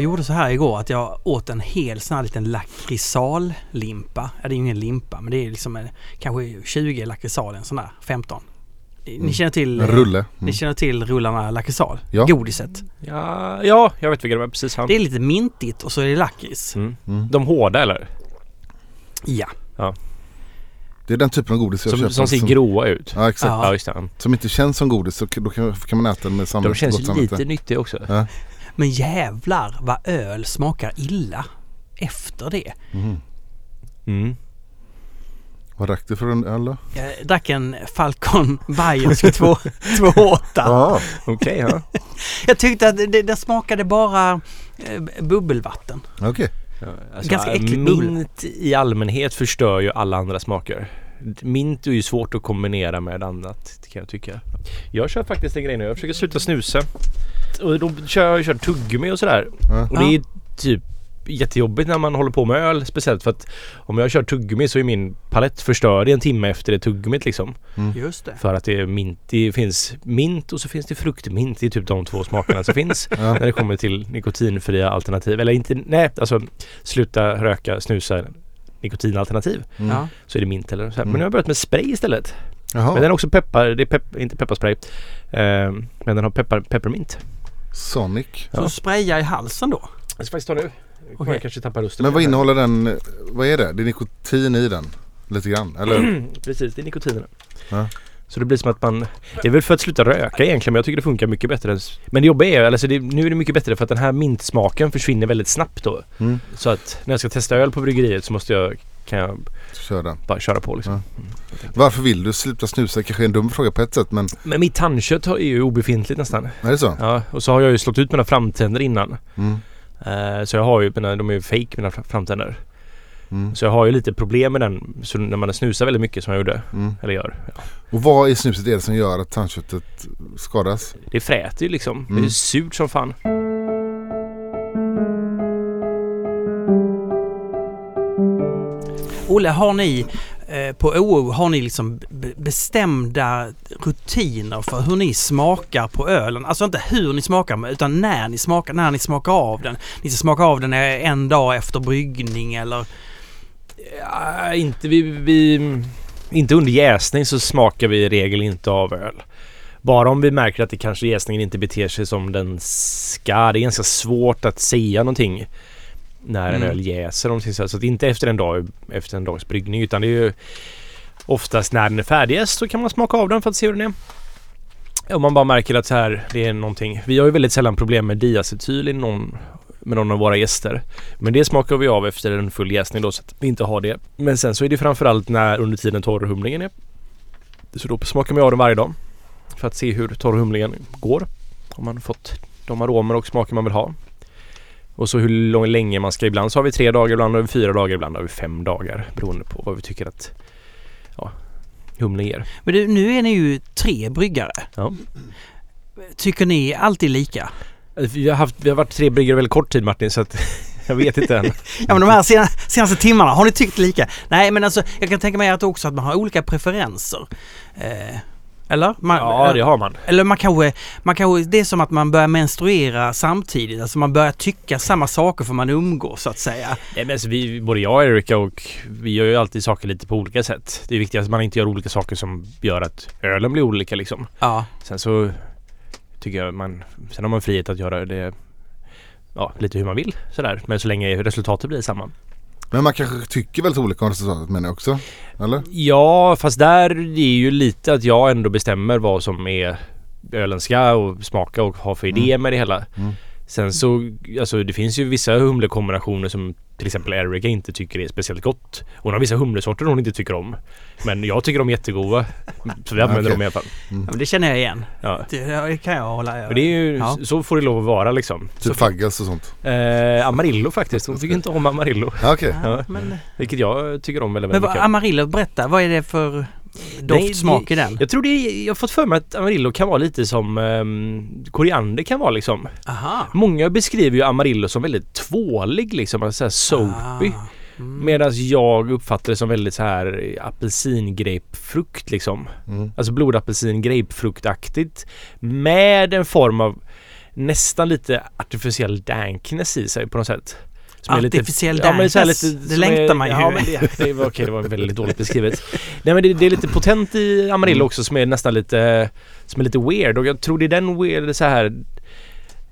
Jag gjorde så här igår att jag åt en hel sån här liten lakritsallimpa. Ja, det är ju ingen limpa men det är liksom en, kanske 20 lakritsal, en sån där 15. Ni Mm. känner till... En rulle. Ni Mm. känner till rullarna lakritsal? Ja. Godiset. Ja, ja, jag vet vilka de är precis. Han. Det är lite mintigt och så är det lakrits. Mm. Mm. De hårda eller? Ja. Det är den typen av godis jag Som, köper. som ser gråa ut. Ja exakt. Ja. Ja, just det. Som inte känns som godis så då kan, kan man äta den med samma De känns lite nyttiga också. Ja. Men jävlar vad öl smakar illa efter det. Mhm. Mm. Vad drack du för en öl då? Jag drack en Falcon Bayersk 2,8. Ja. Okej, ja. Jag tyckte att det, det smakade bara eh, bubbelvatten. Okej. Ja, alltså, Ganska äckligt. Mint i allmänhet förstör ju alla andra smaker. Mint är ju svårt att kombinera med annat kan jag tycka. Jag kör faktiskt en grej nu. Jag försöker sluta snusa. Och då kör jag kör tuggummi och sådär. Ja. Och det är typ jättejobbigt när man håller på med öl. Speciellt för att om jag kör tuggummi så är min palett förstörd i en timme efter det tuggummit liksom. Just det. För att det är mint. Det finns mint och så finns det fruktmint. Det är typ de två smakerna som finns. Ja. När det kommer till nikotinfria alternativ. Eller inte, nej alltså sluta röka, snusa, nikotinalternativ. Mm. Så är det mint eller så här. Mm. Men nu har jag börjat med spray istället. Jaha. Men den har också peppar, det är pepp, inte pepparspray. Eh, men den har peppar, peppermint. Sonic. Ja. Så spraya i halsen då? Jag ska faktiskt ta nu. Okej. jag kanske tappa rösten. Men vad innehåller den? Vad är det? Det är nikotin i den? Lite grann? Eller? Precis, det är nikotinerna. Ja. Så det blir som att man... Det är väl för att sluta röka egentligen men jag tycker det funkar mycket bättre. Men det jobbiga är alltså det, nu är det mycket bättre för att den här mintsmaken försvinner väldigt snabbt då. Mm. Så att när jag ska testa öl på bryggeriet så måste jag, kan jag Kör den. bara köra på liksom. Ja. Varför vill du sluta snusa? Kanske är en dum fråga på ett sätt men Men mitt tandkött är ju obefintligt nästan. är det så? Ja, och så har jag ju slått ut mina framtänder innan. Mm. Eh, så jag har ju, mina, de är ju fake mina fram- framtänder. Mm. Så jag har ju lite problem med den. Så när man snusar väldigt mycket som jag gjorde, Mm. eller gör. Ja. Och vad i snuset är det som gör att tandköttet skadas? Det fräter ju liksom. Det är Mm. surt som fan. Olle, har ni eh, på OO har ni liksom bestämda rutiner för hur ni smakar på ölen? Alltså inte hur ni smakar utan när ni smakar, när ni smakar av den. Ni ska smaka av den eh, en dag efter bryggning eller? Ja, inte, vi, vi, inte under jäsning så smakar vi i regel inte av öl. Bara om vi märker att det kanske jäsningen inte beter sig som den ska. Det är ganska svårt att säga någonting när en Mm. öl jäser. om Så att inte efter en dag efter en dags bryggning utan det är ju oftast när den är färdigjäst så kan man smaka av den för att se hur den är. Om man bara märker att så här, det är någonting. Vi har ju väldigt sällan problem med diacetyl i någon, med någon av våra gäster. Men det smakar vi av efter en full jäsning då så att vi inte har det. Men sen så är det framförallt när under tiden torrhumlingen är. Så då smakar vi av den varje dag. För att se hur torrhumlingen går. Om man fått de aromer och smaker man vill ha. Och så hur lång, länge man ska. Ibland så har vi tre dagar, ibland har vi fyra dagar, ibland har vi fem dagar. Beroende på vad vi tycker att ja, humle ger. Men du, nu är ni ju tre bryggare. Ja. Tycker ni alltid lika? Vi har, haft, vi har varit tre bryggare väldigt kort tid Martin så att jag vet inte än. Ja men de här sena, senaste timmarna, har ni tyckt lika? Nej men alltså jag kan tänka mig att också att man har olika preferenser. Eh, eller? Man, Ja det har man. Eller man kanske, man kanske, det är som att man börjar menstruera samtidigt. Alltså man börjar tycka samma saker för man umgås så att säga. Nej, men alltså vi, både jag och Erika och vi gör ju alltid saker lite på olika sätt. Det är viktigt att man inte gör olika saker som gör att ölen blir olika liksom. Ja. Sen så tycker jag man, sen har man frihet att göra det ja, lite hur man vill sådär. Men så länge resultatet blir samma. Men man kanske tycker väldigt olika om resultatet menar jag också? Eller? Ja, fast där det är ju lite att jag ändå bestämmer vad som är ölen ska och smaka och ha för idé med det hela. Mm. Sen så, alltså det finns ju vissa humlekombinationer som till exempel Erika inte tycker är speciellt gott. Hon har vissa humlesorter hon inte tycker om. Men jag tycker de är jättegoda. Så vi använder Okej. dem i alla fall. ja men det känner jag igen. Ja. Det, kan jag hålla det är ju, Ja. så får det lov att vara liksom. Typ faggels och sånt? Eh, Amarillo faktiskt. Hon tycker inte om Amarillo. Okej. Ja. Men, Vilket jag tycker om väldigt, men väldigt vad, mycket. Amarillo, berätta. Vad är det för doft, Nej, smak det- i den? Jag tror det är, jag har fått för mig att Amarillo kan vara lite som um, koriander kan vara liksom. Aha. Många beskriver ju Amarillo som väldigt tvålig liksom, alltså så här soapy. Ah. Mm. Medan jag uppfattar det som väldigt så här apelsingrapefrukt liksom. Mm. Alltså blodapelsin grapefruktaktigt. Med en form av nästan lite artificiell dankness i sig på något sätt. Som är Artificiell ja, så här dankness, lite- det längtar är, man ju. Ja, men det, det var, okej, det var väldigt dåligt beskrivet. Nej men det, det är lite potent i Amarillo också som är nästan lite Som är lite weird och jag tror det är den weird så här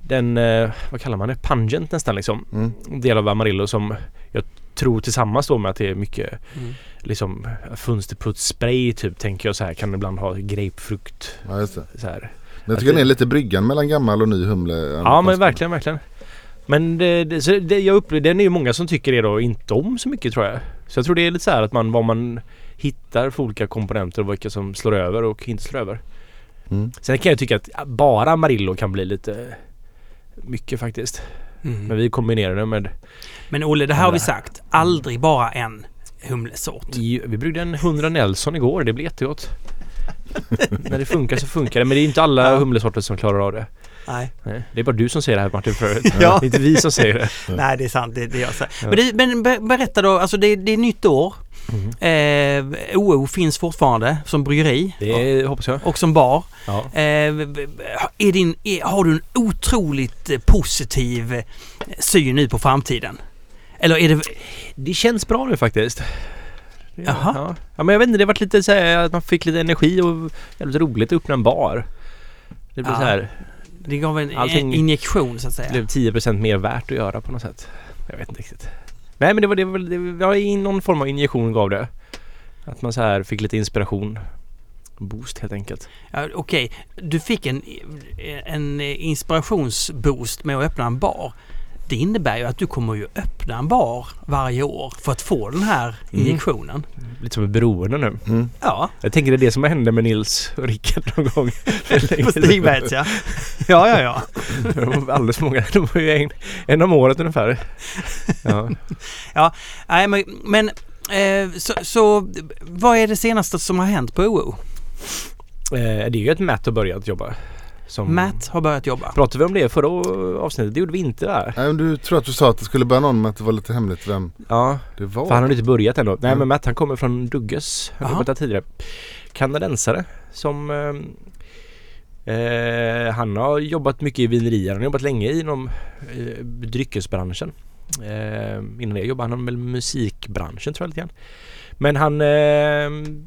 Den, eh, vad kallar man det? Pungent nästan liksom. Mm. Del av Amarillo som jag tror tillsammans då med att det är mycket Mm. liksom fönsterputsspray typ tänker jag så här kan ibland ha grapefrukt Ja, just det. så här. Men jag tycker den är lite bryggan mellan gammal och ny humle. Ja men verkligen, verkligen. Men det, det, så det, jag upplever, den är ju många som tycker det då inte om så mycket tror jag. Så jag tror det är lite så här att man, vad man hittar för olika komponenter och vilka som slår över och inte slår över. Mm. Sen kan jag tycka att bara Amarillo kan bli lite mycket faktiskt. Mm. Men vi kombinerar det med Men Olle, det här har vi sagt. Aldrig bara en humlesort. i- Vi bryggde en 100 Nelson igår. Det blir jättegott. När det funkar så funkar det. Men det är inte alla humlesorter som klarar av det. Nej. Nej, det är bara du som säger det här Martin förut. Ja. Det är inte vi som säger det. Nej, det är sant. Det, det är jag så. Ja. Men, det, men be- berätta då, alltså det, det är nytt år. Mm. Eh, OO finns fortfarande som bryggeri Det hoppas jag. och som bar. Ja. Eh, är din, är, har du en otroligt eh, positiv eh, syn nu på framtiden? Eller är det... Det känns bra nu faktiskt. Jaha. Ja. ja men jag vet inte, det varit lite så här att man fick lite energi och jävligt roligt att öppna en bar. Det blev Ja. så här, Det gav en, en injektion så att det säga. blev 10% mer värt att göra på något sätt. Jag vet inte riktigt. Nej men det var det, var, det var någon form av injektion gav det. Att man så här fick lite inspiration. Boost helt enkelt. Ja, Okej, du fick en, en inspirationsboost med att öppna en bar. Det innebär ju att du kommer ju öppna en bar varje år för att få den här Mm. injektionen. Lite som ett beroende nu. Mm. Ja, Jag tänker det är det som hände med Nils och Rickard någon gång. på Stigbergs ja. Ja, ja, ja. Det var alldeles för många. Det var ju en, en om året ungefär. Ja. Nej, men, men eh, så, så vad är det senaste som har hänt på OO? Eh, det är ju att Matt har börjat jobba. Som Matt har börjat jobba. Pratade vi om det förra avsnittet? Det gjorde vi inte där. Nej, men du tror att du sa att det skulle börja någon med att det var lite hemligt vem Ja, det var? för han har inte börjat ändå. Nej Mm. men Matt han kommer från Dugges. Han har tidigare. Kanadensare som eh, eh, Han har jobbat mycket i vinerier. Han har jobbat länge inom eh, dryckesbranschen. Eh, innan det jobbade han med musikbranschen tror jag lite grann. Men han eh,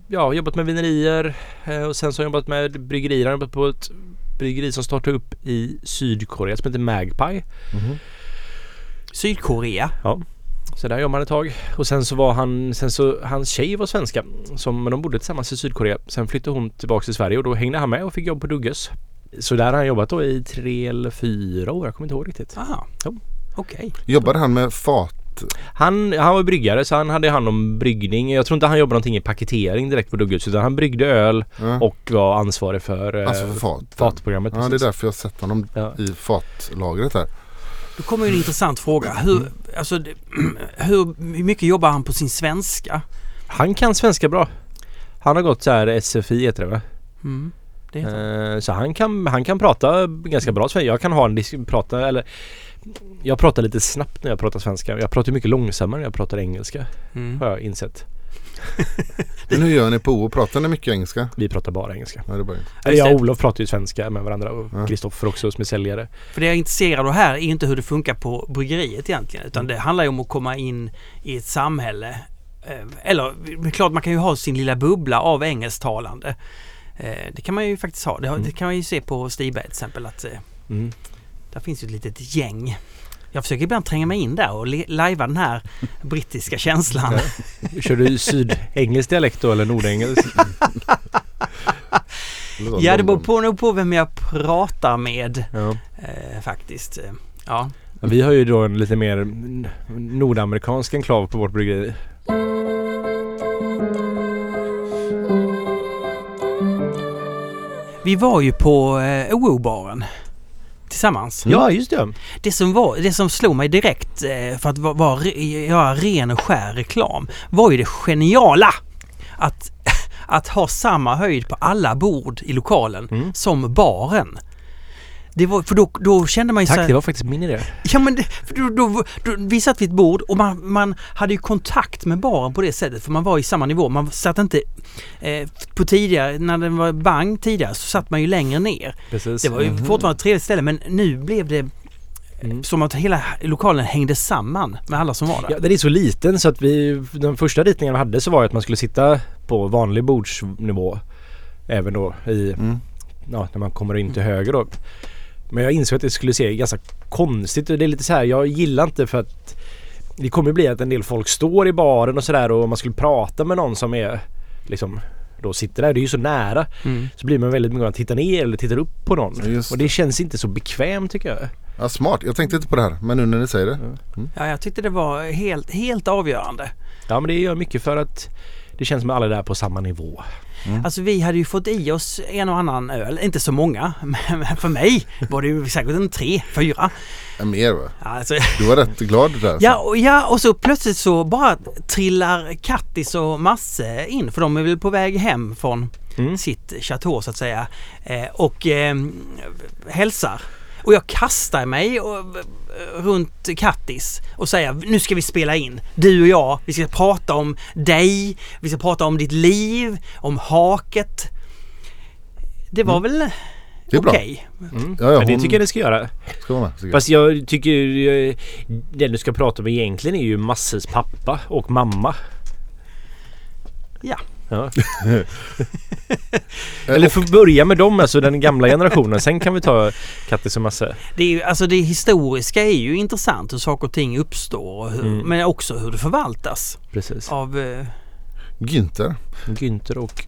ja, har jobbat med vinerier eh, och sen så har han jobbat med bryggerier. Han har jobbat på ett bryggeri som startade upp i Sydkorea som heter Magpie. Mhm. Sydkorea. Så där jobbade han ett tag. Och sen så var han, sen så, hans tjej var svenska. Som, men de bodde tillsammans i Sydkorea. Sen flyttade hon tillbaka till Sverige och då hängde han med och fick jobb på Dugges. Så där har han jobbat då i tre eller fyra år. Jag kommer inte ihåg riktigt. Aha. Jo. Okej. Jobbade han med fat? Han, han var bryggare så han hade hand om bryggning. Jag tror inte han jobbade någonting i paketering direkt på Dugges utan han bryggde öl Ja. och var ansvarig för eh, alltså för fat? fatprogrammet. Ja det är därför jag har sett honom Ja. i fatlagret här. Då kommer en intressant fråga. Hur, alltså, det- hur mycket jobbar han på sin svenska? Han kan svenska bra. Han har gått så här SFI heter det va? Mm. Det heter. Eh, Så han kan, han kan prata ganska bra svenska. Jag kan ha en disk- prata eller Jag pratar lite snabbt när jag pratar svenska. Jag pratar mycket långsammare när jag pratar engelska. Mm. Har jag insett. Men hur gör ni på O? Pratar ni mycket engelska? Vi pratar bara engelska. Ja, det är bara... Eller jag och Olof pratar ju svenska med varandra och Ja. Kristoffer också som är säljare. För det jag är intresserad av här är inte hur det funkar på bryggeriet egentligen. Utan det handlar ju om att komma in i ett samhälle. eh, Eller det är klart man kan ju ha sin lilla bubbla av engelsktalande. Eh, Det kan man ju faktiskt ha. Det, det kan man ju se på Stigberg till exempel att eh, Mm. Där finns ju ett litet gäng. Jag försöker ibland tränga mig in där och lajva den här brittiska känslan. Kör du sydengelsk dialekt då eller nordengelsk? Ja, det beror på, nog på vem jag pratar med Ja. eh, faktiskt. Ja. Vi har ju då en lite mer nordamerikansk enklav på vårt bryggeri. Vi var ju på eh, OO-baren tillsammans. Ja, just det. Det som, var, det som slog mig direkt eh, för att vara, göra ren och skär reklam var ju det geniala att, att ha samma höjd på alla bord i lokalen Mm. som baren. Det var, för då, då kände man ju så Tack, här, det var faktiskt min idé. Ja men det, för då, då, då, vi satt vid ett bord och man, man hade ju kontakt med baren på det sättet för man var i samma nivå. Man satt inte eh, på tidigare, när det var bang tidigare så satt man ju längre ner. Precis. Det var ju fortfarande ett trevligt ställe men nu blev det Mm. som att hela lokalen hängde samman med alla som var där. Ja, den är så liten så att vi, den första ritningen vi hade så var att man skulle sitta på vanlig bordsnivå. Även då i, Mm. ja, när man kommer in till höger då. Men jag insåg att det skulle se ganska konstigt ut. Det är lite så här, jag gillar inte för att det kommer bli att en del folk står i baren och sådär och man skulle prata med någon som är liksom då sitter där, det är ju så nära. Mm. Så blir man väldigt mycket att titta ner eller tittar upp på någon. Just och det känns inte så bekvämt tycker jag. Ja, smart. Jag tänkte inte på det här. Men nu när ni säger det. Ja, jag tyckte det var helt, helt avgörande. Ja men det gör mycket för att det känns som att alla är där på samma nivå. Alltså vi hade ju fått i oss en och annan öl, inte så många, men för mig var det ju säkert en tre, fyra. Ja, mer va? Alltså, Du var rätt glad där. ja, och, ja, och så plötsligt så bara trillar Kattis och Masse in för de är väl på väg hem från Mm. sitt chateau så att säga eh, och eh, hälsar. Och jag kastar mig och, eh, runt Kattis och säger nu ska vi spela in. Du och jag, vi ska prata om dig, vi ska prata om ditt liv, om haket. Det var väl Det är bra. okej. Mm. Ja, ja, men det hon- tycker jag det ska göra. Ska vara med. Fast jag tycker eh, den du ska prata med egentligen är ju Masses pappa och mamma. Ja. Ja. Eh, Eller och- får börja med dem, alltså den gamla generationen. Sen kan vi ta Kattis och Masse. Det, är ju, alltså det historiska är ju intressant hur saker och ting uppstår och hur, Mm. men också hur det förvaltas Precis. av eh, Günther. Günther och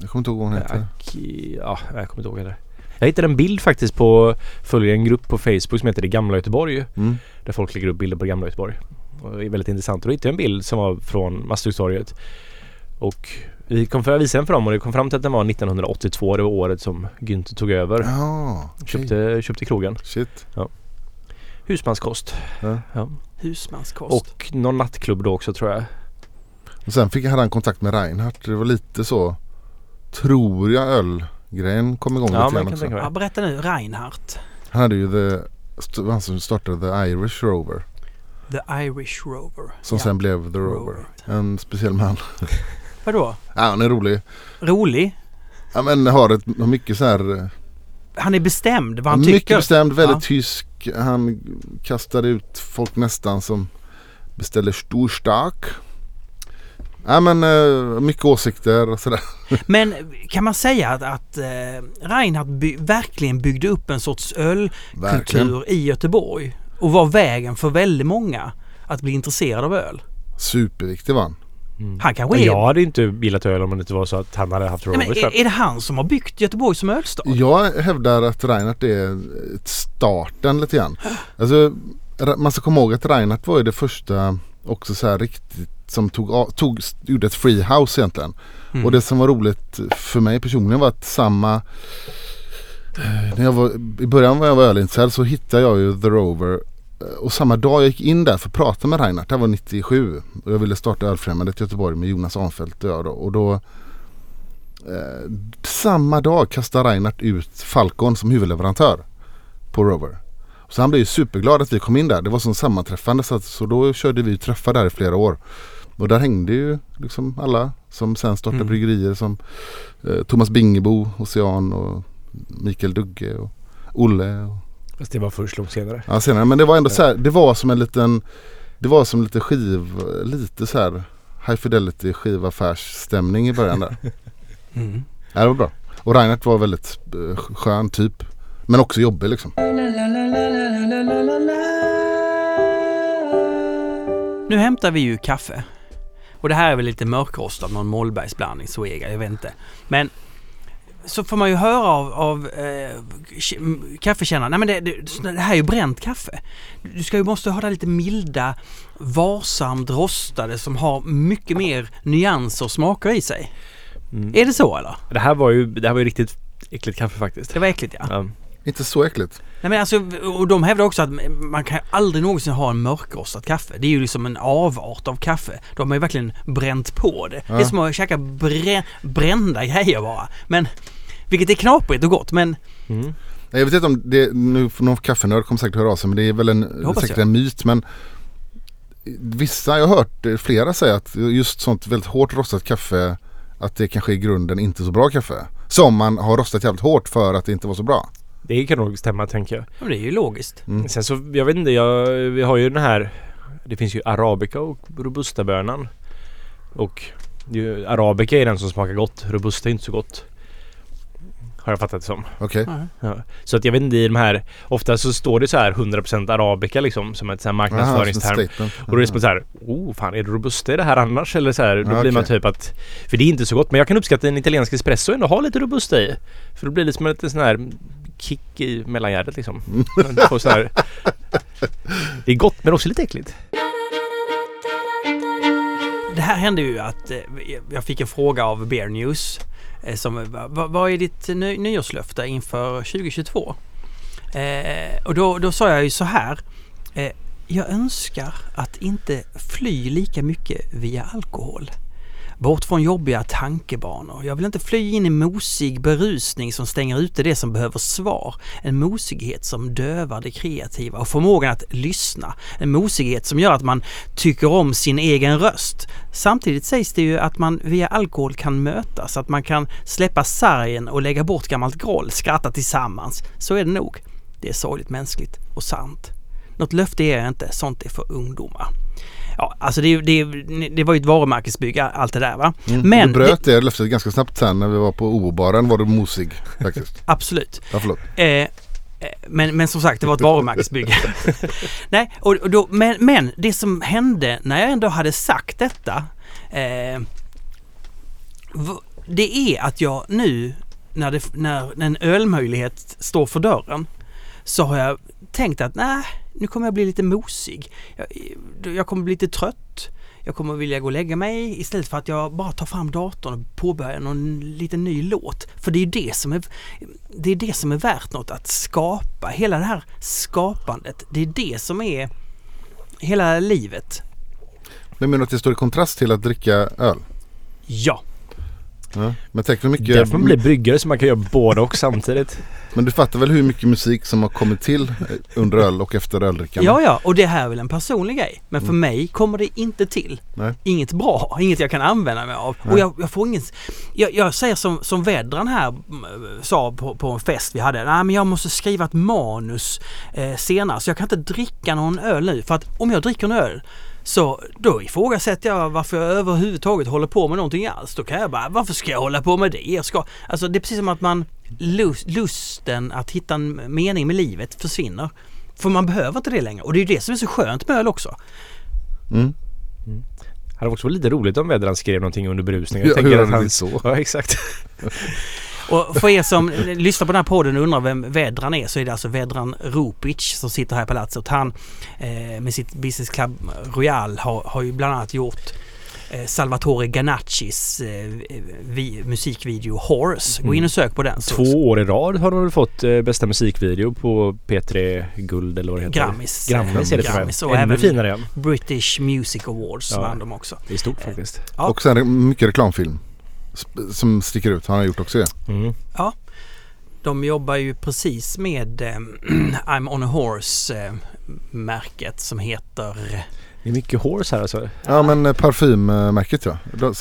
Jag kommer inte ihåg vad hon heter. Aki... Ja, jag kommer inte ihåg heller. Jag hittade en bild faktiskt på, följer en grupp på Facebook som heter Det Gamla Göteborg. Mm. Där folk lägger upp bilder på Gamla Göteborg. Och det är väldigt intressant. Och då hittade jag en bild som var från Masthuggstorget. Och vi kom för att visa den för dem och det kom fram till att den var 1982. Det var året som Günther tog över. Ja, okej. Köpte, köpte krogen. Shit. Husmanskost. Ja. Ja. husmanskost. Och någon nattklubb då också tror jag. Och sen fick, hade han kontakt med Reinhardt. Det var lite så. Tror jag ölgrejen kom igång Ja, lite man grann kan också. ja, berätta nu, Reinhardt. Han hade ju the, han som startade The Irish Rover. The Irish Rover. Som Ja. sen blev The Rover. En speciell man. Vadå? Ja, han är rolig. Rolig? Ja, men har, ett, har mycket så här. eh, Han är bestämd vad han mycket tycker. bestämd, väldigt Ja. tysk. Han kastade ut folk nästan som beställer stor stark. Ja men eh, mycket åsikter och sådär. Men kan man säga att, att eh, Reinhardt by, verkligen byggde upp en sorts ölkultur i Göteborg och var vägen för väldigt många att bli intresserad av öl? Superviktig var han. Mm. Han kanske är... jag hade inte gillat öl om det inte var så att han hade haft Nej, men är, är det han som har byggt Göteborg som ölstad? Jag hävdar att Reinhardt är starten lite grann. Alltså, man ska komma ihåg att Reinhardt var ju det första också så här riktigt som tog, tog gjorde ett freehouse egentligen. Mm. Och det som var roligt för mig personligen var att samma eh, när jag var, I början när jag var ölintresserad så hittade jag ju The Rover och samma dag jag gick in där för att prata med Reinhardt, det här var 97 och jag ville starta Ölfrämjandet i Göteborg med Jonas Arnfeldt och jag då. Och då eh, samma dag kastade Reinhardt ut Falcon som huvudleverantör på Rover. Så han blev ju superglad att vi kom in där. Det var som sammanträffande så, att, så då körde vi träffar där i flera år. Och där hängde ju liksom alla som sen startade Mm. bryggerier som eh, Thomas Bingebo, Ocean och Mikael Dugge och Olle. Och, Fast det var först långt senare. ja, senare. Men det var ändå så här, det var som en liten, det var som lite skiv, lite så här High Fidelity skivaffärsstämning i början där. Mm. ja, det var bra. Och Reinhardt var väldigt eh, skön typ. Men också jobbig liksom. Nu hämtar vi ju kaffe. Och det här är väl lite mörkrostat, någon Mollbergsblandning, Zoega, jag vet inte. Men så får man ju höra av, av eh, k- kaffekännaren, nej men det, det, det här är ju bränt kaffe. Du ska ju måste ha det lite milda, varsamt rostade som har mycket mer nyanser och smaker i sig. Mm. Är det så eller? Det här var ju, det här var ju riktigt äckligt kaffe faktiskt. Det var äckligt ja. Ja. Inte så äckligt. Nej men alltså, och de hävdar också att man kan aldrig någonsin ha en mörkrostat kaffe. Det är ju liksom en avart av kaffe. De har ju verkligen bränt på det. Det är Ja. som att käka brä, brända grejer bara. Men, vilket är knaprigt och gott men Mm. Jag vet inte om det, nu får någon kaffenörd kommer säkert höra av sig men det är väl en, säkert jag. en myt men Vissa, jag har hört flera säga att just sånt väldigt hårt rostat kaffe Att det kanske i grunden inte är så bra kaffe Som man har rostat jävligt hårt för att det inte var så bra Det kan nog stämma tänker jag. Ja, men det är ju logiskt. Mm. Sen så, jag vet inte, jag, vi har ju den här Det finns ju arabica och robustabönan. Och ju, arabica är den som smakar gott. Robusta är inte så gott. Har jag fattat det som. Okej Ja. Ja. Så att jag vet inte i de här Ofta så står det så här 100% arabica liksom som ett så här Aha, som marknadsföringsterm. Och då är det som så här, oh fan är det robusta i det här annars? Eller så här, då Ja, blir man typ att För det är inte så gott men jag kan uppskatta en italiensk espresso ändå ha lite robusta i. För då blir det som en liten sån här kick i mellangärdet liksom. Man får så här, det är gott men också lite äckligt. Det här hände ju att eh, jag fick en fråga av Bear News. Eh, som, vad, vad är ditt ny, nyårslöfte inför 2022? Eh, och då, då sa jag ju så här. Eh, jag önskar att inte fly lika mycket via alkohol. Bort från jobbiga tankebanor. Jag vill inte fly in i mosig berusning som stänger ute det som behöver svar. En mosighet som dövar det kreativa och förmågan att lyssna. En mosighet som gör att man tycker om sin egen röst. Samtidigt sägs det ju att man via alkohol kan mötas, att man kan släppa sargen och lägga bort gammalt groll, skratta tillsammans. Så är det nog. Det är sorgligt mänskligt och sant. Något löfte är jag inte, sånt är för ungdomar. Ja, alltså det, det, det var ju ett varumärkesbygge allt det där va. Mm. Men du bröt det löftet ganska snabbt sen när vi var på OO-baren var du mosig faktiskt. Absolut. Ja förlåt. Eh, eh, men, men som sagt, det var ett varumärkesbygge. Nej, och, och då, men, men det som hände när jag ändå hade sagt detta. Eh, det är att jag nu när, det, när en ölmöjlighet står för dörren så har jag tänkt att nej, nu kommer jag bli lite mosig. Jag, jag kommer bli lite trött. Jag kommer vilja gå och lägga mig istället för att jag bara tar fram datorn och påbörjar någon liten ny låt. För det är det som är, det är det som är värt något att skapa. Hela det här skapandet, det är det som är hela livet. Men menar du att det står i kontrast till att dricka öl? Ja. Ja. Men tänk hur mycket Därför man blir bryggare så man kan göra både och samtidigt. Men du fattar väl hur mycket musik som har kommit till eh, under öl och efter öldrickande? Ja, ja, och det här är väl en personlig grej. Men för Mm. mig kommer det inte till. Nej. Inget bra, inget jag kan använda mig av. Nej. Och jag, jag får ingen... Jag, jag säger som, som Vedran här sa på, på en fest vi hade. Nej, men jag måste skriva ett manus eh, senare så jag kan inte dricka någon öl nu. För att om jag dricker en öl så då ifrågasätter jag varför jag överhuvudtaget håller på med någonting alls. Då kan jag bara, varför ska jag hålla på med det? Jag ska, alltså det är precis som att man lust, lusten att hitta en mening med livet försvinner. För man behöver inte det längre. Och det är ju det som är så skönt med öl också. Mm. Det hade också varit lite roligt om Vedran skrev någonting under berusningen. Ja, Jag hur tänker att han... så? Ja exakt. Och för er som lyssnar på den här podden och undrar vem Vedran är så är det alltså Vedran Rupic som sitter här på Palatset. Han eh, med sitt Business Club Royal har, har ju bland annat gjort eh, Salvatore Ganaccis eh, vi, musikvideo Horse. Gå in och sök på den. Två år i rad har de väl fått eh, bästa musikvideo på P3 Guld eller vad det heter. Grammis. Grammis är det Grammis och. Ännu även finare. British Music Awards Ja. vann de också. Det är stort faktiskt. Ja. Och sen mycket reklamfilm. Som sticker ut. Han har gjort också det. Mm. De jobbar ju precis med eh, I'm on a horse eh, märket som heter Det är mycket horse här alltså. Ja men eh, parfymmärket ja.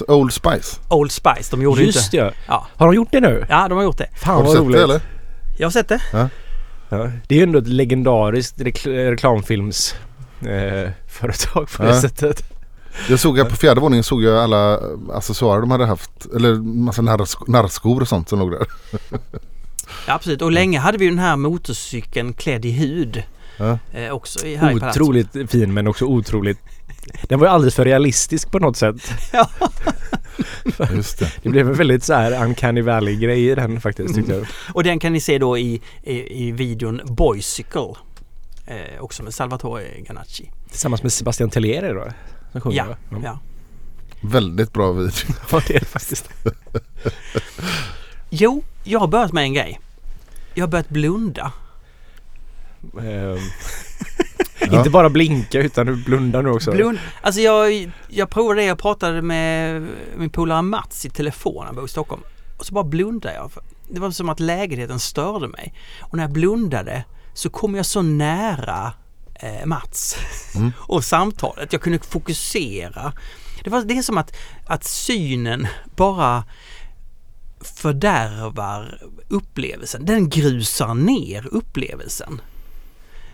Old Spice. Old Spice. De gjorde ju Just inte... ja. Ja. Har de gjort det nu? ja, de har gjort det. Fan Har du vad sett roligt. det eller? Jag har sett det. Ja. Det är ju ändå ett legendariskt rekl- reklamfilms eh, företag på det Ja. sättet. Jag såg här på fjärde våningen såg jag alla eh, accessoarer de hade haft. Eller massa narrsk- narrskor och sånt som låg där. Ja, absolut. Och länge hade vi den här motorcykeln klädd i hud. Ja. Eh, också i, här i. Otroligt fin men också otroligt den var ju alldeles för realistisk på något sätt. Ja. Just det. Det blev en väldigt så här uncanny valley grej i den faktiskt tyckte jag. Och den kan ni se då i, i, i videon Boycicle. Eh, också med Salvatore Ganacci. Tillsammans med Sebastian Tellier då. Som sjunger Ja, va? ja. Väldigt bra video. Ja det är det faktiskt. Jo, jag har börjat med en grej. Jag har börjat blunda. Ehm, Ja. Inte bara blinka utan du blundar nu också. Blund, alltså jag, jag provade det, jag pratade med min polare Mats i telefon, han bor i Stockholm. Och så bara blundade jag. det var som att lägenheten störde mig. Och när jag blundade så kom jag så nära eh, Mats Mm. och samtalet. Jag kunde fokusera. Det, var, det är som att, att synen bara fördärvar upplevelsen. Den grusar ner upplevelsen.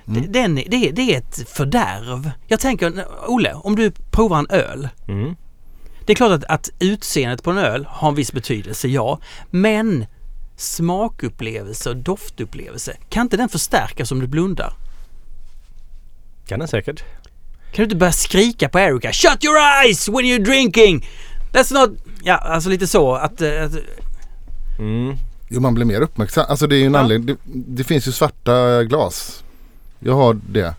Mm. Det- Den, det, det är ett fördärv. Jag tänker, Olle, om du provar en öl. Mm. Det är klart att, att utseendet på en öl har en viss betydelse, ja. Men smakupplevelse och doftupplevelse, kan inte den förstärkas om du blundar? Kan den säkert. Kan du inte börja skrika på Erica Shut your eyes when you're drinking! That's not... Ja, alltså lite så att... eh, att Mm. Jo man blir mer uppmärksam. Alltså det är ju en Ja. anledning. Det, det finns ju svarta glas. Jag har det.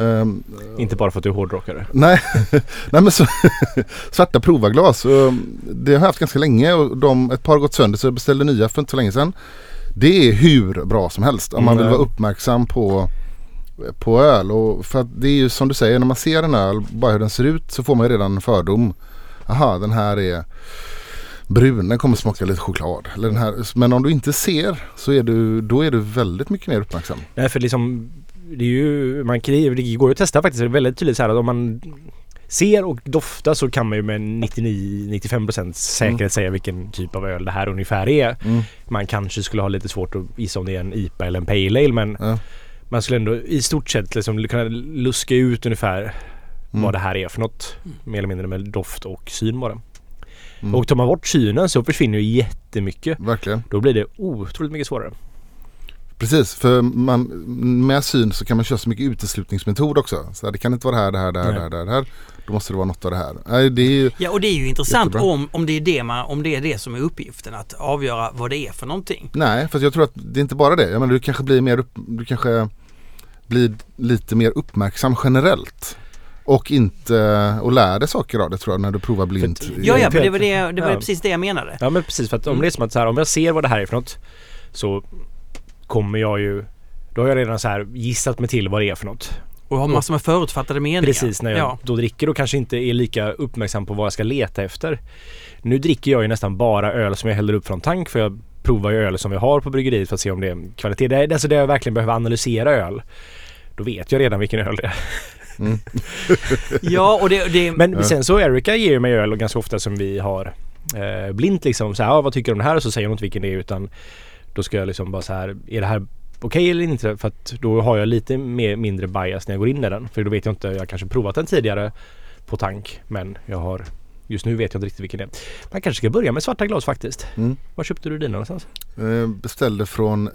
Ehm, Inte bara för att du är hårdrockare. nej, nej men så, svarta provarglas. och Det har jag haft ganska länge och de, ett par har gått sönder så jag beställde nya för inte så länge sedan. Det är hur bra som helst om man vill Mm. vara uppmärksam på, på öl. Och för att det är ju som du säger när man ser en öl, bara hur den ser ut så får man ju redan en fördom. Aha, den här är brun, den kommer smaka lite choklad. Eller den här. Men om du inte ser så är du, då är du väldigt mycket mer uppmärksam. Nej för liksom det är ju, man det går ju att testa faktiskt. Det är väldigt tydligt så här att om man ser och doftar så kan man ju med 99-95% säkerhet Mm. säga vilken typ av öl det här ungefär är. Mm. Man kanske skulle ha lite svårt att gissa om det är en IPA eller en Pale Ale men Ja. Man skulle ändå i stort sett liksom kunna luska ut ungefär Mm. vad det här är för något. Mer eller mindre med doft och syn bara. Mm. Och tar man bort synen så försvinner ju jättemycket. Verkligen. Då blir det otroligt mycket svårare. Precis, för man, med syn så kan man köra så mycket uteslutningsmetod också. Så det kan inte vara det här, det här, det här, det här, det här. Då måste det vara något av det här. Nej, det är ju, ja, och det är ju intressant Jättebra. om, om, det är det man, om det är det som är uppgiften, att avgöra vad det är för någonting. nej, för jag tror att det är inte bara det. Jag menar, du kanske blir mer, upp, du kanske blir lite mer uppmärksam generellt. Och inte, och lär dig saker av det tror jag när du provar blint. För Ja, ja, för det var, det, det var ja. precis det jag menade. Ja men precis för att om Mm. det är som att så här, om jag ser vad det här är för något så kommer jag ju då har jag redan så här gissat mig till vad det är för något. Och har massor med förutfattade meningar. Precis när jag Ja. då dricker och kanske inte är lika uppmärksam på vad jag ska leta efter. Nu dricker jag ju nästan bara öl som jag häller upp från tank för jag provar ju öl som vi har på bryggeriet för att se om det är kvalitet. Det är alltså det jag verkligen behöver analysera öl. Då vet jag redan vilken öl det är. Mm. ja, och det... det Men sen så Erika ger mig öl ganska ofta som vi har eh, blint liksom så här, ah, vad tycker du om det här? Och så säger hon inte vilken det är utan då ska jag liksom bara så här, är det här okej eller inte? För att då har jag lite mer, mindre bias när jag går in i den. För då vet jag inte, jag har kanske provat den tidigare på tank men jag har Just nu vet jag inte riktigt vilken det är. Man kanske ska börja med svarta glas faktiskt. Mm. Var köpte du dina någonstans? Eh, beställde från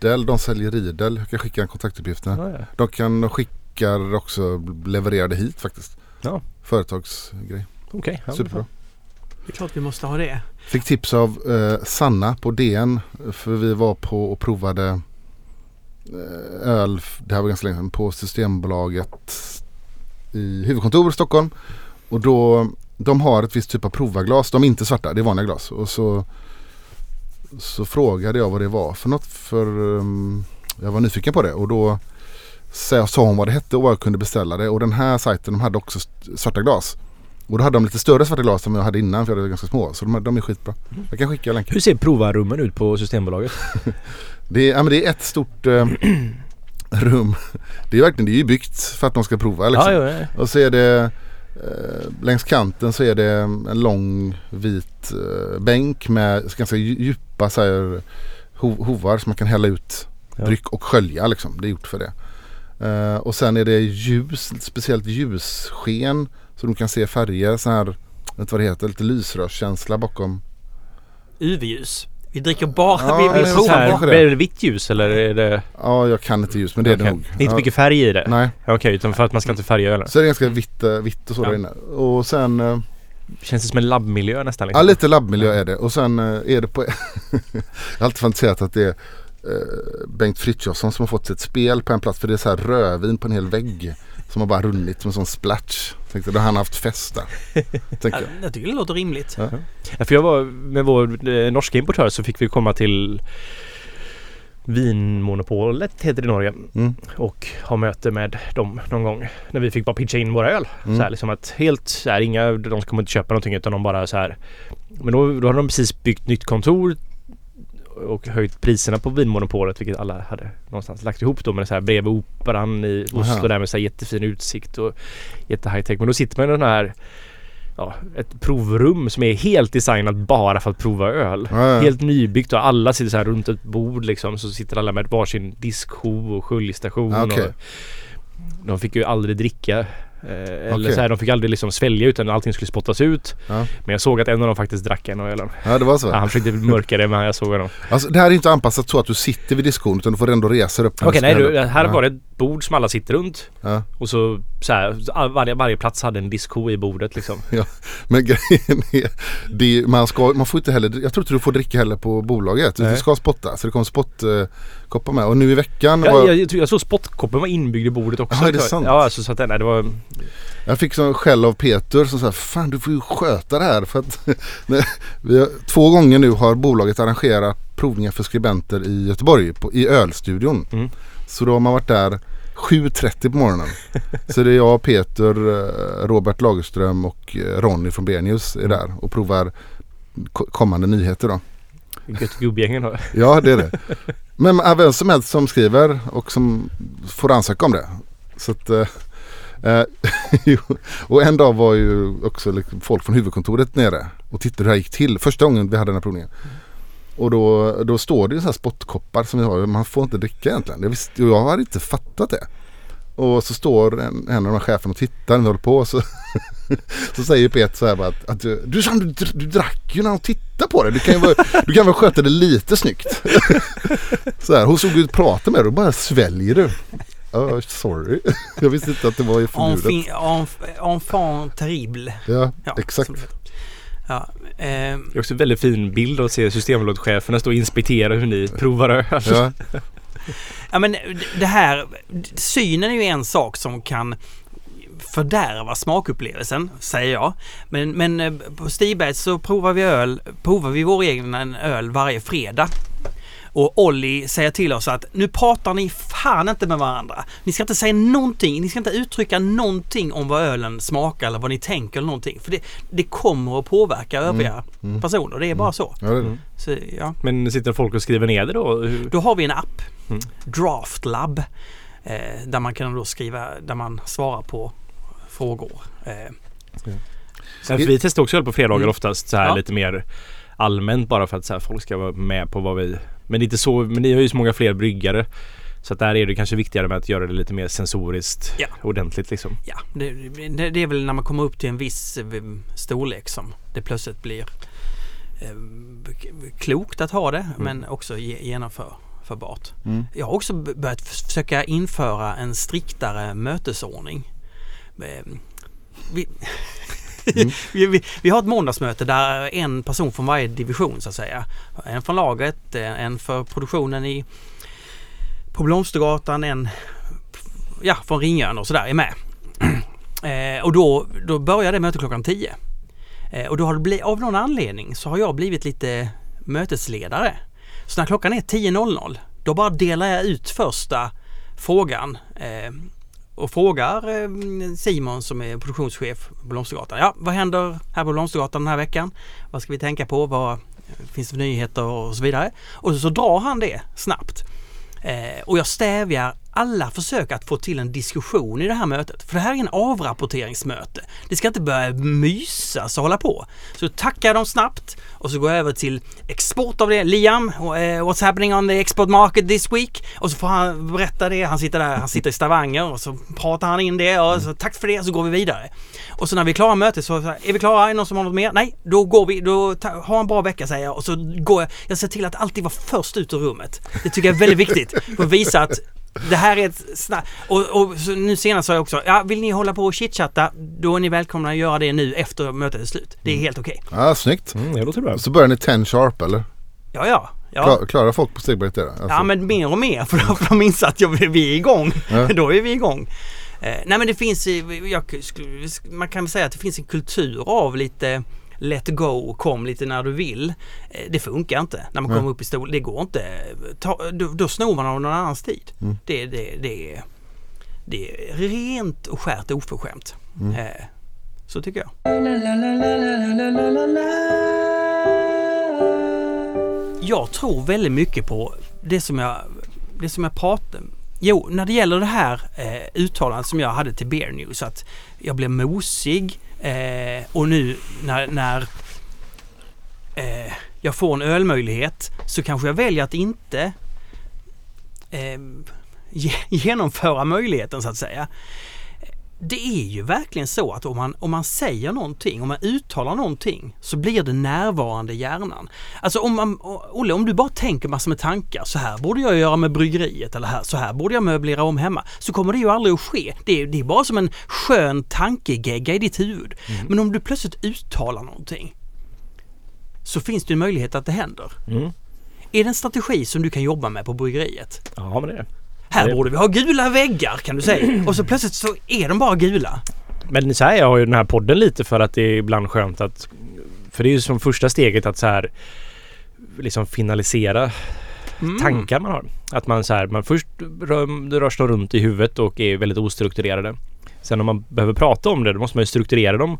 Riedel, de säljer Riedel. Jag kan skicka en kontaktuppgifterna. Ja, ja. De kan de skickar också levererade hit faktiskt. Ja. Företagsgrej. Okej. ja, Superbra. det är klart vi måste ha det. Fick tips av eh, Sanna på DN. För vi var på och provade eh, öl. Det här var ganska länge sedan. På Systembolaget i huvudkontor i Stockholm. Och då de har ett visst typ av provarglas. De är inte svarta, det är vanliga glas. Och så, så frågade jag vad det var för något. För um, jag var nyfiken på det. Och då sa hon vad det hette och var jag kunde beställa det. Och den här sajten de hade också svarta glas. Och då hade de lite större svarta glas än jag hade innan för jag hade ganska små. Så de, de är skitbra. Jag kan skicka länken. Hur ser provarummen ut på Systembolaget? Det är, ja, men det är ett stort eh, rum. Det är verkligen, det är ju byggt för att de ska prova liksom. ja, ja. Och så är det eh, längs kanten så är det en lång vit eh, bänk med ganska dju- djupa så här, ho- hovar som man kan hälla ut Ja. dryck och skölja liksom. Det är gjort för det. Eh, och sen är det ljus, speciellt ljussken så de kan se färger så här, vet inte vad det heter, lite lysrörskänsla bakom. UV-ljus. Vi dricker bara, Ja, vi, det är vi så Så provar här, bara. kanske det. är det vitt ljus eller är det... Ja, jag kan inte ljus men det är det nog. Det är inte Ja. mycket färg i det? Nej, Okej, utan för att man ska inte färga ölen. så är det ganska vitt, eh, vitt och så Ja. där inne. Och sen eh, Känns det som en labbmiljö nästan? Ja Liksom? lite labbmiljö är det och sen eh, är det på Jag har alltid fantiserat att det är eh, Bengt Frithiofsson som har fått ett spel på en plats för det är så här rödvin på en hel vägg Som har bara runnit som en sån splatch Tänkte då har han haft fest där Tänker Ja, jag. jag tycker det låter rimligt. Ja. Ja, för jag var med vår eh, norska importör så fick vi komma till Vinmonopolet heter det i Norge Mm. och ha möte med dem någon gång när vi fick bara pitcha in våra öl. Mm. Så här, liksom att helt så här, inga, de kommer inte köpa någonting utan de bara så här. Men då, då hade de precis byggt nytt kontor och höjt priserna på Vinmonopolet vilket alla hade någonstans lagt ihop då med så här bredvid Operan i Aha. Oslo där med så här jättefin utsikt och jätte high tech. Men då sitter man i den här ja, ett provrum som är helt designat bara för att prova öl. Ja, ja. Helt nybyggt och alla sitter så här runt ett bord liksom så sitter alla med varsin diskho och sköljstation. Och de fick ju aldrig dricka. Eh, eller Okej. så här, de fick aldrig liksom svälja utan allting skulle spottas ut. Ja. Men jag såg att en av dem faktiskt drack en av ölen. ja, det var så. Ja, han försökte mörka det men jag såg honom. Alltså, det här är inte anpassat så att du sitter vid diskon utan du får ändå resa upp. Okej, du nej du, här ja. var det ett bord som alla sitter runt. Ja. Och så, så här, varje, varje plats hade en diskho i bordet liksom. Men grejen är, det, man, ska, man får inte heller, jag tror inte du får dricka heller på bolaget. Du Nej. ska spotta, så det kommer spottkoppar med. Och nu i veckan var, Jag, jag, jag, jag såg spottkoppen var inbyggd i bordet också. Jaha, är det sant? Ja, alltså, så att nej, det var... fick sån skäll av Peter som sa Fan du får ju sköta det här. För att, vi två gånger nu har bolaget arrangerat provningar för skribenter i Göteborg på, i ölstudion. Mm. Så då har man varit där 7.30 på morgonen. Så det är jag, Peter, eh, Robert Lagerström och eh, Ronny från Bernius är där och provar ko- kommande nyheter då. Gött gubbgängen då. Ja det är det. Men vem som helst som skriver och som får ansöka om det. Så att, eh, eh och en dag var ju också liksom folk från huvudkontoret nere och tittade hur det här gick till. Första gången vi hade den här provningen. Och då, då står det ju så här spottkoppar som vi har. Man får inte dricka egentligen. Jag, visste, jag hade inte fattat det. Och så står en, en av de här cheferna och tittar när håller på. Så, så säger Peter så här bara att, att du, du, du, du drack ju när de tittade på det. Du kan ju, vara, du kan väl sköta det lite snyggt. Så här, hon såg ut och pratade med dig och bara sväljer du. Ja, sorry. Jag visste inte att det var förbjudet. Enfant, enf- enfant terrible. Ja, Ja, exakt. Ja, eh, Det är också en väldigt fin bild att se Systembolagscheferna stå och inspektera hur ni provar öl. Ja, ja men det här, synen är ju en sak som kan fördärva smakupplevelsen, säger jag. Men, men eh, på Stibergs så provar vi öl, provar vi vår egen öl varje fredag. Och Olli säger till oss att nu pratar ni fan inte med varandra. Ni ska inte säga någonting, ni ska inte uttrycka någonting om vad ölen smakar eller vad ni tänker eller någonting. För det, det kommer att påverka övriga mm. personer, det är bara så. det är Mm. så ja. Men sitter folk och skriver ner det då? Hur? Då har vi en app, Mm. Draft Lab, eh, där man kan då skriva, där man svarar på frågor. Eh, Ja, vi testar också öl på fredagar Mm. oftast så här Ja. lite mer allmänt bara för att så här, folk ska vara med på vad vi... Men inte så, men ni har ju så många fler bryggare. Så att där är det kanske viktigare med att göra det lite mer sensoriskt Ja. ordentligt liksom. ja, det, det, det är väl när man kommer upp till en viss eh, storlek som det plötsligt blir eh, klokt att ha det men också ge, genomförbart. Mm. Jag har också börjat försöka införa en striktare mötesordning. Eh, Vi, Mm. vi, vi, vi har ett måndagsmöte där en person från varje division så att säga. En från lagret, eh, en för produktionen i på Blomstergatan, en ja, från Ringön och sådär är med. Eh, och då, då börjar det mötet klockan 10. Eh, och då har det blivit, av någon anledning så har jag blivit lite mötesledare. Så när klockan är 10.00 då bara delar jag ut första frågan eh, och frågar eh, Simon som är produktionschef på Blomstergatan. Ja, vad händer här på Blomstergatan den här veckan? Vad ska vi tänka på? Vad eh, finns det för nyheter och så vidare? Och så, så drar han det snabbt. Eh, och jag stävjar alla försök att få till en diskussion i det här mötet. För det här är en avrapporteringsmöte. Det ska inte börja mysas och hålla på. Så tackar jag dem snabbt och så går jag över till export av det. Liam, eh, what's happening on the export market this week? Och så får han berätta det. Han sitter där, han sitter i Stavanger och så pratar han in det och så tack för det så går vi vidare. Och så när vi är klara med mötet så är vi klara? Är det någon som har något mer? Nej, då går vi. Då ta, ha en bra vecka säger jag och så går jag. Jag ser till att alltid vara först ut ur rummet. Det tycker jag är väldigt viktigt. För att visa att det här är ett snabbt... Och, och så nu senast sa jag också, ja vill ni hålla på och chitchatta då är ni välkomna att göra det nu efter mötet är slut. Det är helt okej. Ja, snyggt. Mm, det låter bra. Så börjar ni 10 sharp eller? Ja, ja. ja. Klar, klarar folk på Stegberget det? då? Alltså, Ja men mer och mer för de, för de inser att jag, vi är igång. Ja. Då är vi igång. Eh, nej men det finns, jag, man kan väl säga att det finns en kultur av lite let go, kom lite när du vill. Eh, det funkar inte när man kommer upp i stol. Det går inte. Ta, då, då snor man av någon annans tid. Mm. Det, det, det, är- det är rent och skärt oförskämt. Mm. Eh, så tycker jag. jag tror väldigt mycket på det som jag, det som jag pratar Jo, när det gäller det här eh, uttalandet som jag hade till Bear News att jag blev mosig eh, och nu när, när eh, jag får en ölmöjlighet så kanske jag väljer att inte eh, genomföra möjligheten så att säga. Det är ju verkligen så att om man, om man säger någonting, om man uttalar någonting så blir det närvarande i hjärnan. Alltså om man, Olle, om du bara tänker massor med tankar, så här borde jag göra med bryggeriet eller här, så här borde jag möblera om hemma. Så kommer det ju aldrig att ske. Det är, det är bara som en skön tankegegga i ditt huvud. Mm. Men om du plötsligt uttalar någonting så finns det en möjlighet att det händer. Mm. Är det en strategi som du kan jobba med på bryggeriet? Ja, men det är det. Här borde vi ha gula väggar kan du säga. Och så plötsligt så är de bara gula. Men så här, jag har ju den här podden lite för att det är ibland skönt att... För det är ju som första steget att så här liksom finalisera mm. tankar man har. Att man så här, man först rör, det rörs runt i huvudet och är väldigt ostrukturerade. Sen om man behöver prata om det då måste man ju strukturera dem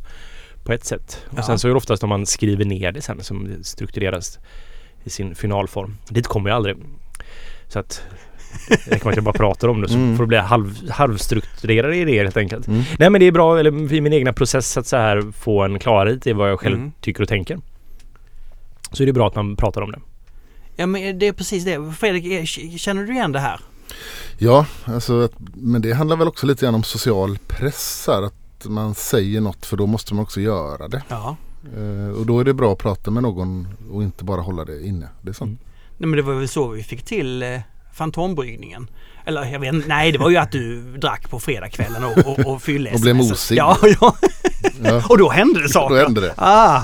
på ett sätt. Och ja. sen så är det oftast om man skriver ner det sen som det struktureras i sin finalform. Dit kommer jag aldrig. Så att det räcker att jag bara pratar om det så mm. får det bli halv, halvstrukturerade idéer helt enkelt. Mm. Nej men det är bra, eller i min egna process att så här få en klarhet i vad jag själv mm. tycker och tänker. Så är det bra att man pratar om det. Ja men det är precis det. Fredrik, känner du igen det här? Ja, alltså, men det handlar väl också lite grann om social press här, Att man säger något för då måste man också göra det. Ja. Uh, och då är det bra att prata med någon och inte bara hålla det inne. Det är sant. Mm. Nej men det var väl så vi fick till eh, Fantombryggningen. Eller jag vet nej det var ju att du drack på fredagskvällen och, och, och fyllde Och blev mosig. Ja, ja. ja. och då hände det saker. Då hände det. Ah.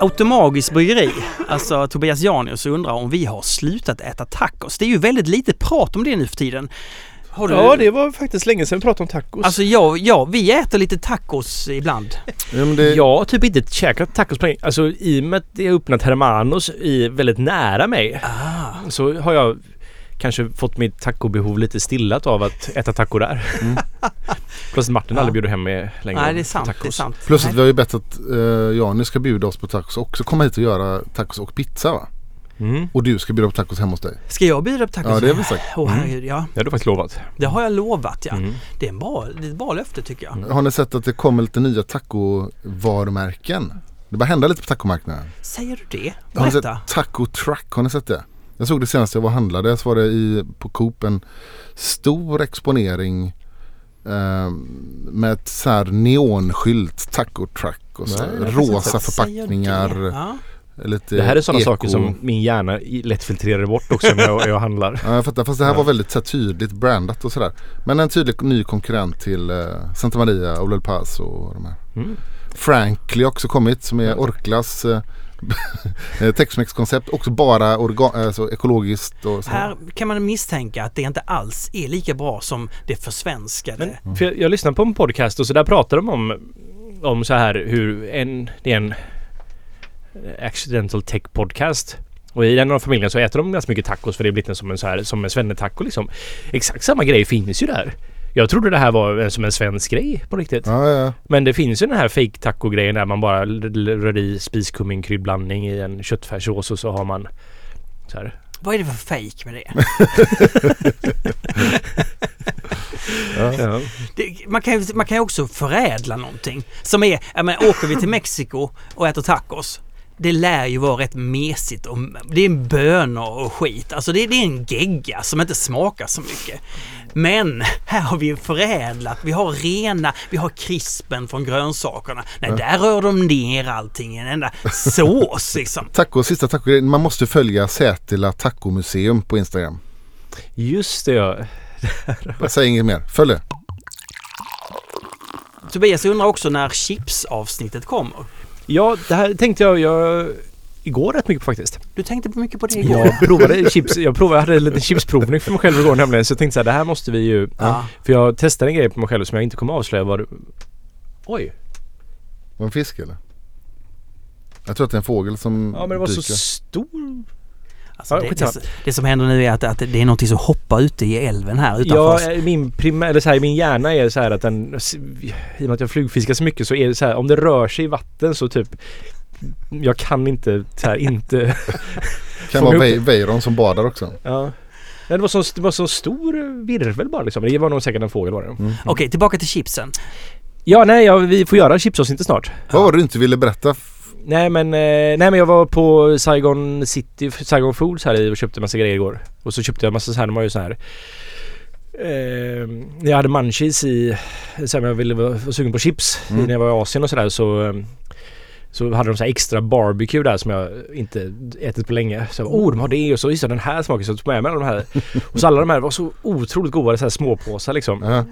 Automagiskt bryggeri, alltså Tobias Janius undrar om vi har slutat äta tacos. Det är ju väldigt lite prat om det nu för tiden. Du... Ja, det var faktiskt länge sedan vi pratade om tacos. Alltså ja, ja vi äter lite tacos ibland. Ja, det... Jag har typ inte käkat tacos på länge. Alltså i och med att det har öppnat Hermanos i väldigt nära mig. Ah. Så har jag kanske fått mitt tacobehov lite stillat av att äta taco där. Mm. Plus att Martin ja. aldrig bjuder hem mig längre. Nej det är sant. Tacos. Det är sant. Plus att vi har ju bett att uh, Jani ska bjuda oss på tacos också. Komma hit och göra tacos och pizza va? Mm. Och du ska bjuda på tacos hemma hos dig. Ska jag bjuda på tacos? Ja det har vi sagt. Åh oh, herregud ja. Det har du faktiskt lovat. Det har jag lovat ja. Mm. Det, är en bra, det är ett bra löfte tycker jag. Har ni sett att det kommer lite nya tacovarumärken? Det börjar hända lite på tacomarknaden. Säger du det? Berätta. Har ni sett Taco Truck? Har ni sett det? Jag såg det senast jag var och handlade. Så var det i, på Coop en stor exponering eh, med ett så här neonskylt Taco Truck och så Nej, rosa förpackningar. Ja. Lite det här är sådana saker som min hjärna lätt filtrerar bort också när jag, jag handlar. Ja, jag fattar. Fast det här var väldigt så tydligt brandat och sådär. Men en tydlig ny konkurrent till uh, Santa Maria, Ola Paz och de här. Mm. Frankly också kommit som är Orklas uh, Tex-Mex-koncept. Också bara organ, alltså ekologiskt. Och så. Här kan man misstänka att det inte alls är lika bra som det försvenskade. Men, mm. för jag, jag lyssnade på en podcast och så där pratar de om, om så här hur en, det är en Accidental Tech Podcast. Och i den av familjen så äter de ganska mycket tacos för det är blivit en som en så här, som en svennetaco liksom. Exakt samma grej finns ju där. Jag trodde det här var som en svensk grej på riktigt. Ja, ja. Men det finns ju den här fake taco grejen där man bara rör i spiskummin kryddblandning i en köttfärssås och så har man så här. Vad är det för fake med det? ja. det man, kan, man kan ju också förädla någonting. Som är, menar, åker vi till Mexiko och äter tacos det lär ju vara rätt mesigt och det är bönor och skit. Alltså det, det, är en gegga som inte smakar så mycket. Men här har vi förädlat, vi har rena, vi har krispen från grönsakerna. Nej, ja. där rör de ner allting i en enda sås liksom. Taco, sista taco man måste följa Sätila tacomuseum på Instagram. Just det ja. Jag säger inget mer, följ det. Tobias undrar också när chipsavsnittet kommer. Ja, det här tänkte jag, jag igår rätt mycket på faktiskt. Du tänkte på mycket på det igår? Jag provade chips. Jag provade, jag hade en liten chipsprovning för mig själv igår nämligen. Så jag tänkte så här, det här måste vi ju... Ja. För jag testade en grej på mig själv som jag inte kommer avslöja vad Oj! Var en fisk eller? Jag tror att det är en fågel som Ja men det var dyker. så stor. Alltså Ja, det, det, det som händer nu är att, att det är någonting som hoppar ute i älven här utanför Ja, oss. eh, min, prima, eller så här, min hjärna är så här att den... I och med att jag flugfiskar så mycket så är det så här om det rör sig i vatten så typ jag kan inte så här, inte... Kan vara Weiron som badar också. Ja. Nej, Det var så, det var så stor virvel bara liksom. Det var nog säkert en fågel var det. Mm. Okej, tillbaka till chipsen. Ja, nej, ja, vi får göra chipsavsnittet snart. Vad var det du inte ville berätta? Nej men, eh, nej men jag var på Saigon City, Saigon Foods här i och köpte massa grejer igår. Och så köpte jag massa så här, de har ju så här Eh, jag hade munchies i, så här, jag ville var sugen på chips Mm. när jag var i Asien och sådär så eh, så hade de så här extra barbecue där som jag inte ätit på länge. Så jag bara, oh de har det och så just det, den här smaken så jag tog med mig de här. Och så alla de här var så otroligt goda så här småpåsar liksom. Ja.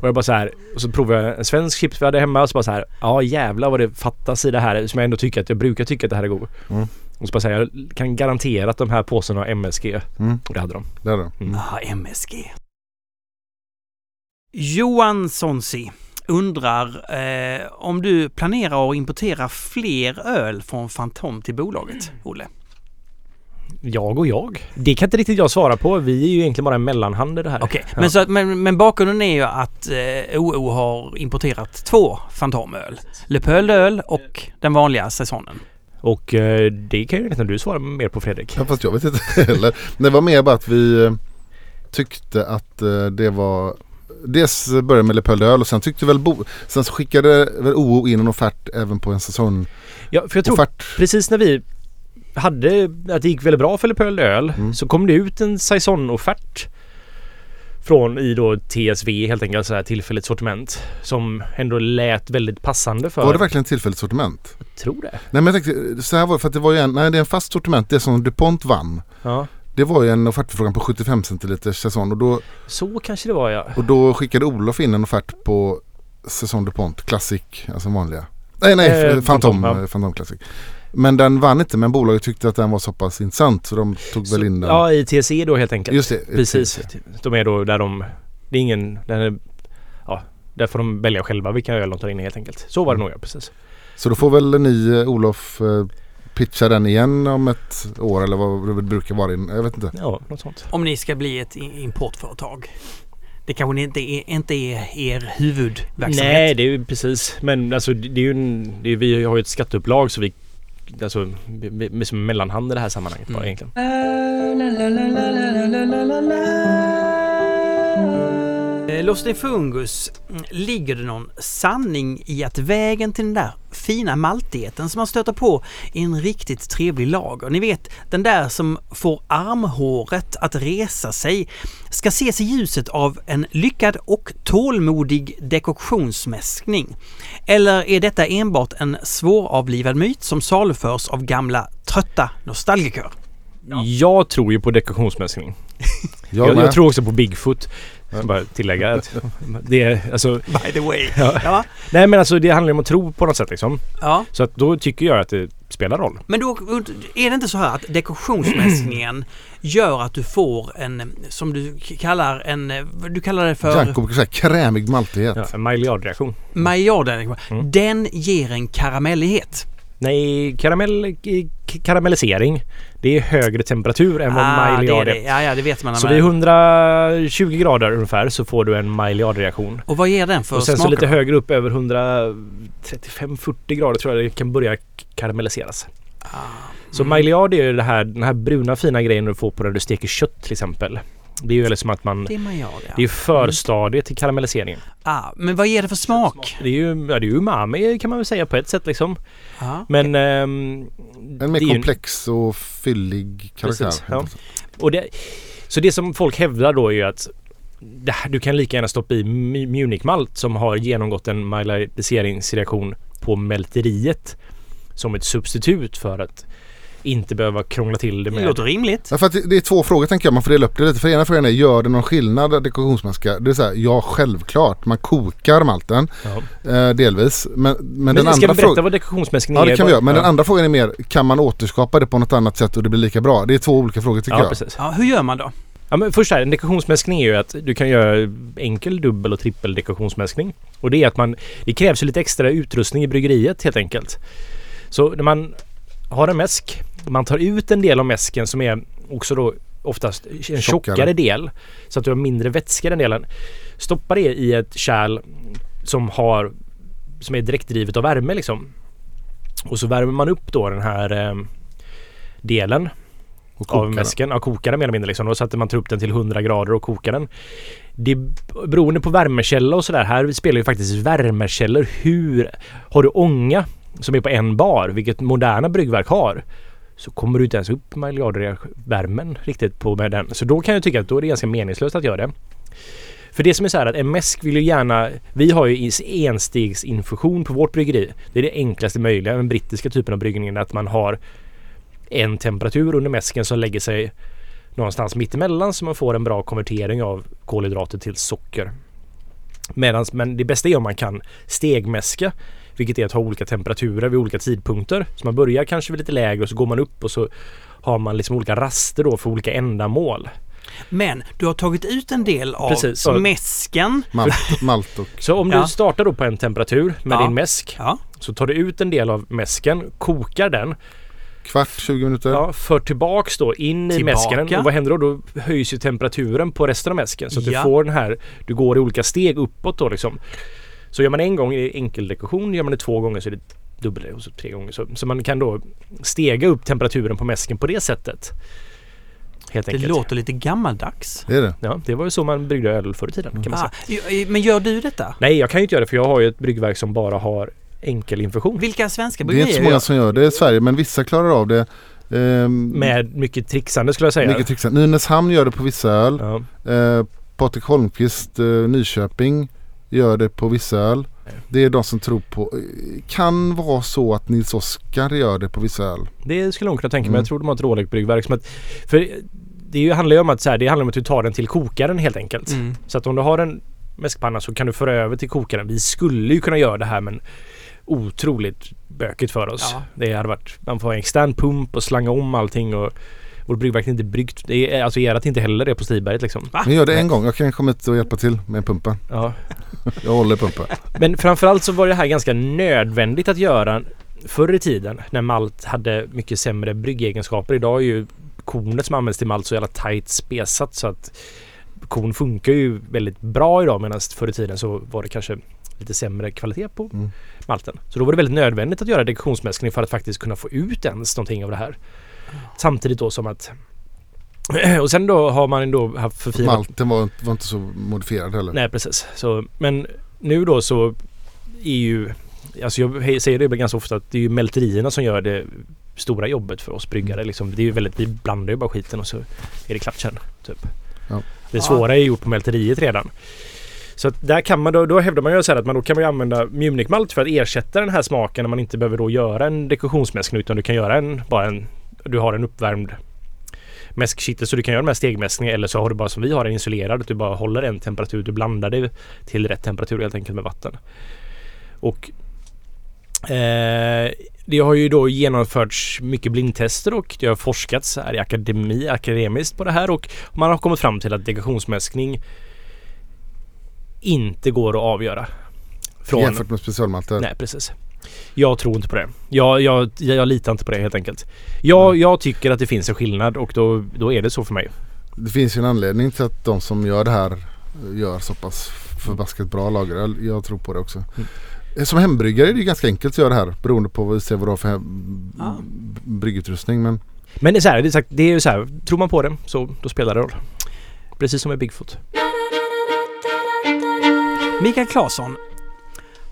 Och jag bara så här, och så provade jag en svensk chips vi hade hemma och så bara så här, ja jävlar vad det fattas i det här som jag ändå tycker att jag brukar tycka att det här är god. Mm. Och så bara säga, jag kan garantera att de här påsarna har MSG. Mm. Och det hade de. Där då. Mm. Ah, MSG. Johan Sonsi undrar eh, om du planerar att importera fler öl från Fantom till bolaget, Olle? Jag och jag? Det kan inte riktigt jag svara på. Vi är ju egentligen bara en mellanhand i det här. Okej, Ja. men, så att, men, men bakgrunden är ju att eh, OO har importerat två Fantomöl. Le Peul öl och den vanliga säsongen. Och eh, det kan ju nästan du svara mer på Fredrik. Ja, fast jag vet inte heller. Det var mer bara att vi eh, tyckte att eh, det var Dels började med Le Peul Öl och sen tyckte väl Bo, Sen så skickade väl OO in en offert även på en säsongoffert. Ja, för jag tror precis när vi hade att det gick väldigt bra för Le Peul öl Mm. så kom det ut en saison-offert från i då TSV helt enkelt så här tillfälligt sortiment som ändå lät väldigt passande för... Var det verkligen tillfälligt sortiment? Jag tror det. Nej men jag tänkte så här var det för att det var ju en, nej det är en fast sortiment. Det som DuPont vann. Ja, Det var ju en offertförfrågan på 75 centiliters säsong och då, så kanske det var ja. och då skickade Olof in en offert på säsong DuPont Classic, alltså vanliga. Nej nej, Eh, Phantom, ja. eh, Phantom Classic. Men den vann inte men bolaget tyckte att den var så pass intressant så de tog väl in den. Ja, i TSE då helt enkelt. Just det. Precis. De är då där de... Det är ingen... Den är, ja, där får de välja själva vilka öl de tar in helt enkelt. Så var det nog ja, precis. Så då får väl ni eh, Olof eh, pitcha den igen om ett år eller vad det brukar vara. in- Jag vet inte. Ja, något sånt. Om ni ska bli ett importföretag. Det kanske inte är, inte är er huvudverksamhet. Nej, det är ju precis. Men alltså det är ju en, det är, vi har ju ett skatteupplag så vi Alltså vi, vi, som mellanhand i det här sammanhanget bara Mm. egentligen. Eh, Lost in Fungus, mm, ligger det någon sanning i att vägen till den där fina maltigheten som man stöter på i en riktigt trevlig lager, ni vet den där som får armhåret att resa sig, ska ses i ljuset av en lyckad och tålmodig dekoktionsmäskning? Eller är detta enbart en svåravlivad myt som saluförs av gamla trötta nostalgiker? Jag tror ju på dekorationsmäskning. Jag, jag tror också på Bigfoot. Jag ska bara tillägga att det är alltså... By the way. Ja. Ja, Nej men alltså det handlar om att tro på något sätt liksom. ja. Så att då tycker jag att det spelar roll. Men då är det inte så här att dekorationsmäskningen gör att du får en, som du kallar en, du kallar det för Janko brukar säga krämig maltighet. Ja, en Maillard-reaktion. Maillard. Mm. Den ger en karamellighet. Nej, karamell, k- karamellisering. Det är högre temperatur än vad Ah, är Maillard det. är. Ja, ja, det vet man. Så vid 120 grader ungefär så får du en Maillard-reaktion. Och vad ger den för Och sen så smaker? lite högre upp över 135-40 grader tror jag det kan börja karamelliseras. Ah, Så mm. Maillard är ju det här, den här bruna fina grejen du får på när du steker kött till exempel. Det är ju liksom att man... Det är Maillard, ja. Det är ju förstadiet till karamelliseringen. ah, men vad ger det för smak? Det är ju, ja, det är ju umami kan man väl säga på ett sätt liksom. Ah. Men... ehm, En mer komplex och fyllig karaktär. Precis, ja. Och det, så det som folk hävdar då är ju att det här, du kan lika gärna stoppa i mu- Munich-malt som har genomgått en maillardiseringsreaktion på mälteriet som ett substitut för att inte behöva krångla till det Det med... låter rimligt. Ja, för att det, det är två frågor tänker jag. Man får dela upp det lite. För ena frågan är, gör det någon skillnad dekorationsmaska? Det är så här, ja självklart. Man kokar malten Ja. eh, delvis. Men, men, Men den ska andra vi berätta frågan... vad dekorationsmäskning Ja är? det kan vi göra. Men den ja. andra frågan är mer, kan man återskapa det på något annat sätt och det blir lika bra? Det är två olika frågor tycker Ja, jag. precis. Ja, hur gör man då? Ja, men först här, en dekorationsmäskning är ju att du kan göra enkel, dubbel och trippel dekorationsmäskning. Och det är att man... Det krävs ju lite extra utrustning i bryggeriet helt enkelt. Så när man har en mäsk, man tar ut en del av mäsken som är också då oftast en tjockare, Tjockare. del. Så att du har mindre vätska i den delen. Stoppa det i ett kärl som har som är direktdrivet av värme liksom. Och så värmer man upp då den här eh, delen av mäsken. Ja, kokar den mer eller mindre liksom. Då satte man tar upp den till 100 grader och kokar den. Det beroende på värmekälla och sådär. Här spelar ju faktiskt värmekällor hur... Har du ånga som är på en bar, vilket moderna bryggverk har, så kommer du inte ens upp med värmen riktigt på med den. Så då kan jag tycka att då är det ganska meningslöst att göra det. För det som är så här att en mäsk vill ju gärna... Vi har ju enstegsinfusion på vårt bryggeri. Det är det enklaste möjliga. Den brittiska typen av bryggning att man har en temperatur under mäsken som lägger sig någonstans mittemellan så man får en bra konvertering av kolhydrater till socker. Medans, men det bästa är om man kan stegmäska vilket är att ha olika temperaturer vid olika tidpunkter. Så man börjar kanske vid lite lägre och så går man upp och så har man liksom olika raster då för olika ändamål. Men du har tagit ut en del av Precis, mäsken. Malt, malt och Så om Ja. du startar då på en temperatur med Ja. din mäsk Ja. så tar du ut en del av mäsken, kokar den, kvart, 20 minuter. ja, för tillbaks då in i Tillbaka. mäsken. Och vad händer då? Då höjs ju temperaturen på resten av mäsken så att Ja. du får den här, du går i olika steg uppåt då liksom. Så gör man en gång i enkeldekation, gör man det två gånger så är det dubbel och så tre gånger. Så, så man kan då stega upp temperaturen på mäsken på det sättet. Helt Det enkelt. låter lite gammaldags. Det är det. Ja, det var ju så man bryggde öl förr i tiden kan man Ah, säga. ju- men gör du detta? Nej, jag kan ju inte göra det för jag har ju ett bryggverk som bara har enkelinfusion. Vilka svenska Det är inte bryggerier så många som gör det i Sverige men vissa klarar av det. Ehm, Med mycket trixande skulle jag säga. mycket trixande. Nynäshamn gör det på vissa öl. Ja. Eh, Patrik Holmqvist, eh, Nyköping gör det på vissa öl. Det är de som tror på. Kan vara så att Nils Oskar gör det på vissa öl. Det skulle jag nog kunna tänka mig. Mm. Jag tror de har ett rådigt bryggverk. Som att, för det handlar ju om att, så här, det handlar om att du tar den till kokaren helt enkelt. Mm. Så att om du har en mäskpanna så kan du föra över till kokaren. Vi skulle ju kunna göra det här men otroligt bökigt för oss. Ja. Det hade varit, man får ha en extern pump och slanga om allting och vårt bryggverk är inte bryggt. Det är, alltså Gerhard inte heller det på Stiberget liksom. Va? Men gör det en gång. Jag kan komma hit och hjälpa till med pumpen. Ja. Jag håller pumpen. Men framförallt så var det här ganska nödvändigt att göra förr i tiden när malt hade mycket sämre bryggegenskaper. Idag är ju kornet som används till malt så jävla tajt spesat så att korn funkar ju väldigt bra idag medan förr i tiden så var det kanske lite sämre kvalitet på Mm. malten. Så då var det väldigt nödvändigt att göra dekoktionsmäskning för att faktiskt kunna få ut ens någonting av det här. Samtidigt då som att och sen då har man ändå haft förfinat Malten var, var inte så modifierad heller. Nej precis. Så, men nu då så är ju Alltså jag säger det ganska ofta att det är ju mälterierna som gör det stora jobbet för oss bryggare. Liksom. Det är ju väldigt, vi blandar ju bara skiten och så är det klart sen. Typ. Ja. Det svåra är gjort på mälteriet redan. Så att där kan man då, då hävdar man ju så att man då kan man ju använda Munich-malt för att ersätta den här smaken när man inte behöver då göra en dekoktionsmäskning utan du kan göra en, bara en, du har en uppvärmd mäskkittel så du kan göra de här stegmäskningarna eller så har du bara som vi har en isolerad att du bara håller en temperatur. Du blandar det till rätt temperatur helt enkelt med vatten. Och eh, det har ju då genomförts mycket blindtester och det har forskats här i akademi, akademiskt på det här och man har kommit fram till att dekoktionsmäskning inte går att avgöra. Från, Jämfört med specialmalter. Nej, precis. Jag tror inte på det. Jag, jag, jag, jag litar inte på det helt enkelt. Jag, jag tycker att det finns en skillnad och då, då är det så för mig. Det finns ju en anledning till att de som gör det här gör så pass förbaskat bra lageröl. Jag tror på det också. Mm. Som hembryggare är det ju ganska enkelt att göra det här beroende på vad vi ser vad du har för hem- Ja. bryggutrustning. Men Men det är så här, det är, sagt, det är ju så här, tror man på det så då spelar det roll. Precis som med Bigfoot. Mikael Claesson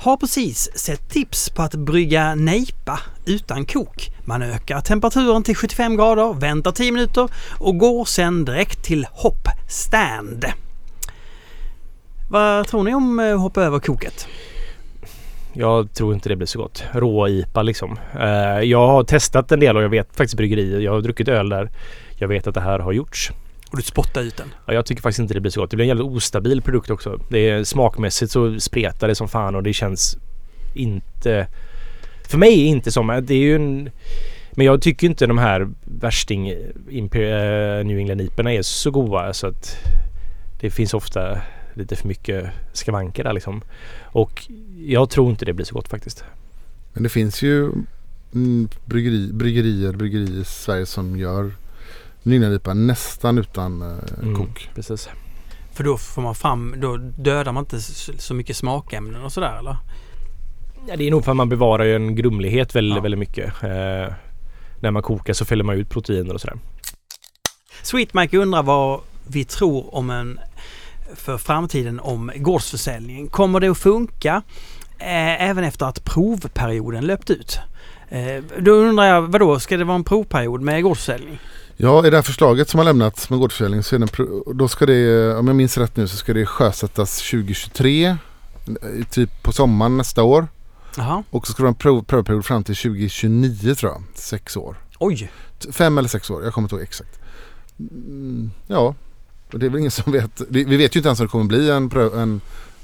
har precis sett tips på att brygga nejpa utan kok. Man ökar temperaturen till 75 grader, väntar 10 minuter och går sen direkt till hoppstand. Vad tror ni om eh, att hoppa över koket? Jag tror inte det blir så gott. Rå IPA liksom. Eh, jag har testat en del och jag vet faktiskt bryggerier. Jag har druckit öl där. Jag vet att det här har gjorts. Och du spottar ut den. Ja, jag tycker faktiskt inte det blir så gott. Det blir en jävligt ostabil produkt också. Det är smakmässigt så spretar det som fan och det känns inte... För mig inte som... Det är ju en... Men jag tycker inte de här värsting eh, New England IPorna är så goda så att det finns ofta lite för mycket skavanker där liksom. Och jag tror inte det blir så gott faktiskt. Men det finns ju mm, bryggeri, bryggerier, bryggerier i Sverige som gör Nynäripa nästan utan eh, Mm, kok. Precis. För då får man fram, då dödar man inte så mycket smakämnen och sådär eller? Ja, det är nog för att man bevarar ju en grumlighet väldigt, Ja. väldigt mycket. Eh, när man kokar så fäller man ut proteiner och sådär. Sweetmike undrar vad vi tror om en för framtiden om gårdsförsäljning. Kommer det att funka eh, även efter att provperioden löpt ut? Eh, då undrar jag, vadå, ska det vara en provperiod med gårdsförsäljning? Ja, i det här förslaget som har lämnats med gårdsförsäljning så är det, då ska det, om jag minns rätt nu, så ska det sjösättas 2023. eh, Typ på sommaren nästa år. Jaha, Och så ska det vara en prov, prövperiod fram till 2029 tror jag. Sex år. oj. Fem eller sex år, jag kommer inte ihåg exakt. Mm, ja, och det är väl ingen som vet. Vi vet ju inte ens om det kommer bli en, en,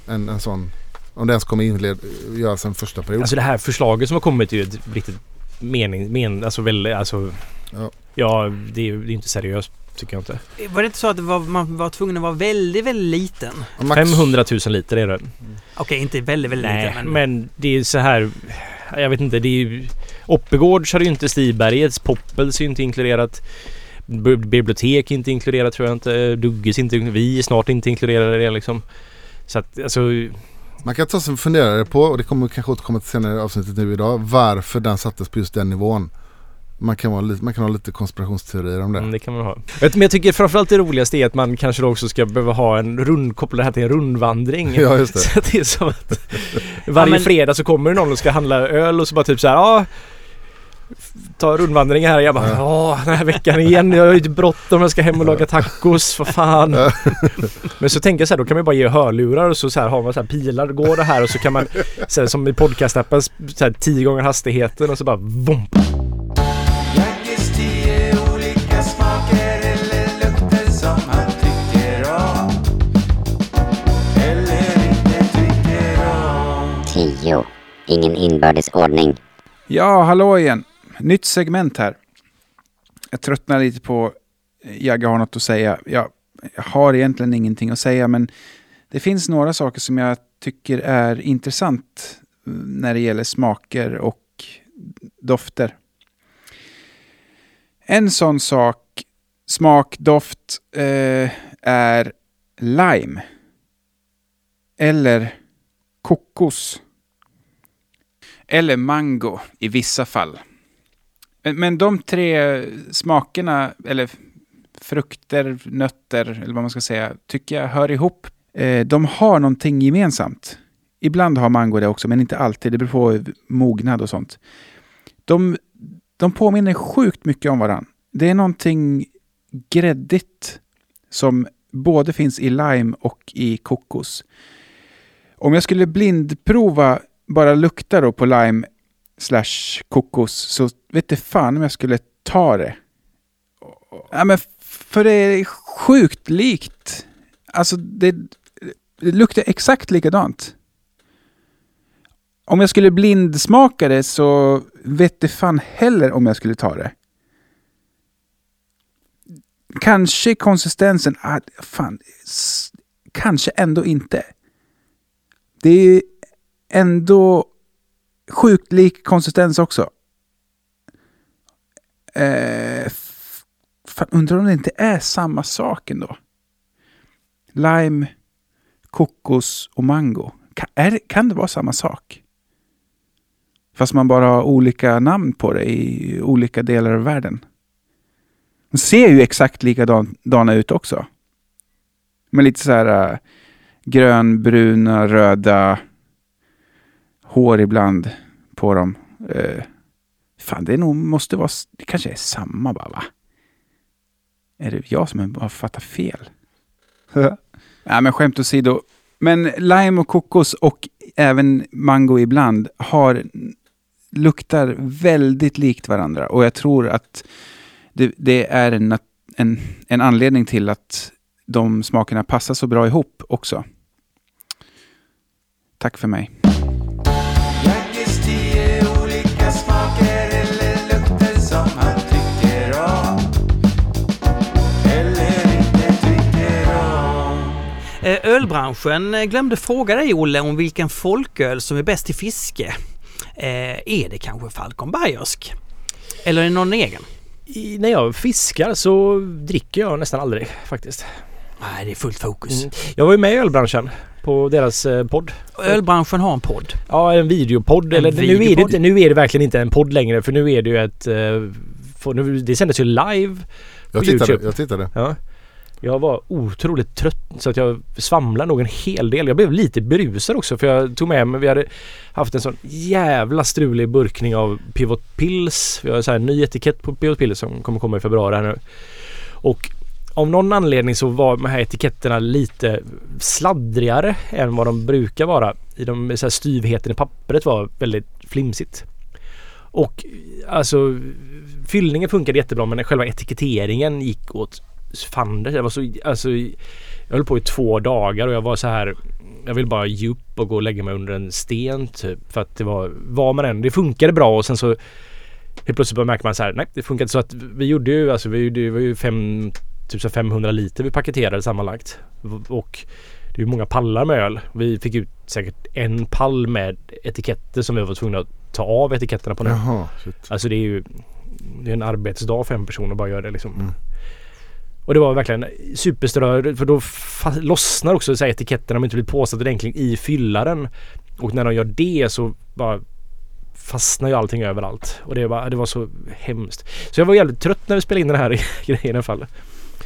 en, en sån. Om det ens kommer inled, göras en första period. Alltså det här förslaget som har kommit är ju ett riktigt mening, men, alltså väldigt, alltså Ja. ja, det är ju inte seriöst tycker jag inte. Var det inte så att det var, man var tvungen att vara väldigt, väldigt liten? Och max- 500 000 liter är det. Okej, inte väldigt, väldigt Nej, liten. Men, men det är så här. Jag vet inte, det är ju... Oppegårds har ju inte Stibergets, Poppels är ju inte inkluderat. Bibliotek är inte inkluderat tror jag inte. Dugges inte, vi är snart inte inkluderade i det liksom. Så att alltså... Man kan ta sig en funderare på, och det kommer vi kanske återkomma till senare i avsnittet nu idag, varför den sattes på just den nivån. Man kan, vara lite, man kan ha lite konspirationsteorier om det. Mm, det kan man ha. Men jag tycker framförallt det roligaste är att man kanske då också ska behöva ha en rund, koppla det här till en rundvandring. Ja, just det. Så att det är som att varje men- fredag så kommer det någon och ska handla öl och så bara typ så här, ja Ta rundvandring här. Jag bara, ja den här veckan igen. Jag har ju bråttom. Jag ska hem och laga tacos. Vad fan. Men så tänker jag så här, då kan man ju bara ge hörlurar och så, så här har man så här pilar. Går det här och så kan man, så här, som i podcastappen, så här tio gånger hastigheten och så bara vomp. Tio olika smaker eller lukter som han tycker om eller inte tycker om 10. Ingen inbördes ordning. Ja, hallå igen. Nytt segment här. Jag tröttnar lite på eh, Jagge har något att säga. Jag, jag har egentligen ingenting att säga, men det finns några saker som jag tycker är intressant mm, när det gäller smaker och dofter. En sån sak, smak, doft, eh, är lime. Eller kokos. Eller mango i vissa fall. Men, men de tre smakerna, eller frukter, nötter, eller vad man ska säga, tycker jag hör ihop. Eh, de har någonting gemensamt. Ibland har mango det också, men inte alltid. Det beror på mognad och sånt. De, de påminner sjukt mycket om varandra. Det är någonting gräddigt som både finns i lime och i kokos. Om jag skulle blindprova bara lukta då på lime slash kokos så vet det fan om jag skulle ta det. Ja, men för det är sjukt likt. Alltså det, det luktar exakt likadant. Om jag skulle blindsmaka det så vet det fan heller om jag skulle ta det. Kanske konsistensen, ah, fan, kanske ändå inte. Det är ändå sjukt lik konsistens också. Eh, fan, undrar om det inte är samma sak ändå. Lime, kokos och mango. Kan, är, det- kan det vara samma sak? Fast man bara har olika namn på det i olika delar av världen. De ser ju exakt likadana ut också. Med lite så här eh, grönbruna, röda hår ibland på dem. Eh, fan, det är nog, måste vara, det kanske är samma bara va? Är det jag som har fattat fel? ja, men skämt åsido. Men lime och kokos och även mango ibland har luktar väldigt likt varandra och jag tror att det, det är en, en, en anledning till att de smakerna passar så bra ihop också. Tack för mig. Ölbranschen eh, glömde fråga dig Olle om vilken folköl som är bäst till fiske. Eh, är det kanske Falcon Bayersk? Eller är det någon egen? I, när jag fiskar så dricker jag nästan aldrig faktiskt. Nej, det är fullt fokus. Mm. Jag var ju med i ölbranschen på deras eh, podd. Ölbranschen har en podd. Ja, en videopodd. Eller Nu, är det, videopodd. inte- nu är det verkligen inte en podd längre för nu är det ju ett... eh, för nu, det sändes ju live. Jag På tittade, YouTube. jag tittade. Ja. Jag var otroligt trött så att jag svamlade nog en hel del. Jag blev lite berusad också för jag tog med mig, vi hade haft en sån jävla strulig burkning av Pivot Pills. Vi har så här en ny etikett på Pivot Pills som kommer komma i februari här nu. Och av någon anledning så var de här etiketterna lite sladdrigare än vad de brukar vara. I de, så här, styvheten i pappret var väldigt flimsigt. Och alltså fyllningen funkade jättebra men själva etiketteringen gick åt fanders. Jag var så, alltså, jag höll på i två dagar och jag var så här jag vill bara ge upp och gå och lägga mig under en sten typ. För att det var, var man än, det funkade bra och sen så helt plötsligt bara märker man så här, nej det funkar inte. Så att vi gjorde ju, alltså vi gjorde, det var ju fem, typ så 500 liter vi paketerade sammanlagt. Och det är ju många pallar med öl. Vi fick ut säkert en pall med etiketter som vi var tvungna att ta av etiketterna på nu. Jaha, shit. Alltså det är ju det är en arbetsdag för en person att bara göra det liksom. Mm. Och det var verkligen superstörande för då lossnar också så här etiketterna om inte blir påsatt ordentligt i fyllaren. Och när de gör det så bara fastnar ju allting överallt. Och det var, det var så hemskt. Så jag var jävligt trött när vi spelade in den här grejen i alla fall.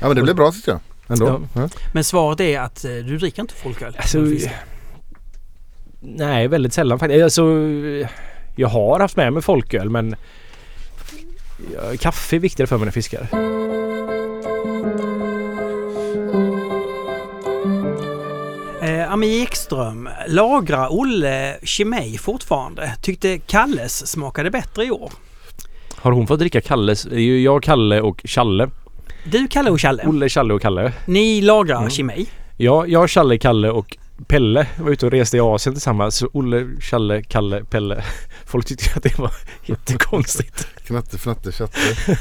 Ja men det blev bra tycker jag. Ändå. Ja. Ja. Men svaret är att eh, du dricker inte folköl? Alltså, nej, väldigt sällan faktiskt. Alltså, jag har haft med mig folköl men kaffe är viktigare för mig när jag fiskar. Ami Ekström, lagrar Olle Chimay fortfarande? Tyckte Kalles smakade bättre i år? Har hon fått dricka Kalles? Det är ju jag, Kalle och Challe. Du, Kalle och Challe, Olle, Challe och Kalle. ni lagrar Mm. Chimay. Ja, jag, Challe, Kalle och Pelle var ute och reste i Asien tillsammans. Så Olle, Challe, Kalle, Pelle. Folk tyckte att det var jättekonstigt. Knatte, fnatte, tjatte.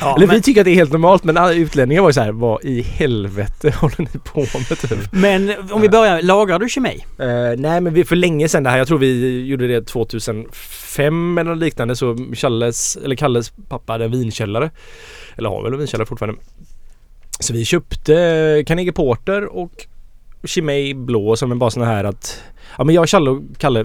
Ja, Eller men, vi tycker att det är helt normalt men utlänningar var ju så här, vad i helvete håller ni på med typ? men om vi börjar, lagrar du Chimay? Eh, nej men vi för länge sedan det här. Jag tror vi gjorde det 2005 eller något liknande så Challes, eller Kalles pappa hade en vinkällare. Eller har väl en vinkällare fortfarande. Så vi köpte Carnegie Porter och Chimay blå som är bara såna här att Ja men jag, Challe och Kalle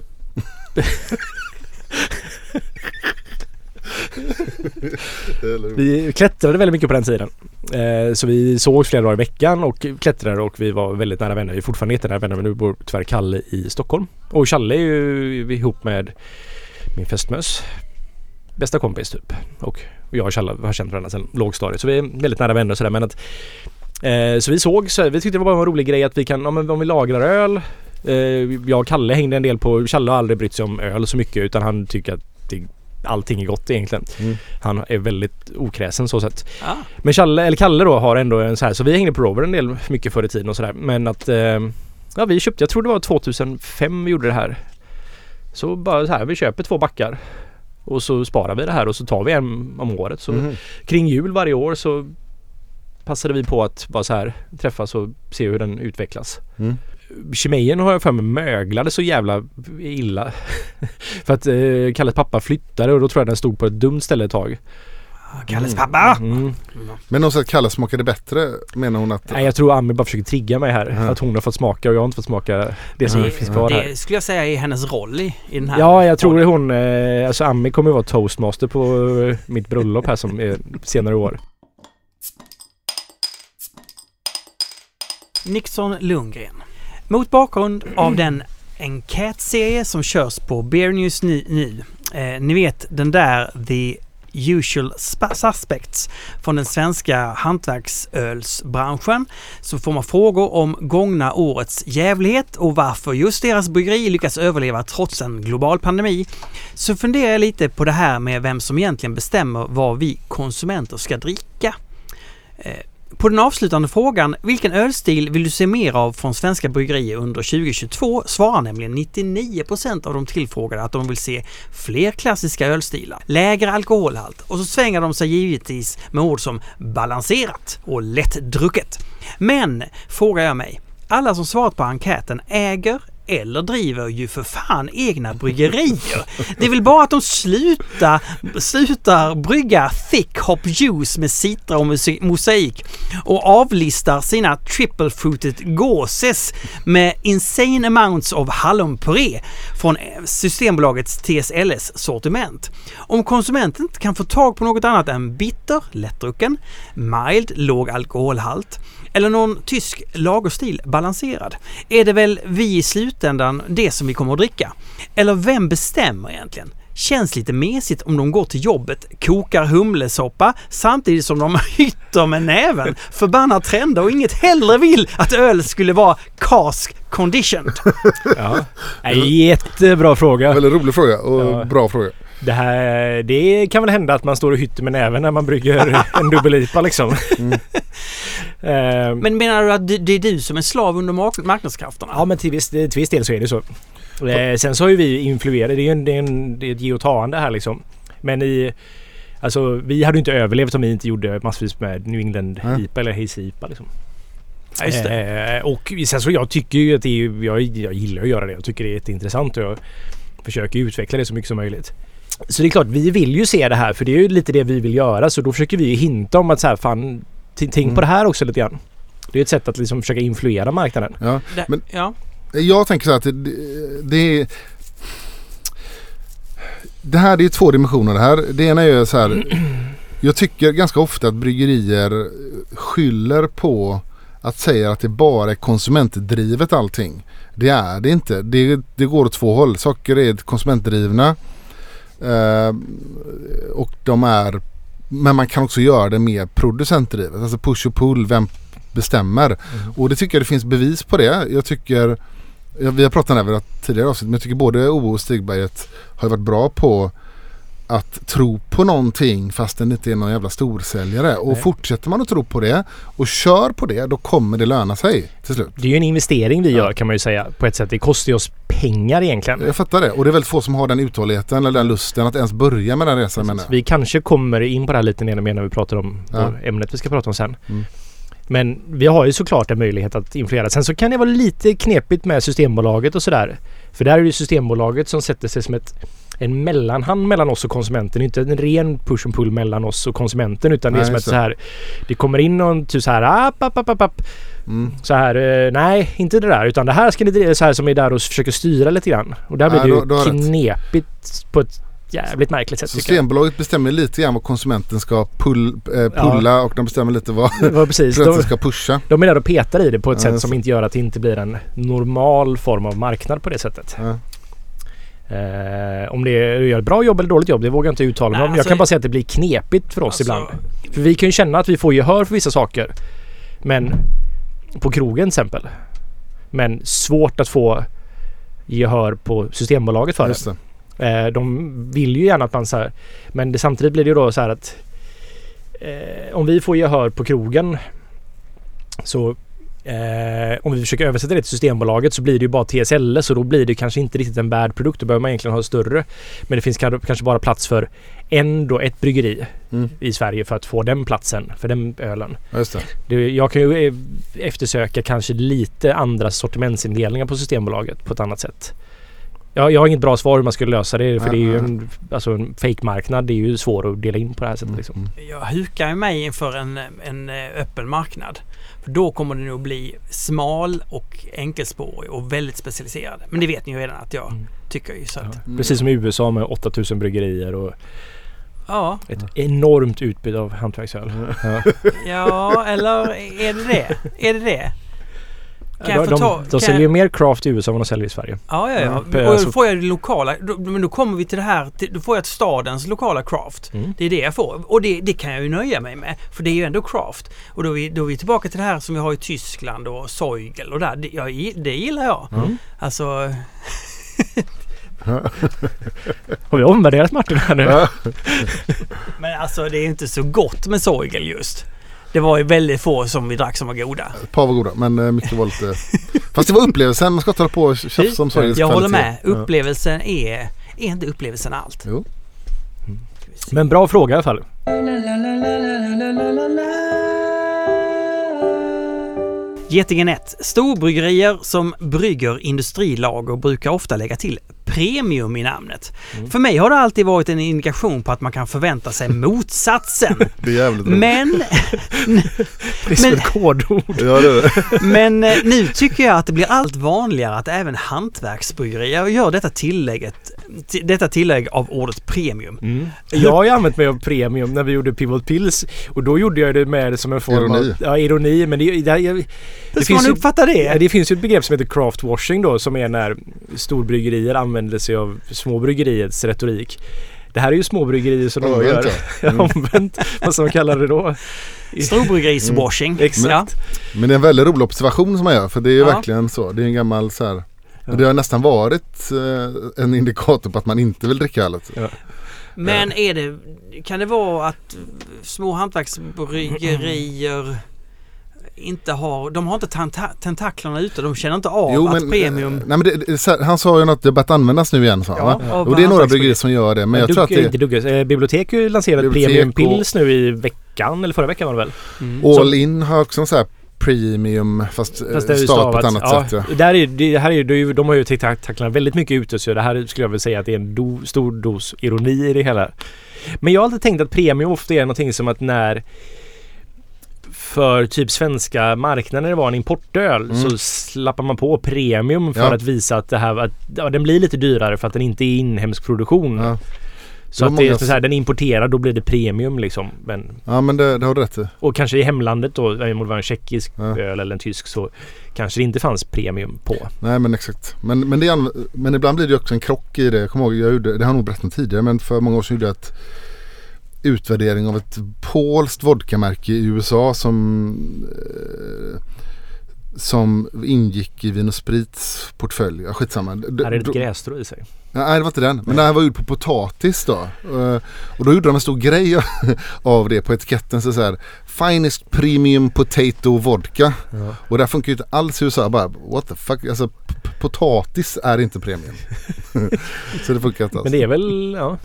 Vi klättrade väldigt mycket på den tiden. Eh, så vi sågs flera dagar i veckan och klättrade och vi var väldigt nära vänner. Vi är fortfarande jättenära vänner men nu bor tyvärr Kalle i Stockholm. Och Kalle är ju ihop med min fästmös bästa kompis typ. Och jag och Kalle har känt varandra sedan lågstadiet så vi är väldigt nära vänner och sådär men att eh, Så vi såg så vi tyckte det var bara en rolig grej att vi kan, ja, men om vi lagrar öl eh, Jag och Kalle hängde en del på, Kalle har aldrig brytt sig om öl så mycket utan han tycker att det, allting är gott egentligen. Mm. Han är väldigt okräsen så sett. Ja. Men Challe, eller Kalle då har ändå en så här, så vi hängde på Rover en del mycket förr i tiden och sådär. Men att eh, Ja vi köpte, jag tror det var 2005 vi gjorde det här. Så bara så här, vi köper två backar. Och så sparar vi det här och så tar vi en om året. Så Mhm. kring jul varje år så passade vi på att bara så här träffas och se hur den utvecklas. Mm. Kemejen har jag för mig möglade så jävla illa. för att eh, Kalles pappa flyttade och då tror jag den stod på ett dumt ställe ett tag. Kalles pappa! Mm. Men hon sa att Kalle smakade bättre menar hon att... Nej jag tror Ami bara försöker trigga mig här. Ja. Att hon har fått smaka och jag har inte fått smaka det som Nej, finns kvar här. Det skulle jag säga är hennes roll i, i den här. Ja, jag tror det hon, eh, alltså Ami kommer vara toastmaster på eh, mitt bröllop här som är senare i år. Nixon Lundgren. Mot bakgrund av den enkätserie som körs på Bear News nu, eh, ni vet den där The Usual Suspects från den svenska hantverksölsbranschen så får man frågor om gångna årets jävlighet och varför just deras bryggeri lyckas överleva trots en global pandemi. Så funderar jag lite på det här med vem som egentligen bestämmer vad vi konsumenter ska dricka. Eh, på den avslutande frågan, vilken ölstil vill du se mer av från svenska bryggerier under 2022? svarar nämligen 99% av de tillfrågade att de vill se fler klassiska ölstilar, lägre alkoholhalt och så svänger de sig givetvis med ord som balanserat och lättdrucket. Men, frågar jag mig, alla som svarat på enkäten äger eller driver ju för fan egna bryggerier. Det är väl bara att de slutar, slutar brygga thick hop juice med citra och mosaik och avlistar sina triple fruited gåses med insane amounts of hallonpuré från Systembolagets TSLS sortiment. Om konsumenten inte kan få tag på något annat än bitter, lättdrucken, mild, låg alkoholhalt eller någon tysk lagerstil balanserad är det väl vi i slutändan det som vi kommer att dricka. Eller vem bestämmer egentligen? Känns lite mesigt om de går till jobbet, kokar humlesoppa samtidigt som de hytter med näven, förbannar trender och inget hellre vill att öl skulle vara cask conditioned. Ja. Jättebra fråga. Väldigt rolig fråga och Ja. bra fråga. Det, här, det kan väl hända att man står och hytter med näven när man brygger en dubbel-IPA liksom. Eh, Men menar du att det det är du som är slav under mark- marknadskrafterna? Ja men till viss, till viss del så är det så. Eh, sen så har ju vi influerat. Det är ju en, det är en, det är ett ge och tagande här liksom. Men i... Alltså vi hade ju inte överlevt om vi inte gjorde massvis med New England Nej. IPA eller Hazy IPA liksom. Ja, just det. Eh, och sen så jag tycker ju att det är, jag, jag gillar att göra det. Jag tycker det är jätteintressant och jag försöker utveckla det så mycket som möjligt. Så det är klart, vi vill ju se det här för det är ju lite det vi vill göra. Så då försöker vi ju hinta om att så här, fan, tänk Mm. på det här också lite grann. Det är ett sätt att liksom försöka influera marknaden. Ja. Det, Men- ja. Jag tänker så att det, det är... Det här det är två dimensioner det här. Det ena är ju så här. Jag tycker ganska ofta att bryggerier skyller på att säga att det bara är konsumentdrivet allting. Det är det inte. Det, det går åt två håll. Saker är konsumentdrivna. Eh, och de är men man kan också göra det mer producentdrivet. Alltså push och pull. Vem bestämmer? Och det tycker jag det finns bevis på det. Jag tycker Vi har pratat om det här tidigare avsnitt men jag tycker både O och Stigberget har varit bra på att tro på någonting fast den inte är någon jävla storsäljare. Och Nej. fortsätter man att tro på det och kör på det då kommer det löna sig till slut. Det är ju en investering vi Ja. gör kan man ju säga på ett sätt. Det kostar ju oss pengar egentligen. Jag fattar det och det är väldigt få som har den uthålligheten eller den lusten att ens börja med den resan menar jag. Vi kanske kommer in på det här lite mer när vi pratar om Ja. ämnet vi ska prata om sen. Mm. Men vi har ju såklart en möjlighet att influera. Sen så kan det vara lite knepigt med Systembolaget och sådär. För där är det ju Systembolaget som sätter sig som ett, en mellanhand mellan oss och konsumenten. Inte en ren push and pull mellan oss och konsumenten utan det är Nej, som just det. så här. Det kommer in någon typ så här app, app, app, app. Mm. Så här, eh, nej inte det där utan det här ska ni så här som är där och försöker styra lite grann. Och där blir Nej, det ju du rätt. knepigt på ett jävligt märkligt sätt. Systembolaget bestämmer lite grann vad konsumenten ska pull, eh, pulla och de bestämmer lite vad var precis. De, ska pusha. de är där och petar i det på ett Ja, sätt som inte gör att det inte blir en normal form av marknad på det sättet. Ja. Eh, om det gör ett bra jobb eller dåligt jobb, det vågar jag inte uttala mig om. Jag alltså- kan bara säga att det blir knepigt för oss Alltså, ibland. För vi kan ju känna att vi får gehör för vissa saker. Men på krogen till exempel. Men svårt att få gehör på Systembolaget för det. Eh, de vill ju gärna att man så här, Men det, samtidigt blir det ju då så här att eh, om vi får gehör på krogen så eh, om vi försöker översätta det till Systembolaget så blir det ju bara TSL så då blir det kanske inte riktigt en bad produkt. Då behöver man egentligen ha större. Men det finns ka- kanske bara plats för en då, ett bryggeri Mm. i Sverige för att få den platsen för den ölen. Just det. Det, jag kan ju eh, eftersöka kanske lite andra sortimentsindelningar på Systembolaget på ett annat sätt. Jag, jag har inget bra svar hur man skulle lösa det för Ja, det är ju en, alltså en fake-marknad. Det är ju svårt att dela in på det här sättet liksom. Mm. Jag hukar mig inför en, en eh, öppen marknad. För då kommer den nog bli smal och enkelspårig och väldigt specialiserad. Men det vet ni ju redan att jag Mm. tycker ju så att, Mm. Precis som i USA med 8000 bryggerier och ja. ett enormt utbud av hantverksöl. Ja. Ja, eller är det det? Är det det? Kan de jag få de, ta... de kan säljer jag- ju mer craft i USA än vad de säljer i Sverige. Ja, ja, ja. Ja, Och alltså- då får jag det lokala. Då, men då kommer vi till det här. till- Då får jag stadens lokala craft. Mm. Det är det jag får. Och det, det kan jag ju nöja mig med. För det är ju ändå craft. Och då är vi, då är vi tillbaka till det här som vi har i Tyskland och Soigel och där. Det, jag, det gillar jag. Mm. Alltså... Har vi omvärderat Martin här nu? Men alltså det är inte så gott med Soigel just. Det var ju väldigt få som vi drack som var goda. Ett par var goda men eh, mycket var lite... Fast det var upplevelsen. Man ska inte hålla på och tjafsa om Sveriges Jag håller med. Upplevelsen är... Är inte upplevelsen allt? Jo. Men bra fråga i alla fall. Getingen 1. Storbryggerier som brygger industrilager brukar ofta lägga till premium i namnet. Mm. För mig har det alltid varit en indikation på att man kan förvänta sig motsatsen. Det är jävligt roligt. Men, Det är som Men- ett kodord. Ja, det är det. men eh, nu tycker jag att det blir allt vanligare att även hantverksbryggerier gör detta tillägget, detta tillägg av ordet premium. Mm. Jag har ju använt mig av premium när vi gjorde Pivot Pills och då gjorde jag det med som en form Ironi. av ja, ironi. Men det, det, Hur det ska man ju- uppfatta det? Ja, det finns ju ett begrepp som heter craft washing då som är när storbryggerier använder sig av småbryggeriets retorik. Det här är ju småbryggerier som de gör. ja. Ja, Omvänt. Vad ska man kalla det då? Storbryggeriswashing. Exakt. Ja. Men det är en väldigt rolig observation som man gör för det är ju Ja. verkligen så. Det är en gammal så här. Ja. Det har nästan varit eh, en indikator på att man inte vill dricka ölet. Men är det, kan det vara att små hantverksbryggerier inte har, de har inte tenta- tentaklerna ute, de känner inte av att premium... eh, Nej, men det, det, så han sa ju något, det har börjat användas nu igen sa han, va? Och det är några bryggerier som gör det. Men jag Dugge- tror att det Inte Dugges, eh, Bibliotek lanserat Bibliotek Premium och- nu i veckan, eller förra veckan var det väl? Mm. All In har också en så här premium fast, Fast det eh, är ju stavat på ett annat sätt. Ja. Där är, det här är, det de har ju tentaklarna väldigt mycket ute så det här skulle jag väl säga att det är en do, stor dos ironi i det hela. Men jag har alltid tänkt att premium ofta är någonting som att när för typ svenska marknaden när det var en importöl Mm. så slappar man på premium för Ja. att visa att det här att, ja, den blir lite dyrare för att den inte är inhemsk produktion. Ja. Så Det att det är så här, den importerad då blir det premium liksom. Men, ja men det, det har du rätt i. och kanske i hemlandet då, om det var en tjeckisk Ja. öl eller en tysk så kanske det inte fanns premium på. Nej men exakt. Men, men, det men ibland blir det också en krock i det. Jag kommer ihåg, jag gjorde, det har jag nog berättat tidigare men för många år sedan gjorde jag ett utvärdering av ett polskt vodkamärke i USA som eh, som ingick i Vin Sprits portfölj. Ja, skitsamma. Här är det lite grässtrå i sig. Nej det var inte den. Men den här var gjord på potatis då. Eh, Och då gjorde de en stor grej av det på etiketten. Så så här, Finest premium potato vodka. Ja. Och det här funkar ju inte alls i USA. Bara what the fuck. Alltså potatis är inte premium. så det funkar inte alls. Men det är väl, ja.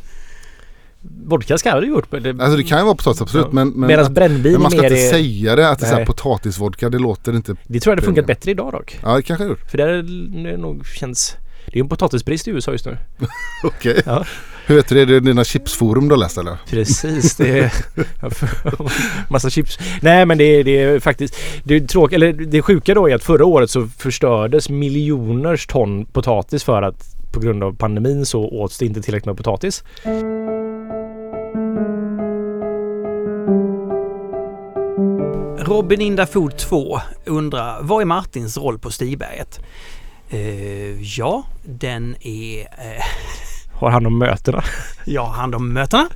Vodka ska det gjort. men Det, Alltså det kan ju vara potatis absolut. Ja. Men, men, Medan brännvin men man ska inte är, säga det att det är här potatisvodka. Det låter inte. Det tror jag det funkat bättre idag dock. Ja det kanske det gjort. För det är, det är nog känns... Det är ju en potatisbrist i USA just nu. Okej. Ja. Hur vet du det? Det är dina chipsforum du har läst eller? Precis, det är... massa chips. Nej men det är, det är faktiskt... Det är tråkigt, eller det sjuka då är att förra året så förstördes miljoners ton potatis för att på grund av pandemin så åts det inte tillräckligt med potatis. Robin Inda Food 2 undrar, vad är Martins roll på Stiberget? Eh, ja, den är... Eh, Har hand om mötena. jag har hand om mötena.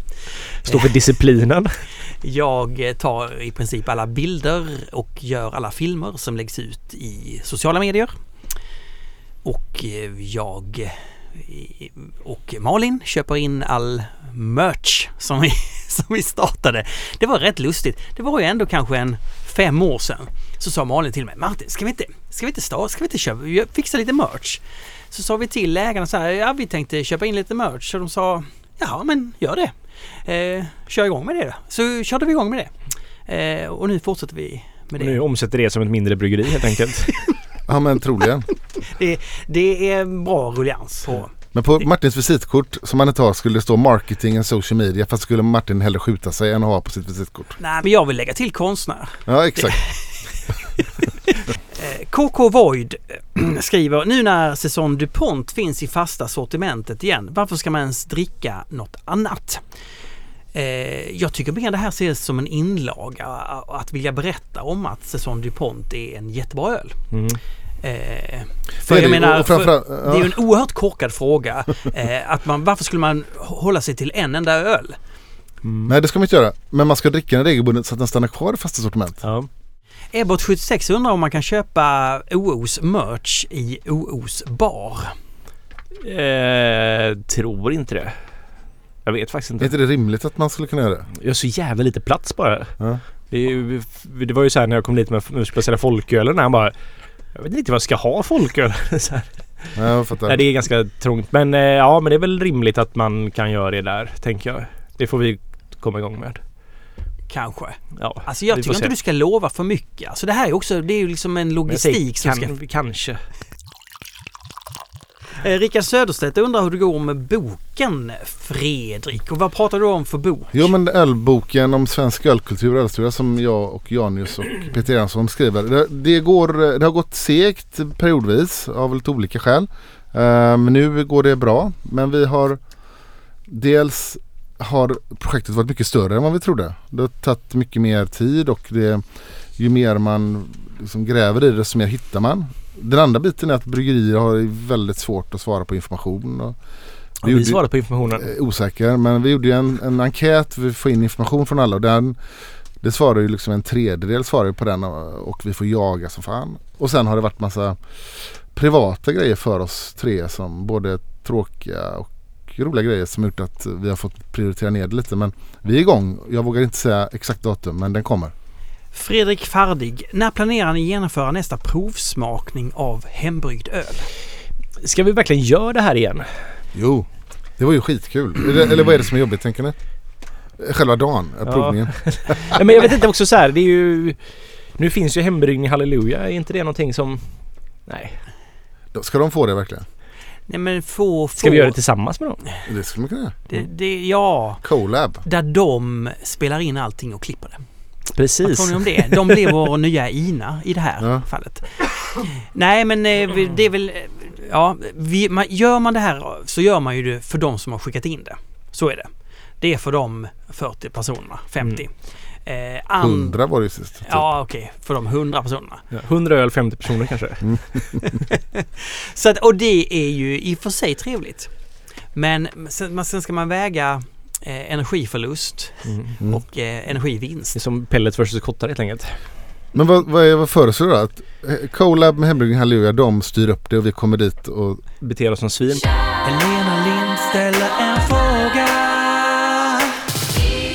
Står för disciplinen. Jag tar i princip alla bilder och gör alla filmer som läggs ut i sociala medier. Och eh, jag och Malin köper in all merch som vi, som vi startade. Det var rätt lustigt. Det var ju ändå kanske en fem år sedan. Så sa Malin till mig, Martin, ska vi inte, ska vi inte, starta, ska vi inte köpa, fixa lite merch? Så sa vi till ägarna så här, ja vi tänkte köpa in lite merch. Så de sa, ja men gör det. Eh, kör igång med det då. Så körde vi igång med det. Eh, och nu fortsätter vi med Och nu det. omsätter det som ett mindre bryggeri helt enkelt. Ja men troligen. Det, det är bra rullians på. Men på Martins visitkort som han inte har skulle det stå marketing and social media fast skulle Martin hellre skjuta sig än att ha på sitt visitkort. Nej, men jag vill lägga till konstnär. Ja exakt. Eh, KK Void eh, skriver, nu när säsong DuPont finns i fasta sortimentet igen, varför ska man ens dricka något annat? Eh, jag tycker mer det här ses som en inlaga, att vilja berätta om att säsong DuPont är en jättebra öl. Mm. Eh, för jag menar, för, det är ju en oerhört korkad fråga. Eh, att man, varför skulle man hålla sig till en enda öl? Nej det ska man inte göra. Men man ska dricka den regelbundet så att den stannar kvar i fasta sortiment. Ja. Ebot 76 undrar om man kan köpa OOs merch i OOs bar. Eh, tror inte det. Jag vet faktiskt Är inte. inte det rimligt att man skulle kunna göra det? Jag har så jävla lite plats bara. Ja. Det, ju, det var ju så här när jag kom dit med med att placera folkölen han bara Jag vet inte vad jag ska ha folköl. Så här. Ja, jag fattar. Nej, det är ganska trångt. Men eh, ja, men det är väl rimligt att man kan göra det där, tänker jag. Det får vi komma igång med. kanske. Ja, Alltså jag vi tycker får inte se. du ska lova för mycket. Alltså det här är också, det är ju liksom en Men jag säger logistik som ska... kan, Kanske. Eh, Rickard Söderstedt undrar hur det går med boken Fredrik. Och vad pratar du om för bok? Jo men ölboken om svensk ölkultur och ölhistoria som jag och Janius och Peter Jansson skriver. Det, det, går, det har gått segt periodvis av lite olika skäl. Men nu går det bra. Men vi har dels har projektet varit mycket större än vad vi trodde. Det har tagit mycket mer tid och det, ju mer man liksom gräver i det desto mer hittar man. Den andra biten är att bryggerier har väldigt svårt att svara på information. Och vi gjorde- svarat på informationen? eh, osäker. Men vi gjorde en, en enkät. Vi får in information från alla och den det svarar ju liksom en tredjedel svarar på den och och vi får jaga som fan. Och sen har det varit massa privata grejer för oss tre som både tråkiga och roliga grejer som gjort att vi har fått prioritera ner det lite. Men vi är igång. Jag vågar inte säga exakt datum men den kommer. Fredrik Fardig, när planerar ni genomföra nästa provsmakning av hembryggd öl? Ska vi verkligen göra det här igen? Jo, det var ju skitkul. Eller, eller vad är det som är jobbigt tänker ni? Själva dagen, Ja. provningen. Nej, men jag vet inte också så här, det är ju... Nu finns ju hembryggning halleluja, är inte det någonting som... Nej. Ska de få det verkligen? Nej men få... få Ska vi göra det tillsammans med dem? Det skulle man kunna göra. det, det, Ja, Colab. där de spelar in allting och klipper det. Vad Precis. tror ni om det? De blir vår nya Ina i det här Ja. fallet. Nej men eh, det är väl... eh, Ja, vi, man, gör man det här så gör man ju det för de som har skickat in det. Så är det. Det är för de 40 personerna, 50. Eh, and, 100 var det sist. typ. Ja okej, för de 100 personerna. Ja, 100 öl, 50 personer kanske. Så att, och det är ju i och för sig trevligt. Men sen, sen ska man väga eh, energiförlust Mm. Mm. och eh, energivinst. Det är som pellet versus kottar helt enkelt. Men vad, vad, är, vad föreslår du då? Att eh, Colab med Hembryggning Halleluja de styr upp det och vi kommer dit och Beter oss som svin. Helena Lind ställer en fråga.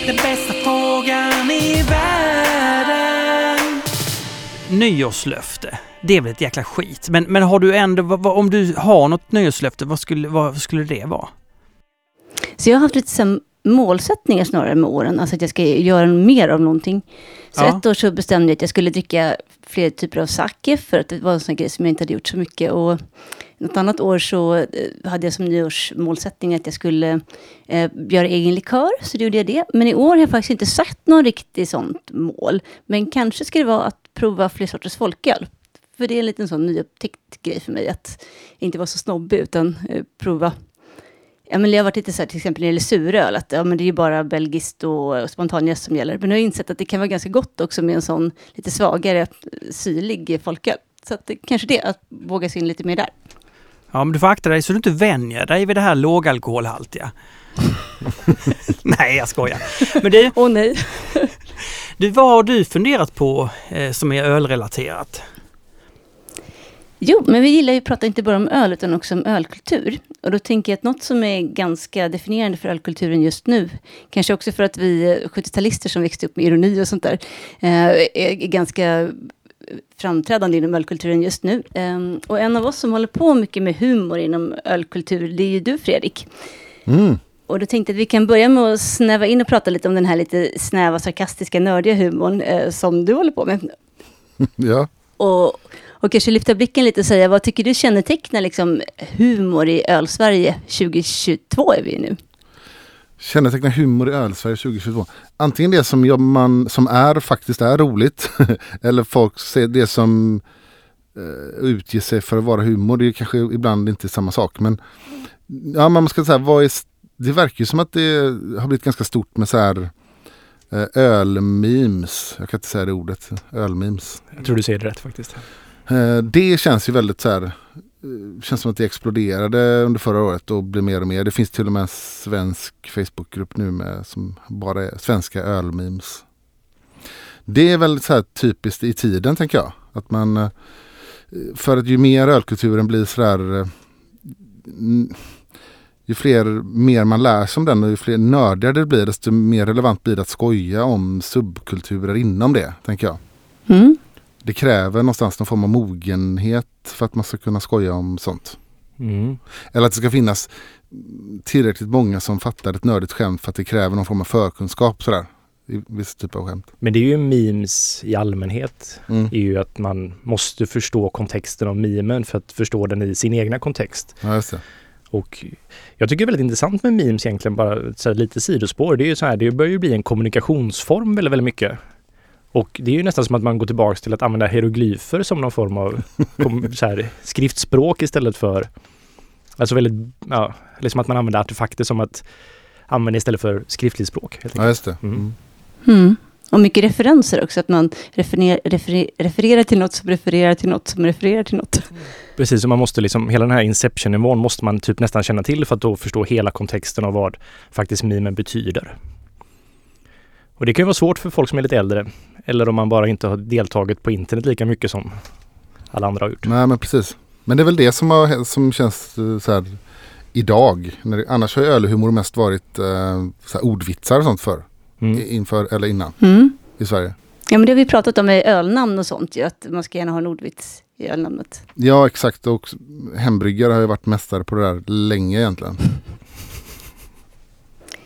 Den bästa frågan i världen. Nyårslöfte. Det är väl ett jäkla skit. Men, men har du ändå, vad, vad, om du har något nyårslöfte, vad skulle, vad skulle det vara? Så jag har haft lite målsättningar snarare med åren. Alltså att jag ska göra mer av någonting. Så Ja. ett år så bestämde jag att jag skulle dricka fler typer av sake. För att det var en sån grej som jag inte hade gjort så mycket. Och något annat år så eh, hade jag som nyårsmålsättning att jag skulle eh, göra egen likör. Så då gjorde jag det. Men i år har jag faktiskt inte satt någon riktigt sånt mål. Men kanske ska det vara att prova fler sorters folköl. För det är en liten sån nyupptäckt grej för mig. Att inte vara så snobbig utan eh, prova Ja, men jag har varit lite så här, till exempel när det gäller suröl, att ja, men det är ju bara belgiskt och, och spontanjäst som gäller. Men nu har jag insett att det kan vara ganska gott också med en sån lite svagare, eh, syrlig folköl. Så att det, kanske det, att våga sig in lite mer där. Ja, men du får akta dig så du inte vänjer dig vid det här lågalkoholhaltiga. Nej, jag skojar. Men du, Åh nej! du, vad har du funderat på eh, som är ölrelaterat? Jo, men vi gillar ju att prata inte bara om öl utan också om ölkultur. Och då tänker jag att något som är ganska definierande för ölkulturen just nu, kanske också för att vi eh, 70-talister som växte upp med ironi och sånt där, eh, är är ganska framträdande inom ölkulturen just nu. Eh, och en av oss som håller på mycket med humor inom ölkultur, det är ju du Fredrik. mm, Och då tänkte jag att vi kan börja med att snäva in och prata lite om den här lite snäva, sarkastiska, nördiga humorn eh, som du håller på med. ja. Och, och kanske lyfta blicken lite och säga, vad tycker du kännetecknar liksom humor i Ölsverige 2022 är vi ju nu? Kännetecknar humor i Ölsverige 2022. Antingen det som, jag, man, som är faktiskt är roligt eller folk ser det som eh, utger sig för att vara humor. Det är kanske ibland inte samma sak. Men ja, man ska säga, vad är, det verkar ju som att det har blivit ganska stort med så här eh, ölmemes. Jag kan inte säga det ordet. Ölmemes. Jag tror du säger det rätt faktiskt. Eh, det känns ju väldigt så här. Eh, känns som att det exploderade under förra året och blir mer och mer. Det finns till och med en svensk Facebookgrupp nu med som bara är svenska ölmemes. Det är väldigt så här typiskt i tiden tänker jag. Att man eh, för att ju mer ölkulturen blir så där ju fler, mer man lär sig om den och ju fler nördigare det blir desto mer relevant blir det att skoja om subkulturer inom det, tänker jag. Mm. Det kräver någonstans någon form av mogenhet för att man ska kunna skoja om sånt. Mm. Eller att det ska finnas tillräckligt många som fattar ett nördigt skämt för att det kräver någon form av förkunskap. Sådär. i viss typ av skämt. Men det är ju memes i allmänhet. Mm. är ju att man måste förstå kontexten av memen för att förstå den i sin egna kontext. Ja, just det. Och jag tycker det är väldigt intressant med memes egentligen, bara lite sidospår. Det är ju så här, det börjar ju bli en kommunikationsform väldigt, väldigt mycket. Och det är ju nästan som att man går tillbaks till att använda hieroglyfer som någon form av här, skriftspråk istället för Alltså väldigt, ja, liksom att man använder artefakter som att använda istället för skriftligt språk. Helt Ja, just det. Mm. Mm. Mm. Och mycket referenser också, att man refererar, referer, refererar till något som refererar till något som refererar till något. Precis, så man måste liksom, hela den här inception-nivån måste man typ nästan känna till för att då förstå hela kontexten av vad faktiskt memen betyder. Och det kan ju vara svårt för folk som är lite äldre. Eller om man bara inte har deltagit på internet lika mycket som alla andra har gjort. Nej men precis. Men det är väl det som, har, som känns eh, så här idag. När det, annars har ju ölhumor mest varit eh, så här ordvitsar och sånt för. Mm. Inför eller innan Mm. i Sverige. Ja, men det har vi pratat om med ölnamn och sånt ju, att man ska gärna ha en ordvits i ölnamnet. Ja exakt och hembryggare har ju varit mästare på det där länge egentligen.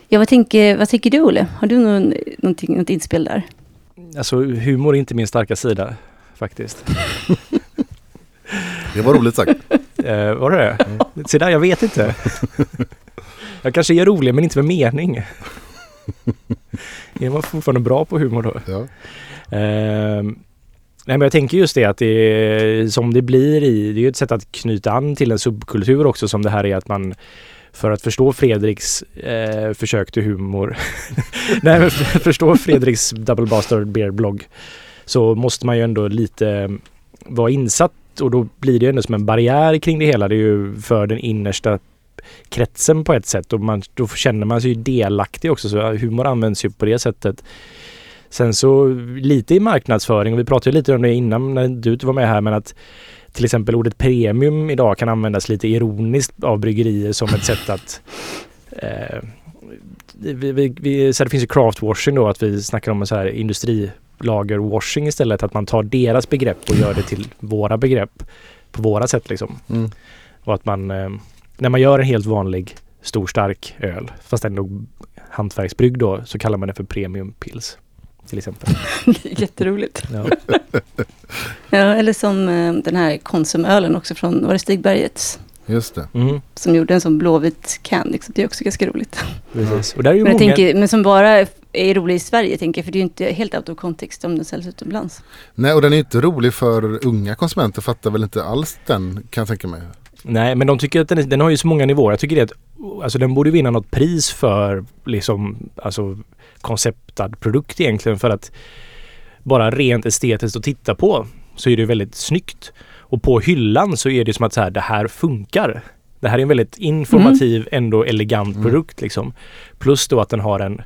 Ja, vad tänker, vad tänker du Olle? Har du någon, någonting, något inspel där? Alltså humor är inte min starka sida faktiskt. Det var roligt sagt. Eh, var det det? Se där, jag vet inte. Jag kanske är rolig men inte med mening. Är man fortfarande bra på humor då? Ja. Ehm, nej men jag tänker just det att det är, som det blir i, det är ju ett sätt att knyta an till en subkultur också som det här är att man för att förstå Fredriks eh, försök till humor, nej men för- förstå Fredriks Double Bastard Beer blogg så måste man ju ändå lite mm, vara insatt och då blir det ändå som en barriär kring det hela. Det är ju för den innersta kretsen på ett sätt och man, då känner man sig ju delaktig också så humor används ju på det sättet. Sen så lite i marknadsföring och vi pratade lite om det innan när du inte var med här men att till exempel ordet premium idag kan användas lite ironiskt av bryggerier som ett sätt att eh, vi, vi, vi, så det finns ju craftwashing då att vi snackar om en så här industrilagerwashing istället att man tar deras begrepp och gör det till våra begrepp på våra sätt liksom. Mm. Och att man eh, när man gör en helt vanlig stor stark öl fast ändå hantverksbrygg då så kallar man det för premium pils till exempel. Jätteroligt. Ja. Ja, eller som eh, den här Konsumölen också från, var det Stigbergets? Just det. Mm, Som gjorde en sån blåvit can, liksom. det är också ganska roligt. precis. Och där är ju Men, många... tänker, men som bara är rolig i Sverige, tänker jag, för det är ju inte helt out of context om den säljs utomlands. Nej och den är inte rolig för unga konsumenter fattar väl inte alls den kan jag tänka mig. Nej, men de tycker att den, är, den har ju så många nivåer. Jag tycker det att alltså, den borde vinna något pris för liksom alltså konceptad produkt egentligen för att bara rent estetiskt att titta på så är det väldigt snyggt. Och på hyllan så är det som att så här, det här funkar. Det här är en väldigt informativ, ändå elegant Mm. produkt liksom. Plus då att den har en,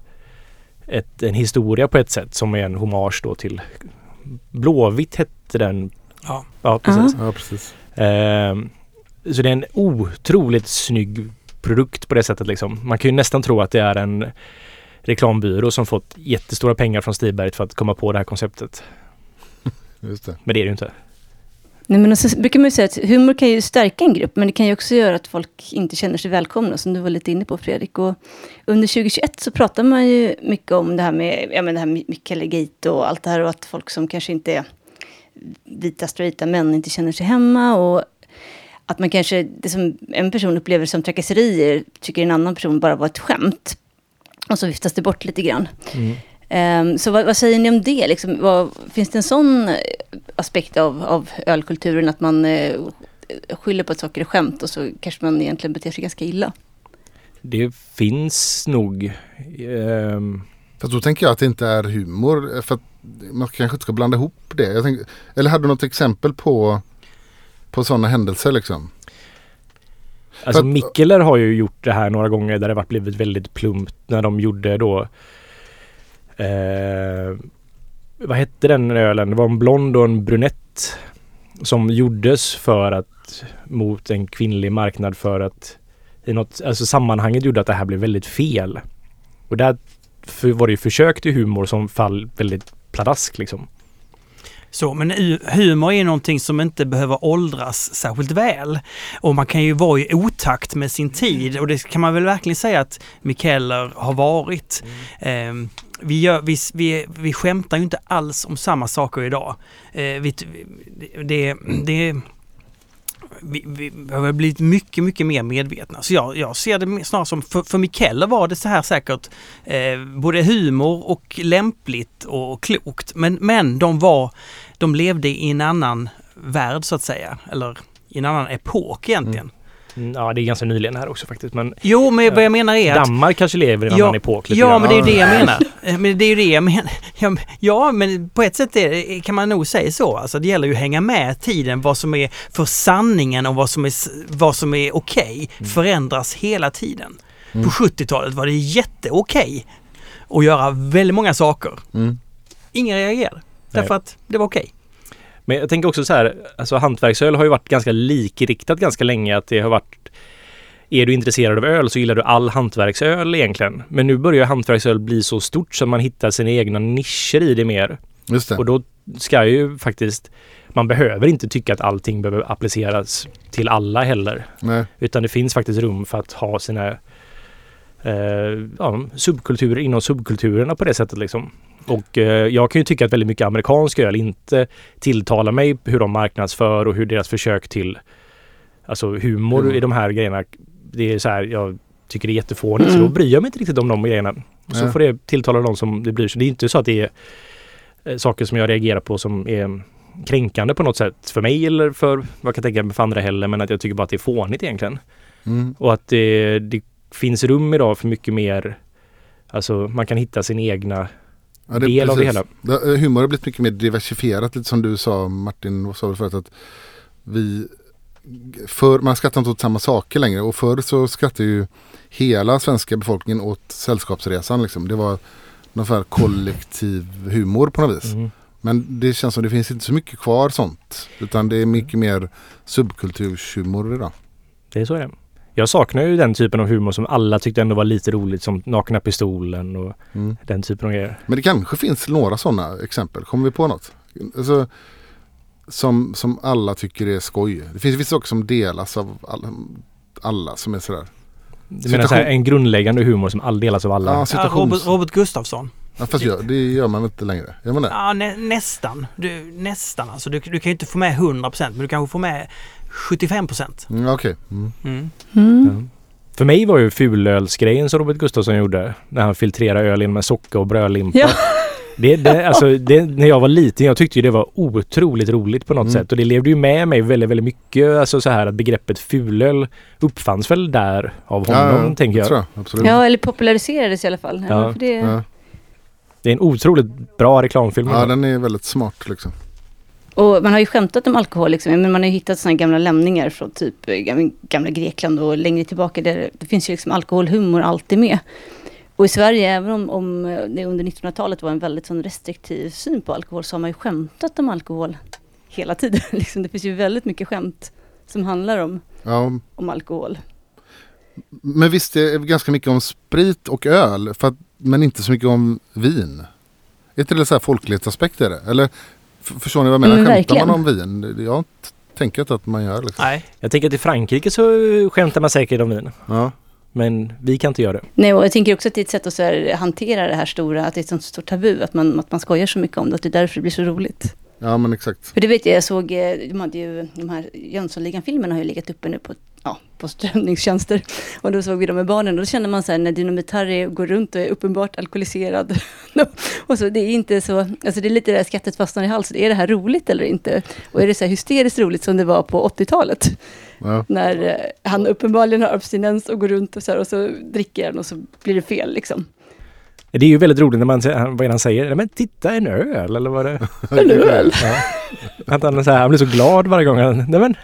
ett, en historia på ett sätt som är en hommage då till Blåvitt hette den. Ja. Ja, precis. Ja precis. Ehm, så det är en otroligt snygg produkt på det sättet liksom. Man kan ju nästan tro att det är en reklambyrå som fått jättestora pengar från Stiberget för att komma på det här konceptet. Just det. Men det är det ju inte. Nej, men så brukar man ju säga att humor kan ju stärka en grupp, men det kan ju också göra att folk inte känner sig välkomna, som du var lite inne på Fredrik. Och under 2021 så pratar man ju mycket om det här med, ja, men det här med Michaelegate och allt det här, och att folk som kanske inte är vita, straighta män inte känner sig hemma. Och att man kanske, det som en person upplever som trakasserier, tycker en annan person bara var ett skämt. Och så viftas det bort lite grann. Ehm, så vad, vad säger ni om det? Liksom, vad, finns det en sån eh, aspekt av, av ölkulturen att man eh, skyller på att saker är skämt och så kanske man egentligen beter sig ganska illa? Det finns nog. ehm, Fast då tänker jag att det inte är humor. För att man kanske inte ska blanda ihop det. Jag tänker, eller hade du något exempel på, på sådana händelser liksom? Alltså att- Mikkeler har ju gjort det här några gånger där det varit blivit väldigt plumpt när de gjorde då eh, vad hette den ölen? Det var en blond och en brunett som gjordes för att mot en kvinnlig marknad för att i något, alltså sammanhanget gjorde att det här blev väldigt fel. Och där var det ju försök till humor som fall väldigt pladask liksom. Så, men humor är någonting som inte behöver åldras särskilt väl. Och man kan ju vara i otakt med sin tid och det kan man väl verkligen säga att Mikeller har varit. Ehm, vi, gör, vi, vi, vi skämtar ju inte alls om samma saker idag. Eh, vi, det, det, vi, vi har blivit mycket, mycket mer medvetna. Så jag, jag ser det snarare som, för, för Mikeller var det så här säkert eh, både humor och lämpligt och klokt. Men, men de var, de levde i en annan värld så att säga. Eller i en annan epok egentligen. Mm, Ja, det är ganska nyligen här också faktiskt. Men Jo, men vad jag menar är att Danmark kanske lever i en annan epok lite Ja, grann. men det är ju det jag menar. Eh, Men det är ju det jag menar. Ja, Ja, men på ett sätt är det, kan man nog säga så. Alltså det gäller ju att hänga med tiden. Vad som är för sanningen och vad som är, s- vad som är okej förändras hela tiden. På 70-talet var det jätteokej att göra väldigt många saker. Mm. Ingen reagerade. Därför att det var okej. Men jag tänker också så här, alltså hantverksöl har ju varit ganska likriktat ganska länge. Att det har varit är du intresserad av öl så gillar du all hantverksöl egentligen. Men nu börjar hantverksöl bli så stort så man hittar sina egna nischer i det mer. Just det. Och då ska ju faktiskt, man behöver inte tycka att allting behöver appliceras till alla heller. Nej. Utan det finns faktiskt rum för att ha sina eh, ja, subkulturer inom subkulturerna på det sättet liksom. Och eh, jag kan ju tycka att väldigt mycket amerikansk öl inte tilltalar mig hur de marknadsför och hur deras försök till alltså humor Mm. i de här grejerna. Det är så här, jag tycker det är jättefånigt så Mm. då bryr jag mig inte riktigt om de grejerna. Så Nej. får det tilltala de som det bryr sig. Det är inte så att det är eh, saker som jag reagerar på som är kränkande på något sätt för mig eller för vad jag kan tänka mig för andra heller men att jag tycker bara att det är fånigt egentligen. Mm. Och att det, det finns rum idag för mycket mer Alltså man kan hitta sin egna Ja, del av det precis. hela. Det, eh, humor har blivit mycket mer diversifierat, lite som du sa Martin, vad sa du förut att vi för, man skrattar inte åt samma saker längre och förr så skrattade ju hela svenska befolkningen åt Sällskapsresan liksom. Det var här kollektiv humor på något vis. Mm. Men det känns som det finns inte så mycket kvar sånt. Utan det är mycket mer subkulturshumor idag. Det är så det är. Jag saknar ju den typen av humor som alla tyckte ändå var lite roligt som Nakna Pistolen och Mm. den typen av grejer. Men det kanske finns några sådana exempel. Kommer vi på något? Alltså, som, som alla tycker är skoj. Det finns vissa saker som delas av alla, alla som är sådär. Du menar så här, en grundläggande humor som all delas av alla? Ja, Ja, situations... Robert, Robert Gustafsson. Ja, fast gör, det gör man inte längre. Gör man det? Ja, nä, nästan. Du, nästan alltså. Du, du kan ju inte få med 100% men du kanske får med 75%. Mm, Okej. Mm. Mm. Mm. Ja. För mig var ju fulölsgrejen som Robert Gustafsson gjorde när han filtrerade öl in med socker och brödlimpa. Ja. Det, det, alltså, det, när jag var liten, jag tyckte ju det var otroligt roligt på något Mm. sätt och det levde ju med mig väldigt, väldigt mycket. Alltså så här att begreppet fulöl uppfanns väl där av honom, tänker jag. Jag absolut. Ja, eller populariserades i alla fall. Ja. för det, Ja. Det är en otroligt bra reklamfilm. ja, den är väldigt smart liksom. Och man har ju skämtat om alkohol, liksom. men man har ju hittat sådana gamla lämningar från typ eh, gam- gamla Grekland och längre tillbaka. Där det finns ju liksom alkoholhumor alltid med. Och i Sverige, även om, om eh, det under 1900-talet var en väldigt sån restriktiv syn på alkohol, så har man ju skämtat om alkohol hela tiden. liksom. Det finns ju väldigt mycket skämt som handlar om, Ja, om alkohol. men visst det är ganska mycket om sprit och öl. Att, men inte så mycket om vin. Är inte det så här folklighetsaspekt i det? Eller förstår ni vad jag menar? Mm, Skämtar verkligen. man om vin? Jag tänker inte att man gör liksom. Nej. Jag tänker att i Frankrike så skämtar man säkert om vin. Ja. Men vi kan inte göra det. Nej, och jag tänker också att det är ett sätt att så här, hantera det här stora, att det är ett sånt stort tabu, att man, att man skojar så mycket om det, att det är därför det blir så roligt. Ja, men exakt. För det vet jag, jag såg, eh, de hade ju, de här Jönssonligan-filmerna har ju legat uppe nu på, ja, på strömningstjänster. Och då såg vi dem med barnen och då känner man så här när Dynamit Harry går runt och är uppenbart alkoholiserad. och så det är inte så, alltså det är lite det där skrattet fastnar i halsen, är det här roligt eller inte? Och är det så här hysteriskt roligt som det var på 80-talet? Ja. När eh, han uppenbarligen har abstinens och går runt och så här och så dricker han och så blir det fel liksom. Det är ju väldigt roligt när man säger, vad han säger? Men titta en öl eller vad det En öl. Ja. Att han, så här, han blir så glad varje gång han... Nej men,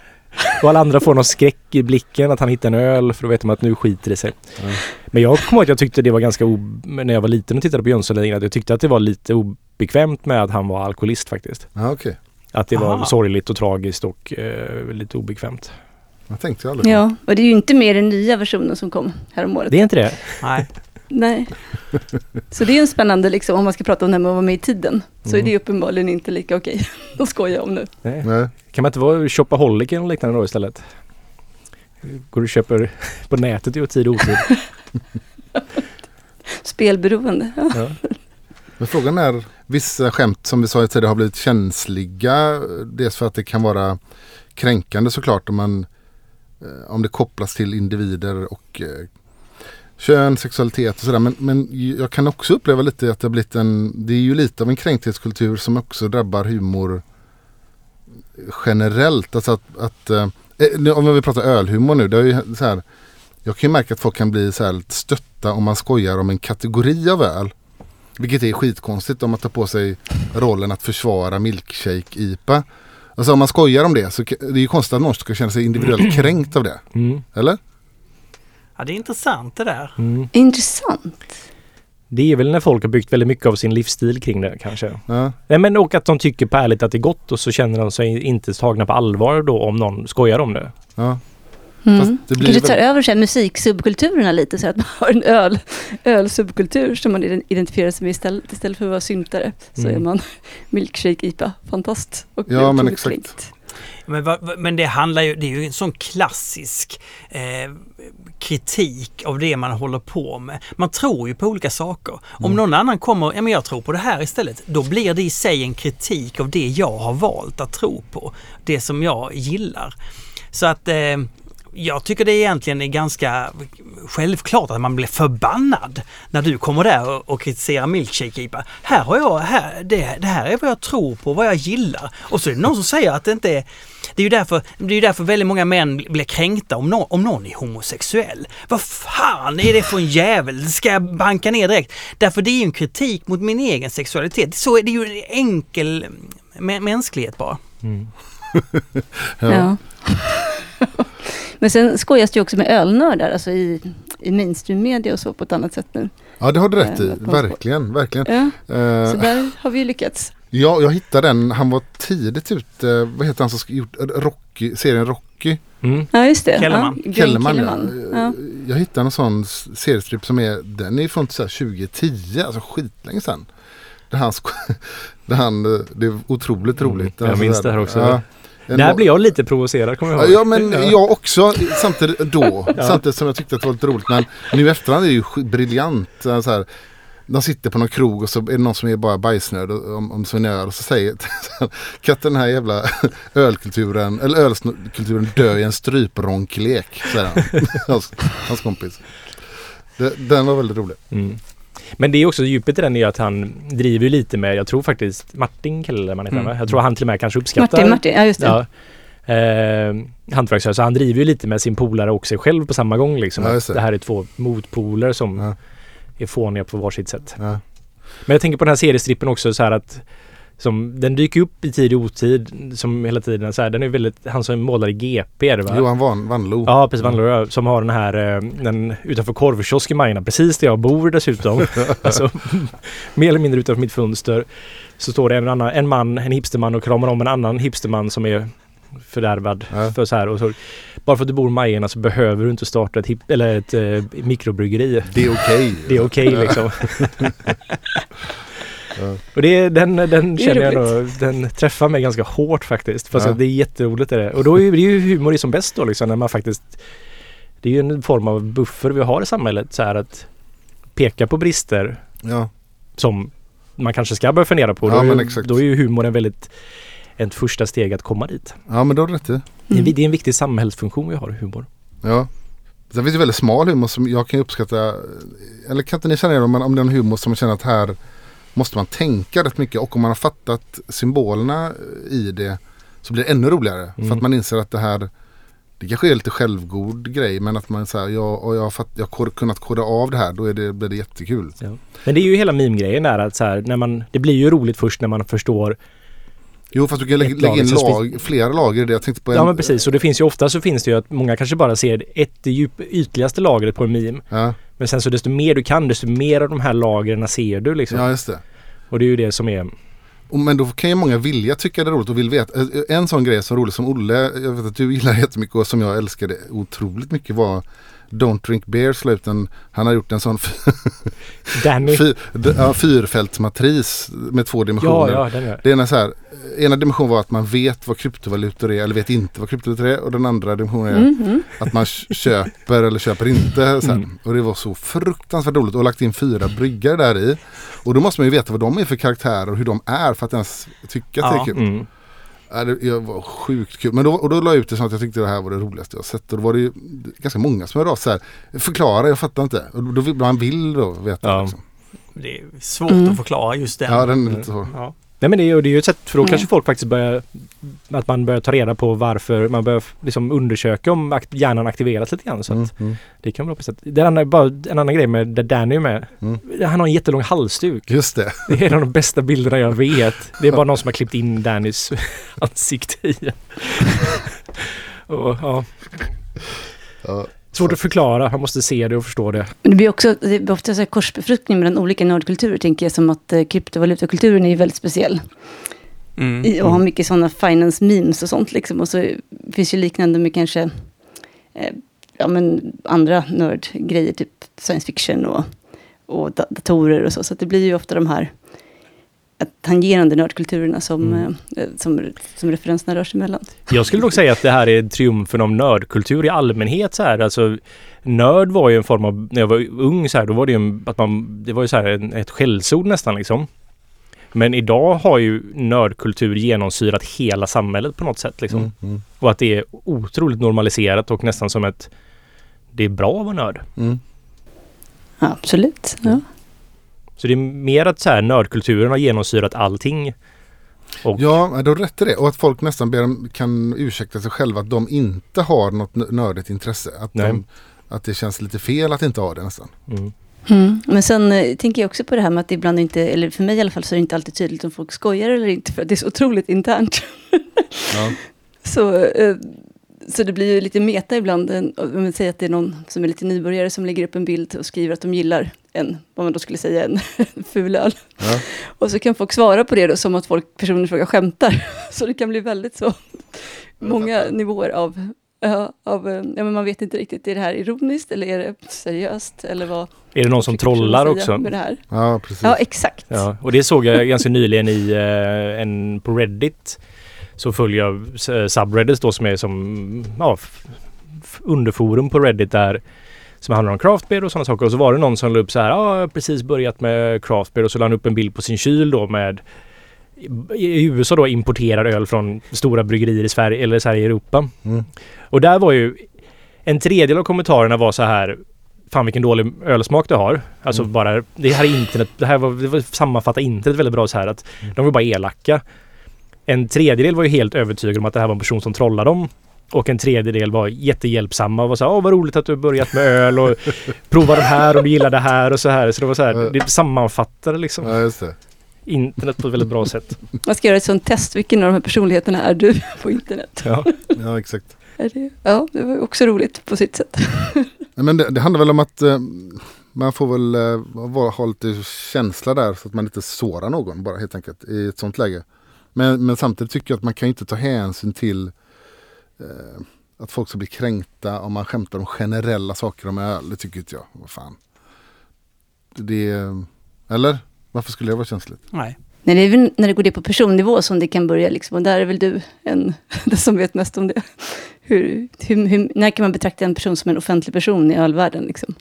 och alla andra får någon skräck i blicken att han hittar en öl för då vet de att nu skiter det sig. Ja. Men jag kommer ihåg att jag tyckte det var ganska... O, när jag var liten och tittade på Jönssonligan att jag tyckte att det var lite obekvämt med att han var alkoholist faktiskt. Ja, okej. Att det var Aha. sorgligt och tragiskt och eh, lite obekvämt. Jag tänkte jag aldrig på. Ja, och det är ju inte mer den nya versionen som kom häromåret. Det är inte det? Nej. Nej. Så det är en spännande, liksom, om man ska prata om det här med att vara med i tiden, så är Mm. det uppenbarligen inte lika okej att skoja om nu. Nej. Nej. Kan man inte vara shopaholic eller liknande då istället? Går du och köper på nätet i tid och otid? Spelberoende. Ja. Ja. Men frågan är, vissa skämt som vi sa tidigare har blivit känsliga. Dels för att det kan vara kränkande såklart om, man, eh, om det kopplas till individer och eh, kön, sexualitet och sådär. Men, men jag kan också uppleva lite att det har blivit en, det är ju lite av en kränkthetskultur som också drabbar humor generellt. Alltså att, att eh, nu, om vi pratar ölhumor nu, det är ju så här, jag kan ju märka att folk kan bli så här stötta om man skojar om en kategori av öl. Vilket är skitkonstigt om man tar på sig rollen att försvara milkshake-IPA. Alltså om man skojar om det så det är ju konstigt att någon ska känna sig individuellt kränkt av det. Mm. Eller? Ja, det är intressant det där. Mm. Intressant. Det är väl när folk har byggt väldigt mycket av sin livsstil kring det kanske. Ja. Nej men och att de tycker på ärligt att det är gott och så känner de sig inte tagna på allvar då om någon skojar om det. ja. Mm. Det blir Kanske tar väl- över så här, musiksubkulturerna lite, så att man har en öl, ölsubkultur som man ident- identifierar sig med istället, istället för att vara syntare. Så Mm. är man milkshake-IPA, fantast. Och Ja, men exakt. kränkt. Men, men det handlar ju, det är ju en sån klassisk eh, kritik av det man håller på med. Man tror ju på olika saker. Om någon annan kommer, ja men jag tror på det här istället, då blir det i sig en kritik av det jag har valt att tro på. Det som jag gillar. Så att eh, jag tycker det egentligen är ganska självklart att man blir förbannad när du kommer där och, kritiserar milkshake IPA. Här har jag, här, det, det här är vad jag tror på, vad jag gillar. Och så är det någon som säger att det inte är... Det är ju därför, det är ju därför väldigt många män blir kränkta om, nå- om någon är homosexuell. Vad fan är det för en jävel? Det ska jag banka ner direkt. Därför det är ju en kritik mot min egen sexualitet. Så är det ju enkel mä- mänsklighet bara. Ja. Ja. Men sen skojas det ju också med ölnördar, alltså i, i mainstream-media och så på ett annat sätt nu. ja, det har du rätt i. Eh, Verkligen, verkligen. Ja, Eh, så där har vi ju lyckats. ja, jag hittade den. Han var tidigt ute. Vad heter han som gjort Rocky, serien Rocky? Mm. Ja, just det. Kellerman. Ja, Kellerman, Kellerman. ja. Ja. Jag hittade en sån seriestrip som är, den är från så här 2010, alltså skitlänge sedan. Där han, där han, eh, det är otroligt Mm, roligt. jag Alltså minns det här också. Ja, Där blir jag lite provocerad kommer jag Ja, ihåg. ja men jag också samtidigt då. Ja. Samtidigt som jag tyckte att det var lite roligt. Men nu i efterhand är det ju briljant. Så här, de sitter på någon krog och så är det någon som är bara bajsnödig om, om sin öl och så säger inte den här jävla ölkulturen eller ölkulturen dö i en strypronklek säger han. hans, hans kompis. Det, den var väldigt rolig. Mm. Men det är också djupet i den är att han driver ju lite med, jag tror faktiskt Martin Kellerman heter han Mm. Jag tror han till och med kanske uppskattar Martin, Martin, ja just det. Ja. Eh, hantverksrörelse. Så han driver ju lite med sin polare och sig själv på samma gång liksom. Ja, det här är två motpoler som Ja. är fåniga på varsitt sätt. Ja. Men jag tänker på den här seriestrippen också så här att som, den dyker upp i tid och otid som hela tiden så här, den är väldigt, han som målar i GP det va? Johan Van, Vanlo. Ja precis, Vandlare som har den här eh, den utanför korvkiosk i Majorna, precis där jag bor dessutom. alltså, mer eller mindre utanför mitt fönster. Så står det en, annan, en man, en hipsterman och kramar om en annan hipsterman som är fördärvad Ja. för så här. Och så, bara för att du bor i Majorna så behöver du inte starta ett, hip, eller ett eh, mikrobryggeri. Det är okej. Det är okej liksom. Ja. Och det, är- den, den Det är känner jag nog, den träffar mig ganska hårt faktiskt. Fast Ja. det är jätteroligt är det. Och då är det är ju humor som bäst då liksom när man faktiskt Det är ju en form av buffer vi har i samhället så här att peka på brister Ja. som man kanske ska börja fundera på. Ja, då, är, men ju- exakt. då är ju humorn väldigt ett första steg att komma dit. ja, men då har du rätt i. Det, är, Mm. det är en viktig samhällsfunktion vi har, humor. Ja. Sen finns det väldigt smal humor som jag kan uppskatta. Eller kan inte ni känna er om, om den humor som man känner att här måste man tänka rätt mycket. Och om man har fattat symbolerna i det så blir det ännu roligare. För Mm. att man inser att det här det kanske är lite självgod grej men att man säger ja, och jag har, fatt, jag har kunnat koda av det här då är det, blir det jättekul. Men det är ju hela meme-grejen där att så här, när man, det blir ju roligt först när man förstår Jo fast du kan lägga, lägga in lag, flera lager i det. Jag tänkte på en, Ja men precis och det finns ju ofta så finns det ju att många kanske bara ser ett djup, ytligaste lagret på en meme. Ja, Men sen så desto mer du kan desto mer av de här lagren ser du liksom. ja just det. Och det är ju det som är men då kan ju många vilja tycka det är roligt och vill veta. Eh, En sån grej som är rolig som Olle, jag vet att du gillar jättemycket och som jag älskade otroligt mycket var Don't Drink Beer slår ut en, han har gjort en sån Danny. fy, d- ja, fyrfältsmatris med två dimensioner. Ja, ja. Det ena, så här, ena dimensionen var att man vet vad kryptovalutor är eller vet inte vad kryptovalutor är och den andra dimensionen är Mm, mm. att man köper eller köper inte. Så här. Mm. Och det var så fruktansvärt roligt och lagt in fyra bryggar där i. Och då måste man ju veta vad de är för karaktärer och hur de är för att ens tycka att det är kul. Mm. Ja, det det var sjukt kul. Men då, och då la jag ut det som att jag tyckte det här var det roligaste jag sett. Och då var det ju ganska många som hörde av sig så här. Förklara, jag fattar inte. Och då vill, man vill då veta. Ja. Liksom. Det är svårt Mm. att förklara just den. Ja, den är lite så. Ja. Nej men det är, ju- det är ju ett sätt för då Mm. kanske folk faktiskt börjar att man börjar ta reda på varför man börjar liksom undersöka om akt- hjärnan aktiveras lite grann. Så Mm, att mm. det kan vara på sätt. Det annan, bara en annan grej med där Danny är med. Mm. Han har en jättelång halsduk. Just det. Det är en av de bästa bilderna jag vet. Det är bara någon som har klippt in Dannys ansikte i. Och, ja, Ja. Svårt att förklara. Man måste se det och förstå det. Men det blir också det blir ofta så här korsbefruktning mellan olika nördkulturer, tänker jag, som att eh, kryptovalutakulturen är ju väldigt speciell. Mm. I, och har mycket sådana finance memes och sånt liksom. Och så finns ju liknande med kanske eh, ja, men andra nördgrejer, typ science fiction och, och da- datorer och så. Så att det blir ju ofta de här tangerande nördkulturerna som, Mm. eh, som, som referenserna rör sig mellan. Jag skulle nog säga att det här är triumfen av nördkultur i allmänhet så här. Alltså nörd var ju en form av, när jag var ung så här, då var det ju en, att man, det var ju så här ett skällsord nästan liksom. Men idag har ju nördkultur genomsyrat hela samhället på något sätt liksom. Mm, mm, Och att det är otroligt normaliserat och nästan som ett, det är bra att vara nörd. mm. Ja, absolut. Ja. Så det är mer att så här, nördkulturen har genomsyrat allting. Och, Ja, du har rätt i det. Och att folk nästan ber, kan ursäkta sig själva att de inte har något nö- nördigt intresse. Att, Nej. de, att det känns lite fel att inte ha det nästan. mm. Mm. Men sen eh, tänker jag också på det här med att det ibland inte, eller för mig i alla fall, så är det inte alltid tydligt om folk skojar eller inte, för att det är så otroligt internt. Ja. Så, eh, så det blir ju lite meta ibland. En- Om man säger att det är någon som är lite nybörjare som lägger upp en bild och skriver att de gillar en, vad man då skulle säga, en ful öl. Ja. Och så kan folk svara på det då som att folk, personen frågar skämtar. Så det kan bli väldigt så, många nivåer av, ja, av eh, ja, men man vet inte riktigt, är det här ironiskt eller är det seriöst? Eller vad Är det någon som trollar också? Med det här? ja, precis. Ja, exakt. Ja, och det såg jag ganska nyligen i eh, en på Reddit. Så följer jag eh, subreddits då som är som ja, underforum på Reddit där som handlar om craft beer och sådana saker. Och så var det någon som la upp så här, jag har precis börjat med craft beer och så la han upp en bild på sin kyl då med i USA då importerad öl från stora bryggerier i Sverige eller så här i Europa. Mm. Och där var ju en tredjedel av kommentarerna var så här Fan vilken dålig ölsmak du har. Alltså Mm. bara det här är internet. Det här var, det var sammanfattar internet väldigt bra så här att Mm. de var bara elaka. En tredjedel var ju helt övertygad om att det här var en person som trollade dem. Och en tredjedel var jättehjälpsamma och var så här, åh vad roligt att du har börjat med öl och prova den här och du gillar det här och så här. Så det var så här, det sammanfattade liksom Ja, just det. internet på ett väldigt bra sätt. Man ska göra ett sånt test, vilken av de här personligheterna är du på internet? Ja. Ja, exakt. Är det? Ja, det var också roligt på sitt sätt. Men det, det handlar väl om att eh, man får väl eh, ha lite känsla där så att man inte sårar någon bara helt enkelt i ett sånt läge. Men, men samtidigt tycker jag att man kan inte ta hänsyn till eh, att folk ska bli kränkta om man skämtar om generella saker om öl. Det tycker inte jag. Vad fan. Det, eller? Varför skulle det vara känsligt? Nej. Nej, det är väl när det går det på personnivå som det kan börja liksom. Och där är väl du en, den som vet mest om det. Hur, hur, hur, när kan man betrakta en person som en offentlig person i ölvärlden liksom?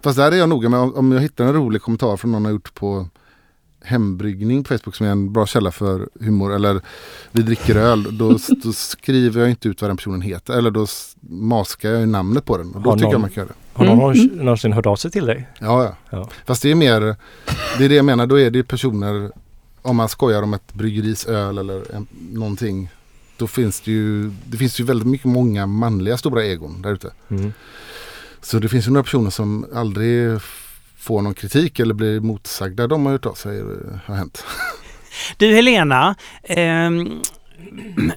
Fast där är jag noga med om, om jag hittar en rolig kommentar från någon har gjort på hembryggning på Facebook som är en bra källa för humor eller vi dricker öl. Då, då skriver jag inte ut vad den personen heter eller då maskar jag ju namnet på den och då Har tycker jag någon- man kan göra det. Har någon Mm. någonsin hört av sig till dig? Ja, ja. Ja. Fast det är mer, det är det jag menar, då är det personer, om man skojar om ett bryggeris öl eller en, någonting. Då finns det ju, det finns ju väldigt mycket många manliga stora egon där ute. Mm. Så det finns ju några personer som aldrig får någon kritik eller blir motsagda. De har hört av sig, eh, har hänt. Du Helena, eh,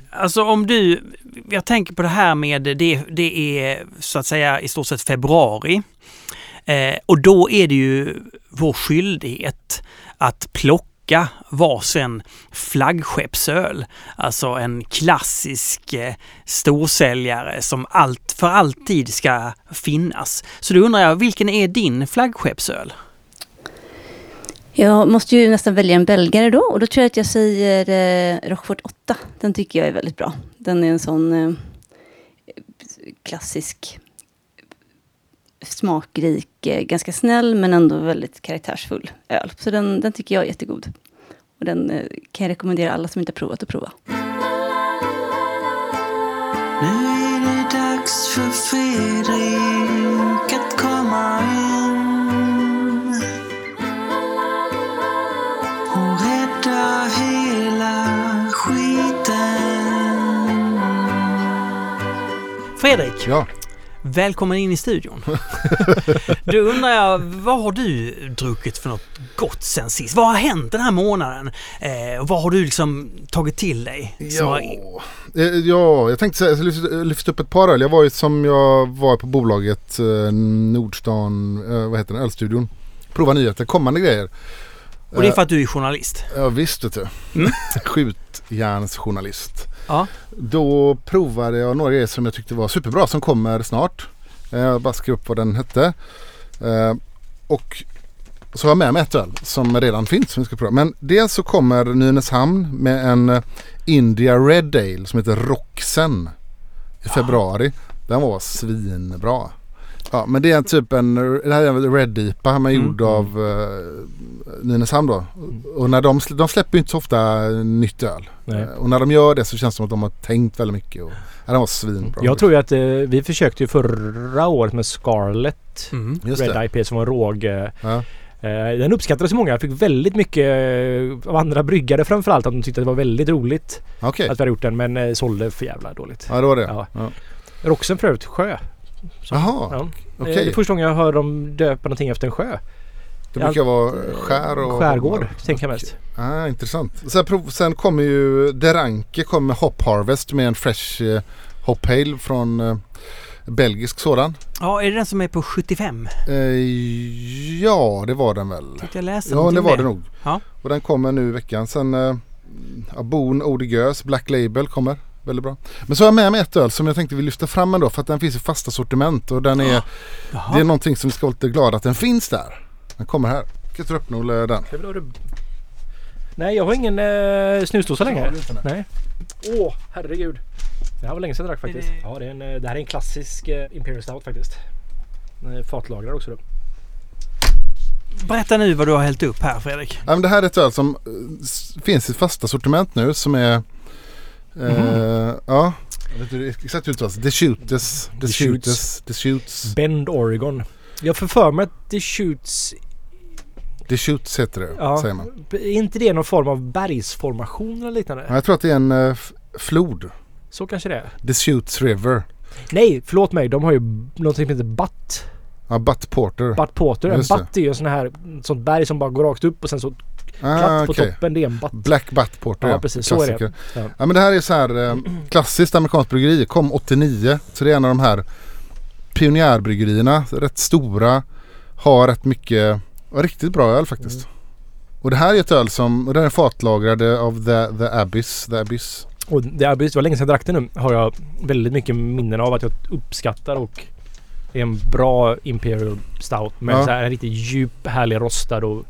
alltså om du, jag tänker på det här med det, det är så att säga i stort sett februari. Eh, och då är det ju vår skyldighet att plocka dricka varsin flaggskeppsöl. Alltså en klassisk eh, storsäljare som allt, för alltid ska finnas. Så då undrar jag, vilken är din flaggskeppsöl? Jag måste ju nästan välja en belgare då och då tror jag att jag säger eh, Rochefort 8. Den tycker jag är väldigt bra. Den är en sån eh, klassisk smakrik, eh, ganska snäll men ändå väldigt karaktärsfull öl. Så den, den tycker jag är jättegod. Och den eh, kan jag rekommendera alla som inte har provat att prova. Nu är det dags för Fredrik att komma in och rädda hela skiten. Fredrik, Ja, välkommen in i studion. Då undrar jag, vad har du druckit för något gott sen sist? Vad har hänt den här månaden? Eh, vad har du liksom tagit till dig? ja. har- Eh, ja jag tänkte säga, jag lyfte, upp ett par öl. Jag var ju som jag var på bolaget eh, Nordstan, eh, vad heter det, Ölstudion. Prova nyheter, kommande grejer. Och det är för att du är journalist? Ja visst vet du. Mm. Skjutjärnsjournalist. Ja. Då provade jag några grejer som jag tyckte var superbra som kommer snart. Eh, Jag bara skrev upp vad den hette. Eh, Och så har jag med mig ett öl som redan finns som vi ska prova. Men dels så kommer Nynäshamn med en eh, India Red Ale som heter Roxen i februari. Den var svinbra. Ja men det är typ en, det här är en Red IPA men Mm. gjord av uh, Nynäshamn då. Och när de, de släpper ju inte så ofta nytt öl. Nej. Eh, Och när de gör det så känns det som att de har tänkt väldigt mycket. Och, ja, den var svinbra. Jag tror ju att eh, vi försökte ju förra året med Scarlet Mm. Red. IP som var råg. eh, Ja. Eh, Den uppskattades så många. Jag fick väldigt mycket av andra bryggare framförallt att de tyckte att det var väldigt roligt Okej. att vi hade gjort den men sålde för jävla dåligt. Ja det var det. Ja. Ja. Roxen för övrigt sjö. Så- Jaha, Ja. okej. Eh, Det är första gången jag hör dem döpa någonting efter en sjö. Det brukar vara skär och... Skärgård tänker jag mest. Ah, intressant. Sen, prov, sen kommer ju Deranke kommer med Hop Harvest med en fresh eh, Hop Ale från eh, belgisk sådan. Ja, är det den som är på 75? Eh, ja, det var den väl. Tyckte jag läste Ja, det var det nog. Ja. Och den kommer nu i veckan. Sen eh, ja, Bon Eau de Gueuse Black Label kommer. Väldigt bra. Men så har jag med mig ett öl som jag tänkte vi lyfta fram ändå för att den finns i fasta sortiment och den är, Jaha. det är någonting som vi ska vara lite glada att den finns där. Den kommer här. Kan du öppna Olle den? Nej, jag har ingen eh, snusdosa längre. Nej. Åh, herregud. Det här var länge sedan jag drack faktiskt. det- Ja, det, är en, eh, det här är en klassisk eh, Imperial Stout faktiskt. Fatlagrad också då. Berätta nu vad du har hällt upp här Fredrik. Ja, men det här är ett öl som eh, finns i fasta sortiment nu som är eh, Mhm. Ja, jag vet inte exakt uttalas. The Shooters. The The Shooters. The Shoots. Bend Oregon. Jag får för mig att det shoots... The Shoots heter det, Ja, säger man. är inte det någon form av bergsformation eller liknande? Ja, jag tror att det är en f- flod. Så kanske det är. The Shoots River. Nej, förlåt mig. De har ju någonting som heter Butt. Ja, Butt Porter. Butt Porter. En Just det. butt är ju en sån här sånt berg som bara går rakt upp och sen så ah, platt på okej. toppen. Det är en butt. Black Butt Porter Ja, precis. Så är det. Klassiker. Ja. Ja men det här är så här eh, klassiskt amerikanskt bryggeri. Kom 89. Så det är en av de här pionjärbryggerierna. Rätt stora. Har rätt mycket, ja, riktigt bra öl faktiskt. Mm. Och det här är ett öl som, och den är fatlagrade av The, the Abyss. The Abyss. Och det, är- det var länge sedan jag drack det nu. Har jag väldigt mycket minnen av att jag uppskattar och det är en bra Imperial Stout med Ja. så här en riktigt djup, härlig rostad och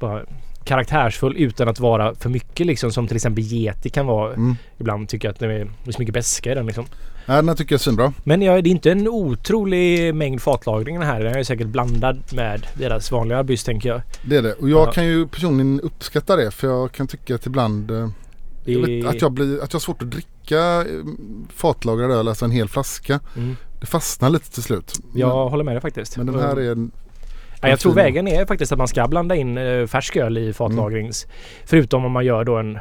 bara karaktärsfull utan att vara för mycket liksom som till exempel Yeti kan vara. Mm. Ibland tycker jag att det är, det är så mycket beska i den liksom. Ja, den här tycker jag är svinbra. Men ja, det är inte en otrolig mängd fatlagring den här. Den är säkert blandad med deras vanliga byss tänker jag. Det är det. Och jag Ja. kan ju personligen uppskatta det. För jag kan tycka att ibland eh, jag är- vet, att, jag blir, att jag har svårt att dricka eh, fatlagrad öl, alltså en hel flaska. Mm. Det fastnar lite till slut. Jag håller med dig faktiskt. Men, men den här är en, Ja, jag tror vägen är faktiskt att man ska blanda in eh, färsk öl i fatlagrings. Förutom om man gör då en...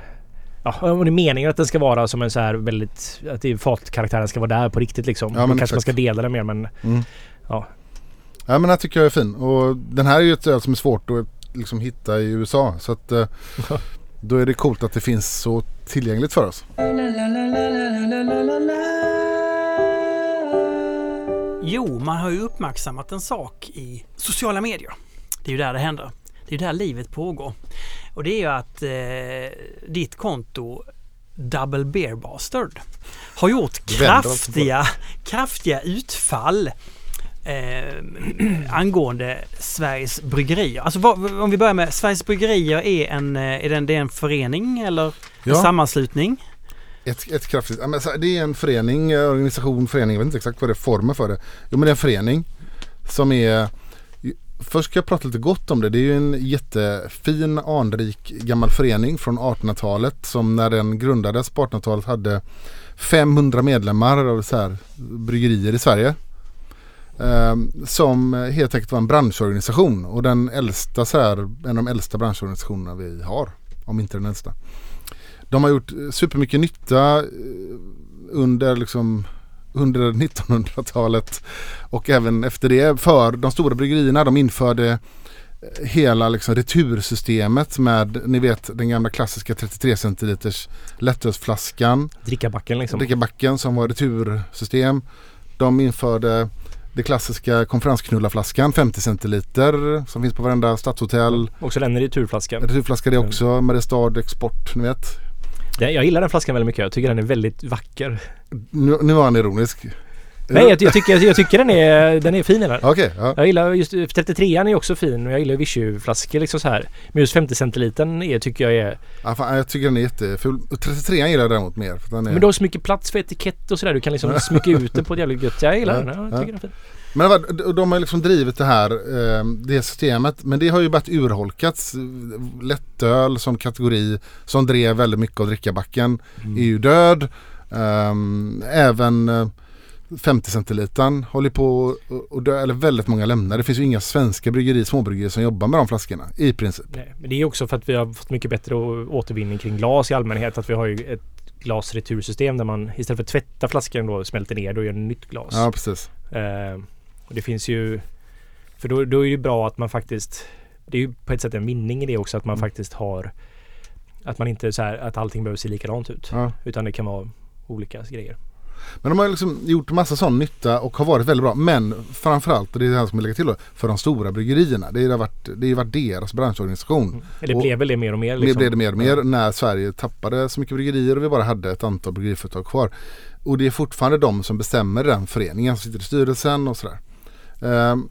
Ja, om det är meningen att den ska vara som en så här väldigt... Att det fatkaraktären ska vara där på riktigt liksom. Ja, Då men kanske man ska dela den mer men... Mm. Ja. Ja men den tycker jag är fin. Och den här är ju ett öl som är svårt att liksom hitta i USA. Så att eh, då är det coolt att det finns så tillgängligt för oss. Jo, man har ju uppmärksammat en sak i sociala medier. Det är ju där det händer. Det är där livet pågår. Och det är ju att eh, ditt konto Double Beer Bastard har gjort kraftiga, kraftiga utfall eh, angående Sveriges Bryggerier. Alltså vad, om vi börjar med Sveriges Bryggerier är en, eh, är den, det är en förening eller en Ja. sammanslutning? Ett, ett kraftigt, men så- det är en förening, eh, organisation, förening, jag vet inte exakt vad det är formen för det. Jo men det är en förening som är Först ska jag prata lite gott om det. Det är ju en jättefin anrik gammal förening från 1800-talet som när den grundades på 1800-talet hade 500 medlemmar av så här bryggerier i Sverige. Eh, som helt enkelt var en branschorganisation och den äldsta så här, en av de äldsta branschorganisationerna vi har. Om inte den äldsta. De har gjort eh, supermycket nytta eh, under liksom under 1900-talet och även efter det för de stora bryggerierna. De införde eh, hela liksom retursystemet med, ni vet den gamla klassiska 33 centiliters lättölsflaskan. Dricka backen liksom. Drickabacken som var retursystem. De införde det klassiska konferensknullarflaskan 50 centiliter som finns på varenda stadshotell. Också den i returflaska. Returflaska det också, Mariestad Export, ni vet. Det- Jag gillar den flaskan väldigt mycket. Jag tycker den är väldigt vacker. Nu, nu var han ironisk. Nej, jag, jag, tycker, jag tycker den är, den är fin den här. Okej, ja. Jag gillar just 33an är också fin och jag gillar Vichy-flaskor liksom så här. Men just 50 centilitern är, tycker jag är... ja fan, jag tycker den är jätteful. 33 gillar jag däremot mer. För den är... Men du har så mycket plats för etikett och sådär. Du kan liksom smycka ut det på ett jävligt gött. Jag gillar Ja, den. Jag ja. tycker den är fin. Men de har liksom drivit det här eh, det systemet. Men det har ju börjat urholkats. Lättöl som kategori som drev väldigt mycket av drickabacken är ju död. Ehm, även eh, 50 centilitern håller på och- och dö, eller väldigt många lämnar. Det finns ju inga svenska bryggerier, småbryggerier som jobbar med de flaskorna i princip. Nej, men det är också för att vi har fått mycket bättre återvinning kring glas i allmänhet. Att vi har ju ett glasretursystem där man istället för att tvätta flaskan då smälter ner och gör nytt glas. Ja precis. Eh, och det finns ju... För då, då är det bra att man faktiskt... Det är ju på ett sätt en vinning i det också att man Mm. faktiskt har... Att man inte så här att allting behöver se likadant ut. Ja. Utan det kan vara olika grejer. Men de har liksom gjort massa sån nytta och har varit väldigt bra. Men framförallt, och det är det här som jag lägger till då, för de stora bryggerierna. Det har varit, det har varit deras branschorganisation. Det Och- blev väl det mer och mer. Liksom. blev det mer och mer när Sverige tappade så mycket bryggerier och vi bara hade ett antal bryggeriföretag kvar. Och det är fortfarande de som bestämmer den föreningen som sitter i styrelsen och sådär. Ehm,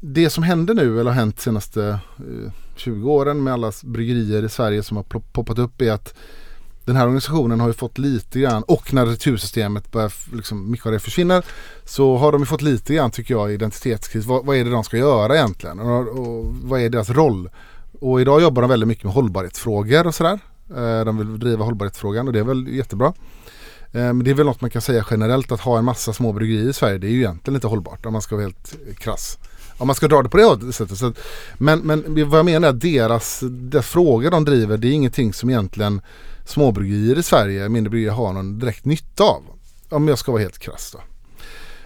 det som händer nu, eller har hänt de senaste eh, 20 åren med alla bryggerier i Sverige som har poppat upp är att den här organisationen har ju fått lite grann och när retursystemet börjar, liksom, mycket av det försvinner så har de ju fått lite grann tycker jag identitetskris. Vad, vad är det de ska göra egentligen? Och, och vad är deras roll? Och idag jobbar de väldigt mycket med hållbarhetsfrågor och sådär. Ehm, de vill driva hållbarhetsfrågan och det är väl jättebra. Eh, men det är väl något man kan säga generellt att ha en massa små bryggerier i Sverige det är ju egentligen inte hållbart om man ska vara helt krass. Om man ska dra det på det sättet. Så att, men, men vad jag menar är att deras, deras frågor de driver det är ingenting som egentligen småbryggerier i Sverige, mindre bryggerier har någon direkt nytta av. Om jag ska vara helt krass då.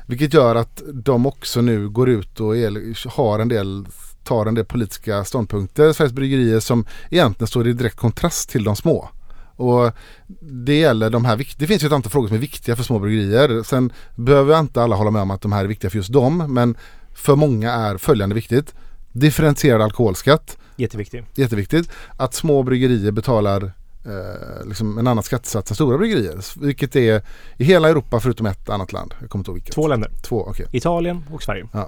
Vilket gör att de också nu går ut och är, har en del tar en del politiska ståndpunkter, Sveriges bryggerier som egentligen står i direkt kontrast till de små. Och det gäller de här, det finns ju ett antal frågor som är viktiga för små bryggerier. Sen behöver inte alla hålla med om att de här är viktiga för just dem, men för många är följande viktigt. Differentierad alkoholskatt, Jätteviktig. jätteviktigt. Att små bryggerier betalar eh, liksom en annan skattesats än stora bryggerier. Vilket är i hela Europa förutom ett annat land. Jag kommer inte ihåg vilket. Två länder. Två, okej. Italien och Sverige. Men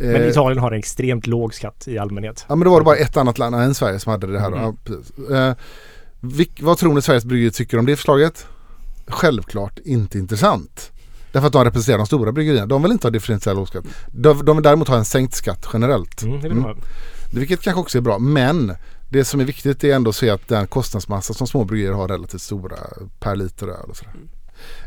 Eh, Italien har en extremt låg skatt i allmänhet. Ja men då var det bara ett annat land än Sverige som hade det här. Mm. Ja, vilk, vad tror ni Sveriges bryggerier tycker om det förslaget? Självklart inte intressant. Därför att de representerar de stora bryggerierna. De vill inte ha differentierad lågskatt. De, de vill däremot ha en sänkt skatt generellt. Mm, det Mm. Vilket kanske också är bra. Men det som är viktigt är ändå att se att den kostnadsmassa som små bryggerier har relativt stora per liter öl och sådär.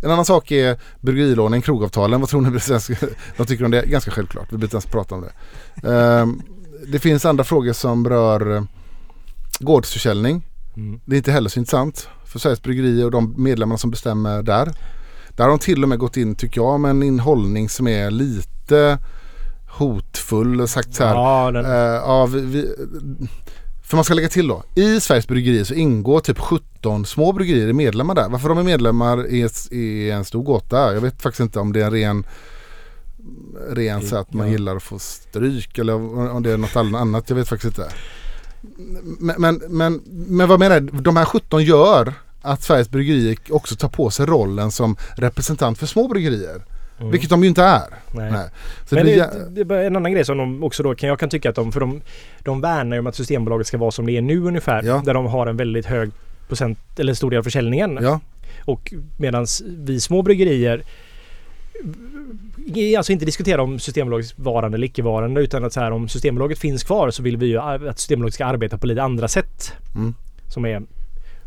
En annan sak är bryggerilånen, krogavtalen. Vad tror ni de tycker om det? Ganska självklart. Vi behöver inte ens prata om det. Ehm, det finns andra frågor som rör eh, gårdsförsäljning. Mm. Det är inte heller så intressant för Sveriges bryggerier och de medlemmarna som bestämmer där. Där har de till och med gått in, tycker jag, med en inhållning som är lite hotfull och sagt så här. Ja, den, Eh, ja, vi, vi, för man ska lägga till då. I Sveriges bryggerier så ingår typ 17 små bryggerier är medlemmar där. Varför de är medlemmar är, är en stor gåta. Jag vet faktiskt inte om det är en ren ren så att man Ja. gillar att få stryk eller om det är något annat. Jag vet faktiskt inte. Men, men, men, men vad menar jag? De här 17 gör att Sveriges Bryggerier också tar på sig rollen som representant för små bryggerier. Mm. Vilket de ju inte är. Nej. Nej. Men det är en annan grej som de också då kan jag kan tycka att de, för de, de värnar ju om att Systembolaget ska vara som det är nu ungefär. Ja. Där de har en väldigt hög procent, eller stor del av försäljningen. ja, Och medan vi små bryggerier Alltså inte diskutera om Systembolagets varande eller icke-varande utan att så här om Systembolaget finns kvar så vill vi ju att Systembolaget ska arbeta på lite andra sätt. Mm. Som är...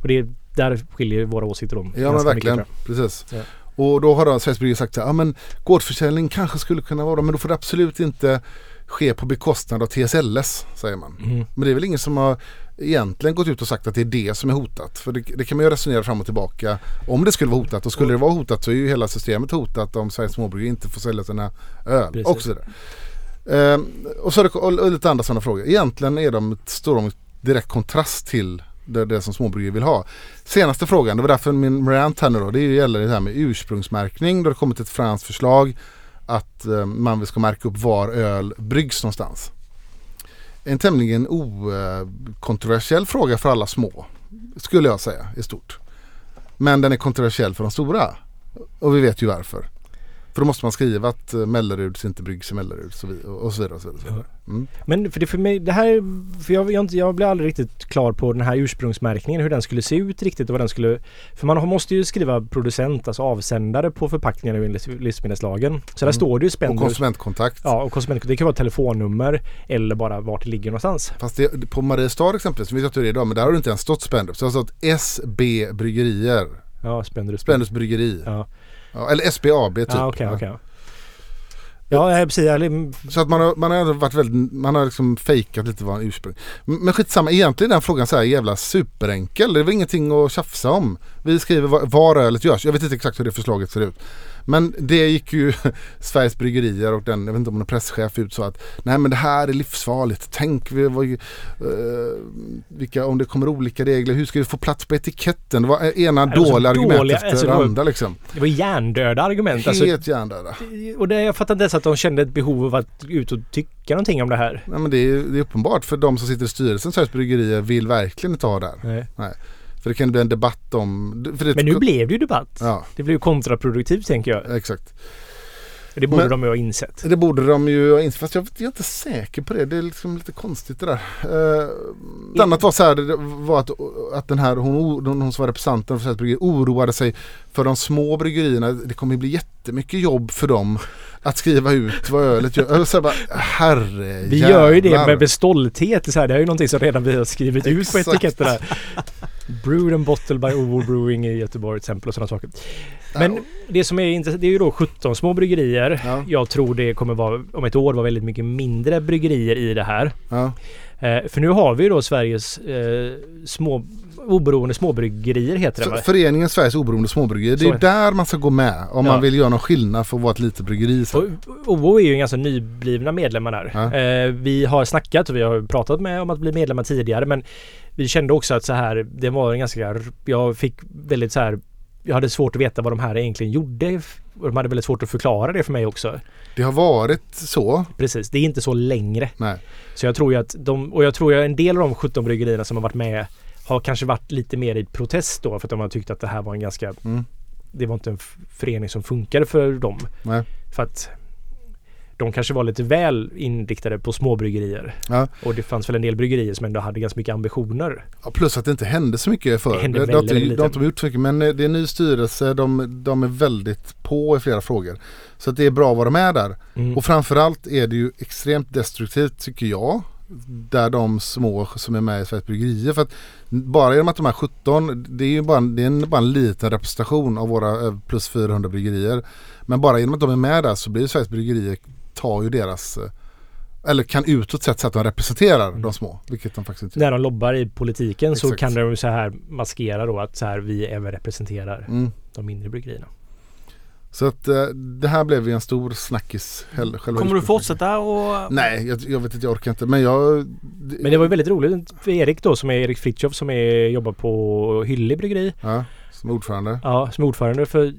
Och det är, där skiljer våra åsikter om. ja men verkligen. mycket, Precis. Ja. Och då har då Sveriges Bryggerier sagt att ja, men gårdsförsäljning kanske skulle kunna vara men då får det absolut inte ske på bekostnad av TSLS säger man. Mm. Men det är väl ingen som har egentligen gått ut och sagt att det är det som är hotat. För det, det kan man ju resonera fram och tillbaka. Om det skulle vara hotat och skulle det vara hotat så är ju hela systemet hotat om Sveriges småbryggerier inte får sälja sina öl Precis. och så vidare. Ehm, och så är det och, och lite andra sådana frågor. Egentligen är de, står de i direkt kontrast till det, det som småbryggerier vill ha. Senaste frågan, det var därför min rant här nu då, det gäller det här med ursprungsmärkning. Då har det kommit ett franskt förslag att eh, man ska märka upp var öl bryggs någonstans. En tämligen okontroversiell fråga för alla små. Skulle jag säga i stort. Men den är kontroversiell för de stora. Och vi vet ju varför. För då måste man skriva att eh, Melleruds inte bryggs i Mellerud och så vidare. Och så vidare, och och. Mm. Men för det för mig, det här... För jag, jag, jag blev aldrig riktigt klar på den här ursprungsmärkningen, hur den skulle se ut riktigt och vad den skulle... För man måste ju skriva producent, alltså avsändare på förpackningarna enligt livsmedelslagen. Så där Mm. står det ju Och Spendrups. konsumentkontakt. Ja, och konsument, det kan vara telefonnummer eller bara vart det ligger någonstans. Fast det, på Mariestad exempelvis, vet jag inte hur det är idag, men där har det inte ens stått Spendrups. Det har stått SB Bryggerier. Ja, Spendrups. Spendrups Bryggeri. Ja, Ja, eller SBAB typ. ja okej, Ja. okej. Ja, nej, precis. Så att man har, man har varit väldigt, man har liksom fejkat lite vad en ursprung. Men skitsamma, egentligen är den frågan så här jävla superenkel. Det är väl ingenting att tjafsa om. Vi skriver var, var ölet görs. Jag vet inte exakt hur det förslaget ser ut. Men det gick ju Sveriges Bryggerier och den, jag vet inte om är presschef ut så att nej men det här är livsfarligt. Tänk vi, vad, eh, vilka, om det kommer olika regler, hur ska vi få plats på etiketten? Det var ena det var dåliga argument dåliga- efter alltså, det var- andra liksom. det var hjärndöda argument. Alltså, Helt hjärndöda. och det, jag fattar inte ens att de kände ett behov av att ut och tycka någonting om det här. Nej, men det, är, det är uppenbart för de som sitter i styrelsen Sveriges Bryggerier vill verkligen inte ha det här. Nej. För det kan bli en debatt om... Det, Men nu blev det ju debatt. Ja, Det blev ju kontraproduktivt tänker jag. exakt. Det borde Men- de ju ha insett. Det borde de ju ha insett. Fast jag, jag är inte säker på det. Det är liksom lite konstigt det där. Uh, ett annat var så här, det var att, att den här, hon, hon, hon som var representanten för Sveriges Bryggerier oroade sig för de små bryggerierna. Det kommer ju bli jättemycket jobb för dem att skriva ut vad ölet gör. Så här bara, herre Vi gör ju det med, med stolthet. Så här, det är ju någonting som redan vi har skrivit ut på etiketterna. Brewed and bottled by Ovo Brewing i Göteborg till exempel och sådana saker. Men det som är intressant, det är ju då 17 små bryggerier. Ja. Jag tror det kommer vara, om ett år, vara väldigt mycket mindre bryggerier i det här. Ja, för nu har vi då Sveriges eh, små, oberoende småbryggerier heter det va? föreningen Sveriges oberoende småbryggerier. Det är där man ska gå med om Ja. man vill göra någon skillnad för att vara ett litet bryggeri. OO är ju en ganska nyblivna medlemmar där. Ja. Eh, vi har snackat och vi har pratat med om att bli medlemmar tidigare men vi kände också att så här, det var en ganska, jag fick väldigt så här jag hade svårt att veta vad de här egentligen gjorde. Och de hade väldigt svårt att förklara det för mig också. Det har varit så. Precis, det är inte så längre. Nej. Så jag tror ju att de, och jag tror ju en del av de 17 bryggerierna som har varit med har kanske varit lite mer i protest då för att de har tyckt att det här var en ganska Mm. Det var inte en förening som funkade för dem. Nej. För att de kanske var lite väl inriktade på småbryggerier. Ja. Och det fanns väl en del bryggerier som ändå hade ganska mycket ambitioner. Ja, plus att det inte hände så mycket förr. Det hände Det, det, har väldigt, inte- väldigt de har inte gjort så mycket men eh, det är en ny styrelse. De, de är väldigt på i flera frågor. Så att det är bra vad de är där. Mm. Och framförallt är det ju extremt destruktivt tycker jag. Där de små som är med i Sveriges Bryggerier. För att bara genom att de här 17, det är ju bara, en- det är en, bara en liten representation av våra eh, plus 400 bryggerier. Men bara genom att de är med där så blir Sveriges Bryggerier, tar ju deras, eh, eller kan utåt sett så att de representerar Mm. de små. Vilket de faktiskt inte gör. När de lobbar i politiken så Exakt. kan de så här maskera då att så här vi även representerar Mm. de mindre bryggerierna. Så att eh, det här blev ju en stor snackis. Själva Kommer du fortsätta och... Nej, jag, jag vet inte, jag orkar inte. Men jag... Men det var ju väldigt roligt för Erik då som är Erik Fritiof som är, jobbar på Hyllie bryggeri. Ja, som ordförande. Ja, som är ordförande för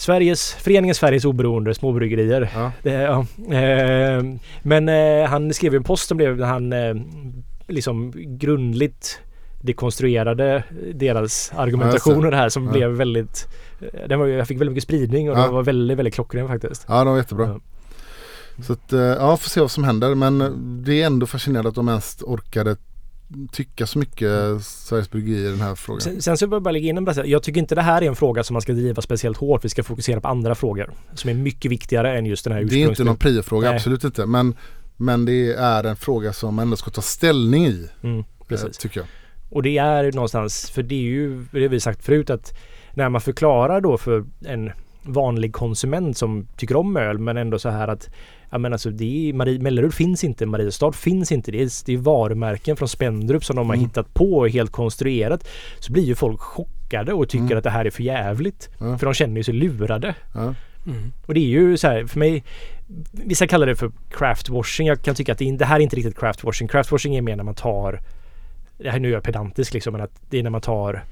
Sveriges, Föreningen Sveriges Oberoende Småbryggerier. Ja. Det, ja. Eh, men eh, han skrev en post som blev när han eh, liksom grundligt dekonstruerade deras argumentation och det här som Ja. blev väldigt den var, jag fick väldigt mycket spridning och Ja. det var väldigt, väldigt klockren faktiskt. Ja, de var jättebra. Ja. Så att, eh, ja, får se vad som händer. Men det är ändå fascinerande att de ens orkade tycka så mycket Sveriges Bryggerier i den här frågan. Sen, sen så vill jag bara lägga in en brasse. Jag tycker inte det här är en fråga som man ska driva speciellt hårt. Vi ska fokusera på andra frågor som är mycket viktigare än just den här Det är inte någon ursprungs... priofråga, absolut inte. Men, men det är en fråga som man ändå ska ta ställning i. Mm, eh, precis. Tycker jag. Och det är någonstans, för det är ju, det har vi sagt förut att när man förklarar då för en vanlig konsument som tycker om öl men ändå så här att Ja men alltså det är Marie, Mellerud finns inte, Mariestad finns inte. Det är, det är varumärken från Spendrup som de har Mm. hittat på och helt konstruerat. Så blir ju folk chockade och tycker Mm. att det här är för jävligt. Ja. För de känner ju sig lurade. Ja. Mm. Och det är ju så här för mig Vissa kallar det för craftwashing. Jag kan tycka att det, är- det här är inte riktigt craftwashing. Craftwashing är mer när man tar Det här nu är jag pedantisk liksom men att det är när man tar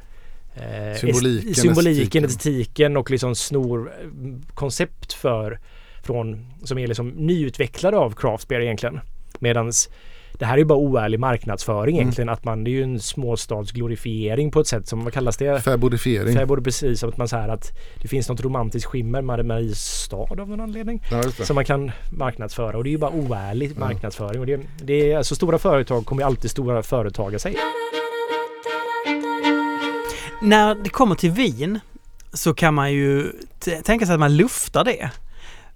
Symboliken, est- symboliken, estetiken. och liksom snor eh, koncept för från som är liksom nyutvecklade av craft beer egentligen. Medans det här är ju bara oärlig marknadsföring Mm. egentligen. Att man, det är ju en småstadsglorifiering på ett sätt som, vad kallas det? Fäbodifiering. Både precis som att man säger att det finns något romantiskt skimmer med Mariestad av någon anledning. Ja. Som man kan marknadsföra och det är ju bara oärlig marknadsföring. Och det, det är, alltså stora företag kommer ju alltid stora företaga sig. När det kommer till vin så kan man ju tänka sig att man luftar det.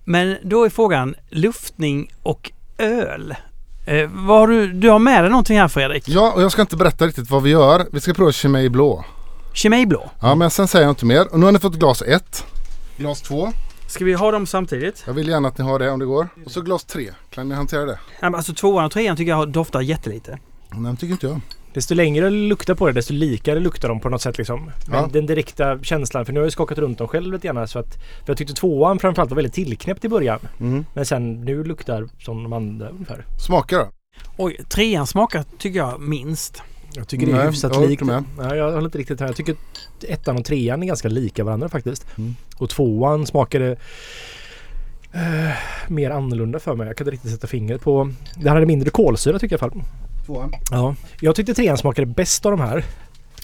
Men då är frågan luftning och öl. Eh, vad har du, du har med dig någonting här Fredrik? Ja, och jag ska inte berätta riktigt vad vi gör. Vi ska prova Chimay Blå. Chimay blå. Ja, men sen säger jag inte mer. Och nu har ni fått glas ett. Glas två. Ska vi ha dem samtidigt? Jag vill gärna att ni har det om det går. Och så glas tre. Kan ni hantera det? Alltså tvåan och trean tycker jag doftar jättelite. Nej, det tycker inte jag. Desto längre du luktar på det desto likare luktar de på något sätt liksom. Men Ja. den direkta känslan, för nu har jag skakat runt dem själv lite grann så att för jag tyckte tvåan framförallt var väldigt tillknäppt i början. Mm. Men sen nu luktar som de andra ungefär. Smaka då. Oj, trean smakar tycker jag minst. Jag tycker det är Nej, hyfsat jag likt. med. Ja, jag håller inte riktigt här. Jag tycker ettan och trean är ganska lika varandra faktiskt. Mm. Och tvåan smakade eh, mer annorlunda för mig. Jag kan inte riktigt sätta fingret på. Det hade mindre kolsyra tycker jag i alla fall. Tvåan. Ja. Jag tyckte trean smakade bäst av de här.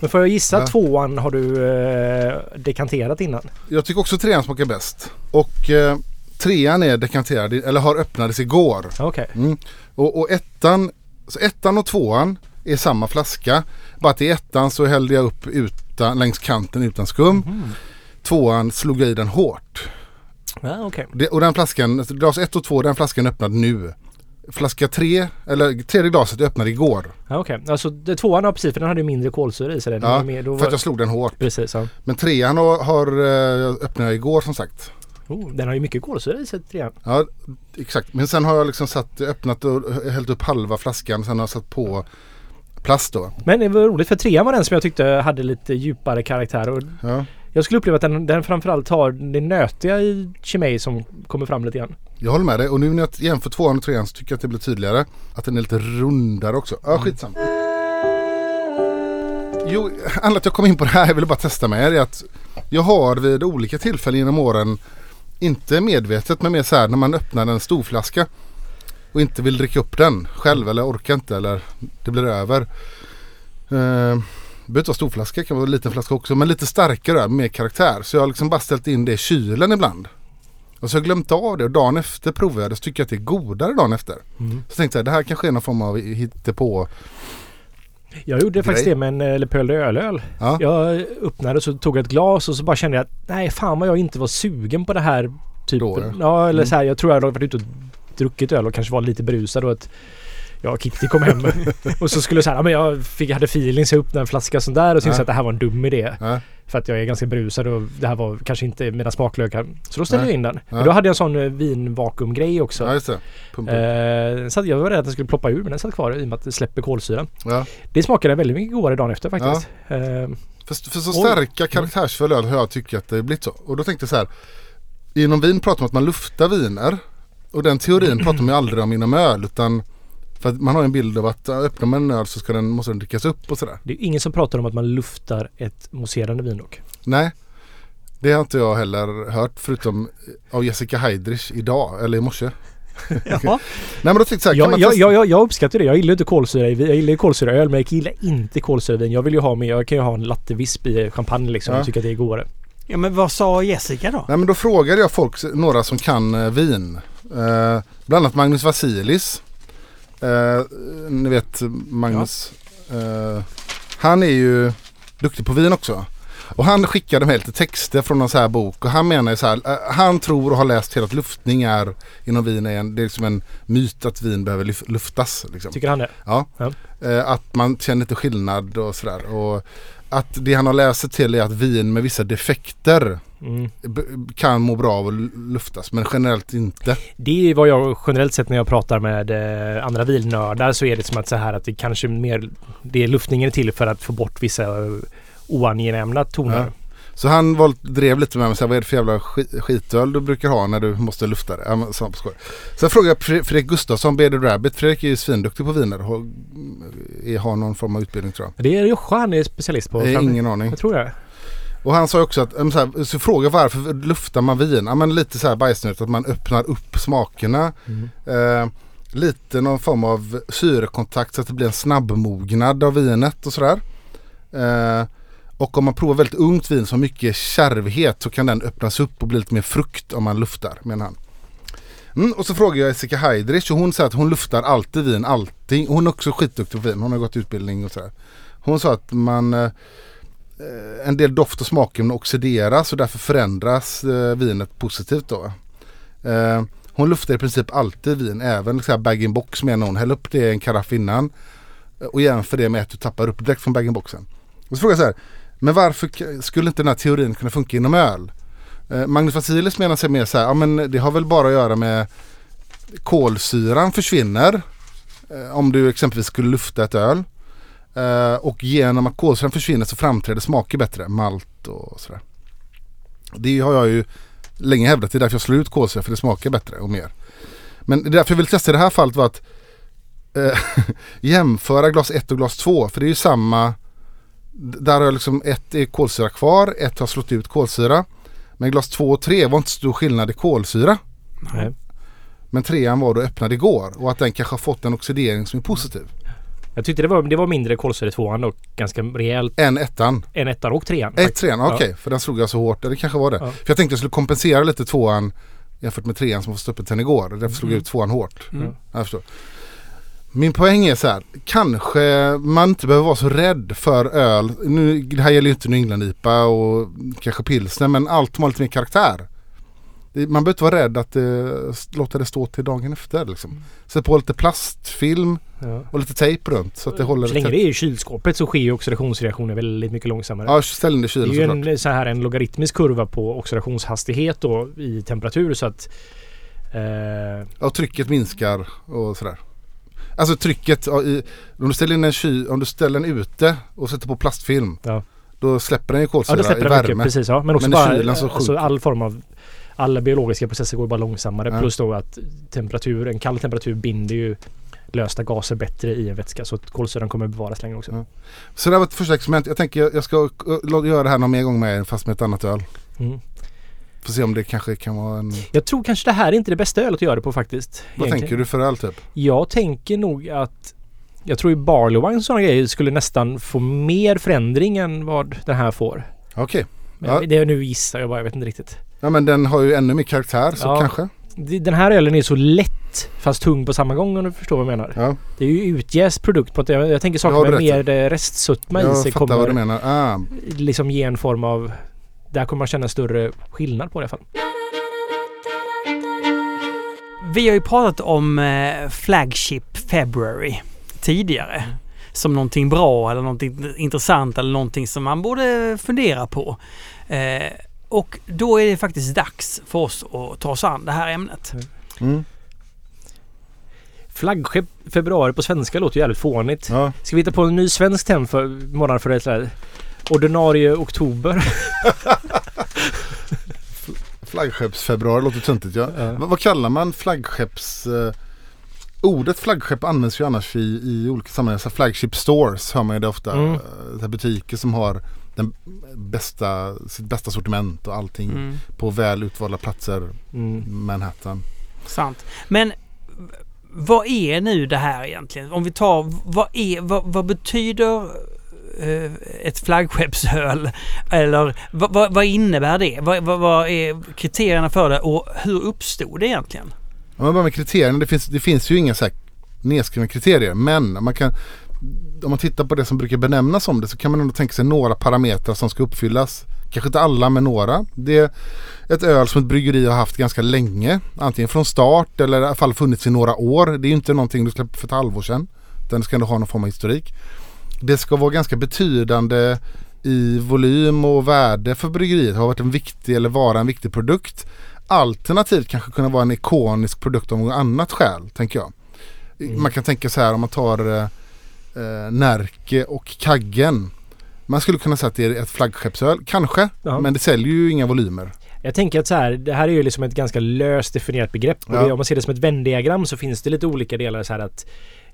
Men får jag gissa Ja. tvåan har du eh, dekanterat innan? Jag tycker också trean smakar bäst. Och eh, trean är dekanterad, eller har öppnades igår. Okej. Mm. Och, och ettan, så ettan och tvåan är samma flaska. Bara att i ettan så hällde jag upp utan, längs kanten utan skum. Tvåan slog jag i den hårt. Ja, okej. Det, och den flaskan, glas ett och två, den flaskan öppnad nu. Flaska tre, eller tredje glaset öppnade igår. Ja, okej. Alltså det, tvåan har precis för den hade ju mindre kolsyra i sig. Den Ja, var mer, då för var, att jag slog den hårt. Precis, ja. Men trean har, har eh, öppnade jag igår som sagt. Oh, den har ju mycket kolsyra i sig trean. Ja, exakt. Men sen har jag liksom satt, öppnat och hällt upp halva flaskan. Sen har jag satt på plast då. Men det var roligt för trean var den som jag tyckte hade lite djupare karaktär. Och Ja. Jag skulle uppleva att den, den framförallt har det nötiga i Chimay som kommer fram lite grann. Jag håller med dig och nu när jag jämför tvåan och trean så tycker jag att det blir tydligare. Att den är lite rundare också. Ja, skitsamma. Jo, anledningen att jag kom in på det här, jag ville bara testa med er, är att jag har vid olika tillfällen genom åren, inte medvetet men mer så här när man öppnar en storflaska och inte vill dricka upp den själv eller orkar inte eller det blir över. Eh, behöver inte vara storflaska, kan vara en liten flaska också men lite starkare, mer karaktär. Så jag har liksom bara ställt in det i kylen ibland. Och så har jag glömt av det och dagen efter provade jag det så tycker jag att det är godare dagen efter. Så tänkte jag det här kanske är någon form av hittepå. Jag gjorde faktiskt Grej. det med en eh, Le Pöl de ölöl. Ja. Jag öppnade och så tog jag ett glas och så bara kände jag att nej fan vad jag inte var sugen på det här typen. Då, ja. eller Mm. så här, jag tror jag hade varit ute och druckit öl och kanske var lite berusad och att jag och Kitty kom hem och så skulle jag säga, ja men jag fick, hade feeling så jag öppnade en flaska sån där och så Ja. att det här var en dum idé. Ja. För att jag är ganska berusad och det här var kanske inte mina smaklökar. Så då ställde jag in den. Men då hade jag en sån eh, vinvakuumgrej också. ja, just det. Pumpa. Eh, så jag var rädd att den skulle ploppa ur men den satt kvar i och med att det släpper kolsyra. Ja. Det smakade väldigt mycket godare dagen efter faktiskt. Eh, För, för så starka karaktärsfulla öl har jag tyckt att det blivit så. Och då tänkte jag så här. Inom vin pratar man om att man luftar viner. Och den teorin pratar man ju aldrig om inom öl. Utan för att man har en bild av att öppnar man en öl så ska den, måste den drickas upp och sådär. det är ingen som pratar om att man luftar ett mousserande vin dock. Nej. Det har inte jag heller hört förutom av Jessica Heidrich idag eller i morse. Jaha. Nej men då tänkte jag så här, Jag, jag, testa? jag, jag, jag uppskattar det. Jag gillar inte kolsyra. Jag gillar kolsyraöl men jag gillar inte kolsyravin. Jag vill ju ha med, jag kan ju ha en lattevisp i champagne liksom. Ja. Jag tycker att det är godare. Ja, men vad sa Jessica då? Nej men då frågade jag folk, några som kan eh, vin. Eh, bland annat Magnus Vasilis. Eh, ni vet Magnus. Eh, han är ju duktig på vin också. Och han skickade mig lite texter från någon så här bok och han menar ju så här, eh, han tror och har läst till att luftning är inom vin är en, det är liksom en myt att vin behöver luftas. Liksom. Tycker han det? Ja. Ja. Eh, att man känner inte skillnad och sådär. Och att det han har läst till är att vin med vissa defekter Mm. kan må bra av att luftas men generellt inte. Det är vad jag generellt sett när jag pratar med eh, andra vilnördar så är det som att så här att det kanske mer det är luftningen är till för att få bort vissa eh, oangenämna toner. Ja. Så han var, drev lite med mig, så här, vad är det för jävla skit, skitöl du brukar ha när du måste lufta det? Ja, så. Sen frågade jag Fre- Fredrik Gustafsson, Bearded Rabbit. Fredrik är ju svinduktig på viner. Har, är- har någon form av utbildning tror jag. Det är Joscha han är specialist på. Har fram- ingen aning. Jag tror det. Och han sa också att, så, här, så fråga varför luftar man vin? Ja men lite så här bajsnödigt att man öppnar upp smakerna. Mm. Eh, lite någon form av syrekontakt så att det blir en snabbmognad av vinet och sådär. Eh, och om man provar väldigt ungt vin som mycket kärvhet så kan den öppnas upp och bli lite mer frukt om man luftar menar han. Mm, och så frågar jag Jessica Heidrich och hon säger att hon luftar alltid vin, allting. Hon är också skitduktig på vin, hon har gått utbildning och sådär. Hon sa att man eh, Eh, en del doft och smaken oxideras och därför förändras eh, vinet positivt då. Eh, hon luftar i princip alltid vin, även liksom bag-in-box menar hon. Häll upp det i en karaff innan eh, och jämför det med att du tappar upp direkt från bag-in-boxen. Och så frågar jag så här, men varför skulle inte den här teorin kunna funka inom öl? Eh, Magnus Vasilis menar sig mer så här, ja men det har väl bara att göra med kolsyran försvinner eh, om du exempelvis skulle lufta ett öl. Eh, och genom att kolsyran försvinner så framträder smaker bättre, malt och sådär. Det har jag ju länge hävdat, det är därför jag slår ut kolsyra för det smakar bättre och mer. Men det är därför jag vill testa i det här fallet var att eh, jämföra glas 1 och glas 2 för det är ju samma Där har jag liksom ett är kolsyra kvar, ett har slått ut kolsyra. Men glas 2 och 3 var inte stor skillnad i kolsyra. Nej. Men trean var då öppnad igår och att den kanske har fått en oxidering som är positiv. Jag tyckte det var, det var mindre kolsyra i tvåan och ganska rejält Än ettan. än ettan och trean. Ett trean, Ja. okej. För den slog jag så hårt. Det kanske var det. Ja. För jag tänkte jag skulle kompensera lite tvåan jämfört med trean som var så öppet sen igår. Därför slog jag Mm. ut tvåan hårt. Mm. Jag förstår. Min poäng är så här. Kanske man inte behöver vara så rädd för öl. Nu, det här gäller ju inte New England-IPA och kanske pilsner men allt som har lite mer karaktär. Det- Man behöver inte vara rädd att eh, låta det stå till dagen efter. Liksom. Sätt på lite plastfilm Ja. och lite tejp runt så att det håller Så länge det är i kylskåpet så sker ju oxidationsreaktioner väldigt mycket långsammare. Ja, ställ in det i det kylen är ju såklart. en, så här, en logaritmisk kurva på oxidationshastighet då i temperatur så att eh, Ja, trycket minskar och sådär. Alltså trycket, ja, i, om du ställer in en kyl, om du ställer den ute och sätter på plastfilm. Ja. Då släpper den ju ja, kolsyra det släpper i det värme. mycket. Precis, ja. Men också Men bara så alltså, sjunker- all form av alla biologiska processer går bara långsammare. Ja. Plus då att temperatur, en kall temperatur binder ju lösta gaser bättre i en vätska så att kolsyran kommer bevaras längre också. Ja. Så det här var ett första experiment. Jag tänker jag ska uh, göra det här någon mer gång med er fast med ett annat öl. Mm. Får se om det kanske kan vara en... Jag tror kanske det här är inte det bästa ölet att göra det på faktiskt. Vad egentligen. tänker du för öl typ? Jag tänker nog att jag tror ju Barley Wine och sådana grejer skulle nästan få mer förändring än vad den här får. Okej. Men Ja. Det är nu gissar jag bara, jag vet inte riktigt. Ja men den har ju ännu mer karaktär så Ja. kanske. Den här ölen är så lätt fast tung på samma gång om du förstår vad jag menar. Ja, Det är ju utjäst produkt på att jag, jag tänker saker med mer eh, restsötma i sig fattar vad du kommer menar. Ah, liksom ge en form av där kommer man känna större skillnad på det i alla fall. Vi har ju pratat om eh, Flagship February tidigare. Som någonting bra eller någonting intressant eller någonting som man borde fundera på. Eh, och då är det faktiskt dags för oss att ta oss an det här ämnet. mm, Flaggskepp februari på svenska låter ju jävligt fånigt. ja. Ska vi hitta på en ny svensk term för månad för det här? Ordinarie oktober. Flaggskeppsfebruari låter töntigt ja. Ja. Vad, kallar man flaggskepps... Eh, ordet flaggskepp används ju annars i, i olika sammanhang. Så flagship stores hör man ju det ofta. Mm. Eh, butiker som har den bästa, sitt bästa sortiment och allting Mm. på väl utvalda platser Mm. Manhattan. Sant. Men vad är nu det här egentligen? Om vi tar, vad, är, vad, vad betyder eh, ett flaggskeppsöl? Eller vad, vad, vad innebär det? Vad, vad, vad är kriterierna för det och hur uppstod det egentligen? Om man börjar med kriterierna, det finns, det finns ju inga så nedskrivna kriterier men man kan om man tittar på det som brukar benämnas som det så kan man ändå tänka sig några parametrar som ska uppfyllas. Kanske inte alla men några. Det är ett öl som ett bryggeri har haft ganska länge. Antingen från start eller i alla fall funnits i några år. Det är ju inte någonting du släpper för ett halvår sedan. Den ska ändå ha någon form av historik. Det ska vara ganska betydande i volym och värde för bryggeriet. Ha varit en viktig eller vara en viktig produkt. Alternativt kanske kunna vara en ikonisk produkt av något annat skäl, tänker jag. Mm. Man kan tänka så här om man tar eh, Närke och Kaggen. Man skulle kunna säga att det är ett flaggskeppsöl, kanske. Ja. Men det säljer ju inga volymer. Jag tänker att så här, det här är ju liksom ett ganska löst definierat begrepp. Och Ja. det, om man ser det som ett Venn-diagram så finns det lite olika delar så här att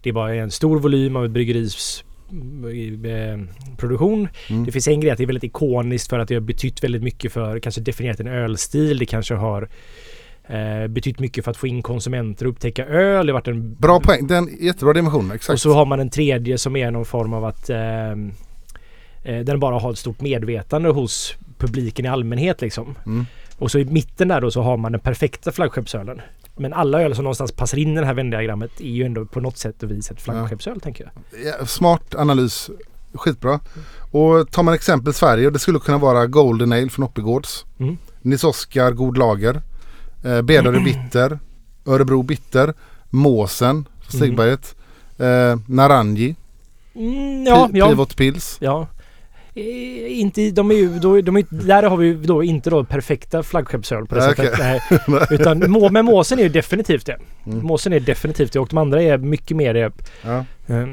det bara är en stor volym av ett bryggeris eh, produktion. Mm. Det finns en grej att det är väldigt ikoniskt för att det har betytt väldigt mycket för kanske definierat en ölstil. Det kanske har eh, betytt mycket för att få in konsumenter och upptäcka öl. Det varit en Bra poäng, den jättebra dimension. Exakt. och så har man en tredje som är någon form av att eh, eh, den bara har ett stort medvetande hos publiken i allmänhet liksom. Mm. Och så i mitten där då så har man den perfekta flaggskeppsölen. Men alla öl som någonstans passar in i det här Venn-diagrammet är ju ändå på något sätt och vis ett flaggskeppsöl tänker jag. Ja, Smart analys, skitbra. Och tar man exempel Sverige, det skulle kunna vara Golden Ale från Oppigårds. Mm. Nils Oskar God Lager. Eh, Bedare Bitter. Örebro Bitter. Måsen Stigberget. Eh, Naranji. Mm, ja, Pi- ja, Pivot Pils. ja. Eh, inte, de är ju, då, de är, där har vi då inte då perfekta flaggskeppsöl på det Nej, sättet. Nej. Utan må, men måsen är ju definitivt det. Mm. Måsen är definitivt det och de andra är mycket mer det. Ja. Eh,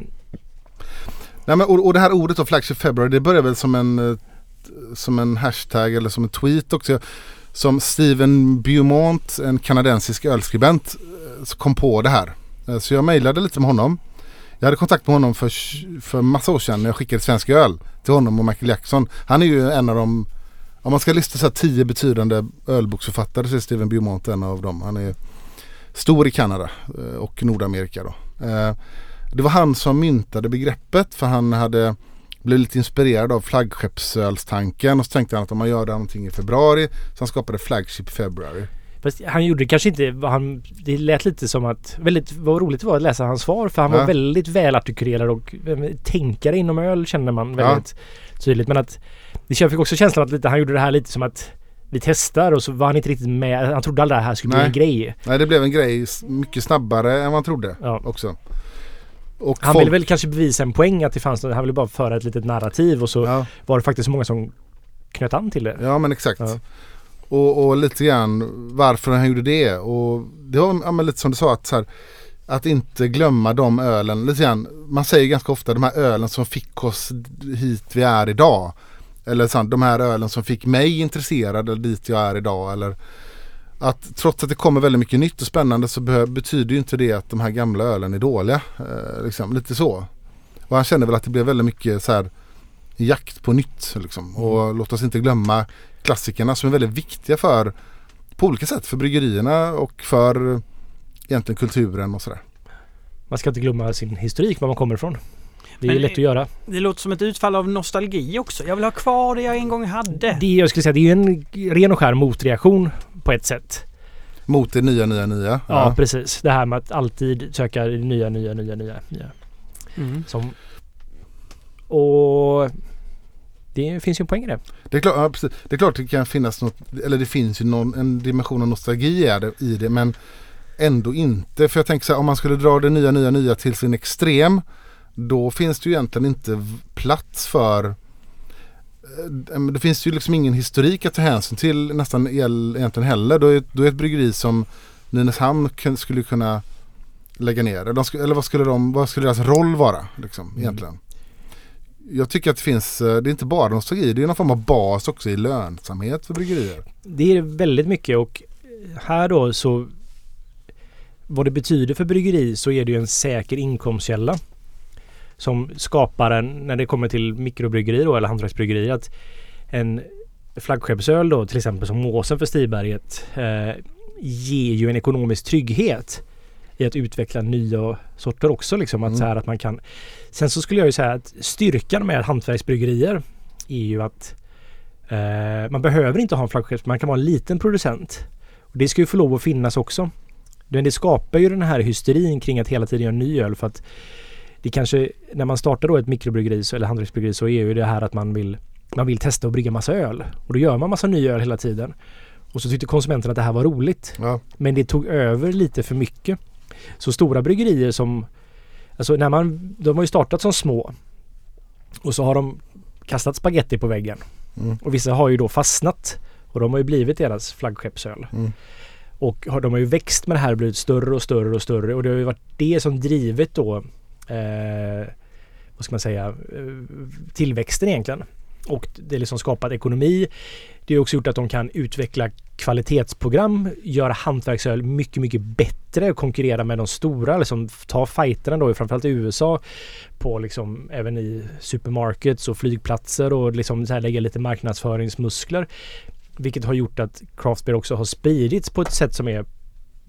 Nej, men, och, och det här ordet då, Flagship February, det börjar väl som en, eh, som en hashtag eller som en tweet också. Som Steven Beaumont, en kanadensisk ölskribent, eh, kom på det här. Eh, så jag mejlade lite med honom. Jag hade kontakt med honom för, för massa år sedan när jag skickade svensk öl till honom och Michael Jackson. Han är ju en av de, om man ska lista så här tio betydande ölboksförfattare så är Steven Beaumont en av dem. Han är stor i Kanada eh, och Nordamerika då. Det var han som myntade begreppet för han hade blivit lite inspirerad av flaggskeppsölstanken och så tänkte han att om man gör någonting i februari så han skapade Flagship February. Fast han gjorde det kanske inte, han, det lät lite som att, väldigt, vad roligt det var att läsa hans svar för han Ja. var väldigt välartikulerad och eh, tänkare inom öl känner man väldigt tydligt. Men att, det jag fick också känslan att lite, han gjorde det här lite som att vi testar och så var han inte riktigt med, han trodde aldrig det här skulle bli Nej. en grej. Nej det blev en grej mycket snabbare än man trodde Ja. också. Och Han folk- ville väl kanske bevisa en poäng att det fanns han ville bara föra ett litet narrativ och så ja, var det faktiskt många som knöt an till det. ja men exakt. Ja. Och, och lite grann varför han gjorde det. Och det var ja, lite som du sa att så här, att inte glömma de ölen. Lite grann, man säger ganska ofta de här ölen som fick oss hit vi är idag. Eller så, de här ölen som fick mig intresserad eller dit jag är idag. Eller att trots att det kommer väldigt mycket nytt och spännande så betyder ju inte det att de här gamla ölen är dåliga. Eh, liksom, lite så. Och han känner väl att det blev väldigt mycket så här jakt på nytt. Liksom. Och låt oss inte glömma klassikerna som är väldigt viktiga för på olika sätt för bryggerierna och för egentligen kulturen och sådär. Man ska inte glömma sin historik, var man kommer ifrån. Det är Men- ju lätt att göra. Det låter som ett utfall av nostalgi också. Jag vill ha kvar det jag en gång hade. Det, jag skulle säga det är en ren och skär motreaktion på ett sätt. Mot det nya, nya, nya. Ja, precis. Det här med att alltid söka nya, nya, nya, nya, nya. Mm. Som... Och... Det finns ju en poäng i det. Det, är klart, ja, precis. det är klart det kan finnas något, eller det finns ju någon, en dimension av nostalgi det, i det men ändå inte. För jag tänker så här, om man skulle dra det nya, nya, nya till sin extrem då finns det ju egentligen inte plats för eh, det finns ju liksom ingen historik att ta hänsyn till nästan egentligen heller. Då är, då är ett bryggeri som Nynäshamn skulle kunna lägga ner. Skulle, eller vad, skulle de, vad skulle deras roll vara liksom, egentligen? Jag tycker att det finns, eh, det är inte bara nostalgi, det är någon form av bas också i lönsamhet för bryggerier. Det är väldigt mycket och här då så vad det betyder för bryggeri så är det ju en säker inkomstkälla. Som skapar en, när det kommer till mikrobryggeri då eller hantverksbryggeri att en flaggskeppsöl då till exempel som Måsen för Stiberget eh, ger ju en ekonomisk trygghet i att utveckla nya sorter också liksom. Att, Mm. så här, att man kan Sen så skulle jag ju säga att styrkan med hantverksbryggerier är ju att eh, man behöver inte ha en flaggskepp, man kan vara en liten producent. Och det ska ju få lov att finnas också. Men det skapar ju den här hysterin kring att hela tiden göra ny öl för att det kanske, när man startar då ett mikrobryggeri så- eller hantverksbryggeri så är ju det här att man vill man vill testa att brygga massa öl. Och då gör man massa ny öl hela tiden. Och så tyckte konsumenten att det här var roligt. Ja. Men det tog över lite för mycket. Så stora bryggerier som... Alltså när man... De har ju startat som små. Och så har de kastat spaghetti på väggen. Mm. Och vissa har ju då fastnat. Och de har ju blivit deras flaggskeppsöl. Mm. Och har, de har ju växt med det här och blivit större och större och större. Och det har ju varit det som drivit då... Eh, vad ska man säga? Eh, tillväxten egentligen. Och det är liksom skapat ekonomi. Det har också gjort att de kan utveckla kvalitetsprogram, göra hantverksöl mycket, mycket bättre och konkurrera med de stora. Liksom ta fighterna då, framförallt i USA, på liksom även i supermarkets och flygplatser och liksom så här lägga lite marknadsföringsmuskler. Vilket har gjort att craft beer också har spridits på ett sätt som är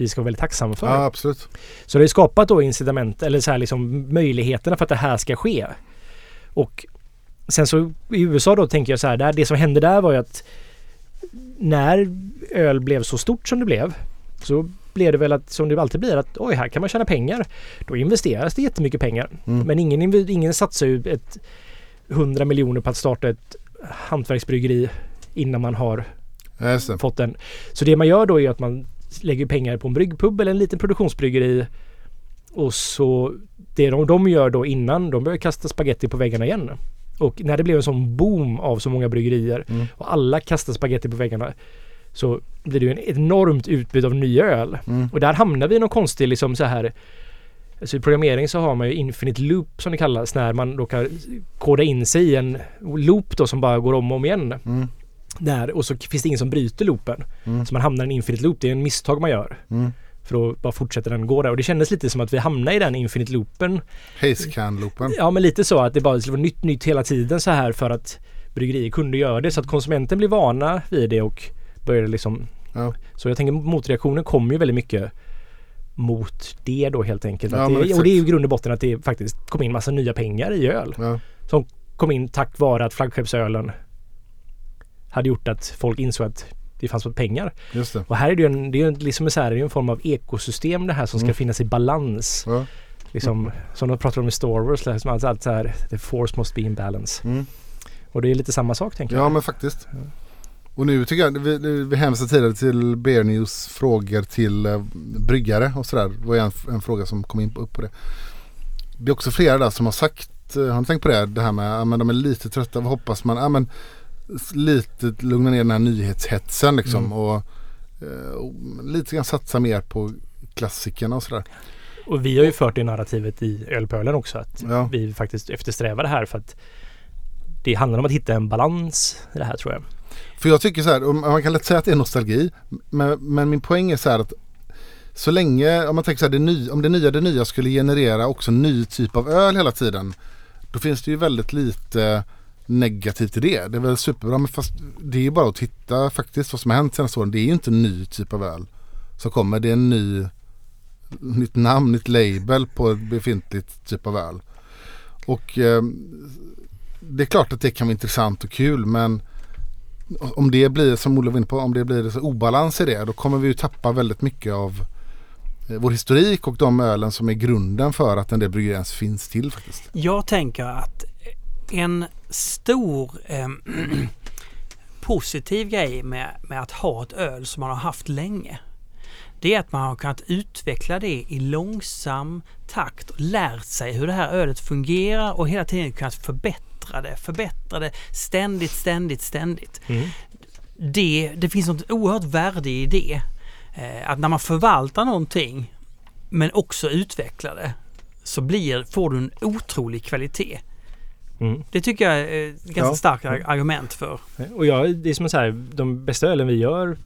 vi ska vara väldigt tacksamma för. ja, absolut. Så det har skapat då incitament eller så här liksom möjligheterna för att det här ska ske. Och sen så i USA då tänker jag så här, där, det som hände där var ju att när öl blev så stort som det blev så blev det väl att, som det alltid blir, att oj, här kan man tjäna pengar. Då investeras det jättemycket pengar. Mm. Men ingen, ingen satsar ju ett 100 miljoner på att starta ett hantverksbryggeri innan man har fått en. Så det man gör då är att man lägger pengar på en bryggpub eller en liten produktionsbryggeri. Och så det de, de gör då innan, de börjar kasta spaghetti på väggarna igen. Och när det blev en sån boom av så många bryggerier Mm. och alla kastar spaghetti på väggarna så blir det ju en enormt utbud av nya öl. Mm. Och där hamnar vi i någon konstig liksom så här Alltså i programmering så har man ju infinite loop som det kallas när man då kan koda in sig i en loop då som bara går om och om igen. Mm. Där och så finns det ingen som bryter loopen. Mm. Så man hamnar i en infinite loop. Det är en misstag man gör. Mm. För då bara fortsätter den gå där. Och det kändes lite som att vi hamnade i den infinite loopen. Haze can-loopen. Ja men lite så att det bara skulle vara nytt, nytt hela tiden så här för att bryggerier kunde göra det. Så att konsumenten blir vana vid det och började liksom Ja. Så jag tänker motreaktionen kommer ju väldigt mycket mot det då helt enkelt. Ja, det, och det är ju grund och botten att det faktiskt kom in massa nya pengar i öl. Ja. Som kom in tack vare att flaggskeppsölen hade gjort att folk insåg att det fanns pengar. Just det. Och här är det ju en, det är liksom så här, det är en form av ekosystem det här som ska Mm. finnas i balans. Ja. Liksom, som de pratar om i Star Wars, liksom, alltså allt så här, the force must be in balance. Mm. Och det är lite samma sak tänker Ja jag. men faktiskt. Och nu tycker jag, vi, vi hänvisade tidigare till Bear News frågor till eh, bryggare och sådär. Det var en, en fråga som kom in på, upp på det. Det är också flera där som har sagt, eh, har ni tänkt på det? Det här med att de är lite trötta, vad hoppas man? Ja, men, lite lugna ner den här nyhetshetsen liksom. Mm. Och, eh, och lite grann satsa mer på klassikerna och sådär. Och vi har ju fört det narrativet i Ölpölen också. Att Ja. vi faktiskt eftersträvar det här för att det handlar om att hitta en balans i det här tror jag. För jag tycker så här, man kan lätt säga att det är nostalgi. Men, men min poäng är så här att så länge, om man tänker så här, det ny, om det nya det nya skulle generera också ny typ av öl hela tiden. Då finns det ju väldigt lite negativt i det. Det är väl superbra men fast det är ju bara att titta faktiskt vad som har hänt senaste åren. Det är ju inte en ny typ av öl som kommer. Det är en ny, nytt namn, nytt label på ett befintligt typ av öl. Och eh, det är klart att det kan vara intressant och kul men om det blir, som Olle var inne på, om det blir så obalans i det då kommer vi ju tappa väldigt mycket av eh, vår historik och de ölen som är grunden för att en del bryggerier ens finns till faktiskt. Jag tänker att en stor eh, positiv grej med, med att ha ett öl som man har haft länge. Det är att man har kunnat utveckla det i långsam takt och lärt sig hur det här ölet fungerar och hela tiden kunnat förbättra det, förbättra det ständigt, ständigt, ständigt. Det, det finns något oerhört värde i det. Eh, att när man förvaltar någonting men också utvecklar det så blir, får du en otrolig kvalitet. Mm. Det tycker jag är ett ganska Ja. starkt ar- argument för. Och jag, det är som så här, de bästa ölen vi gör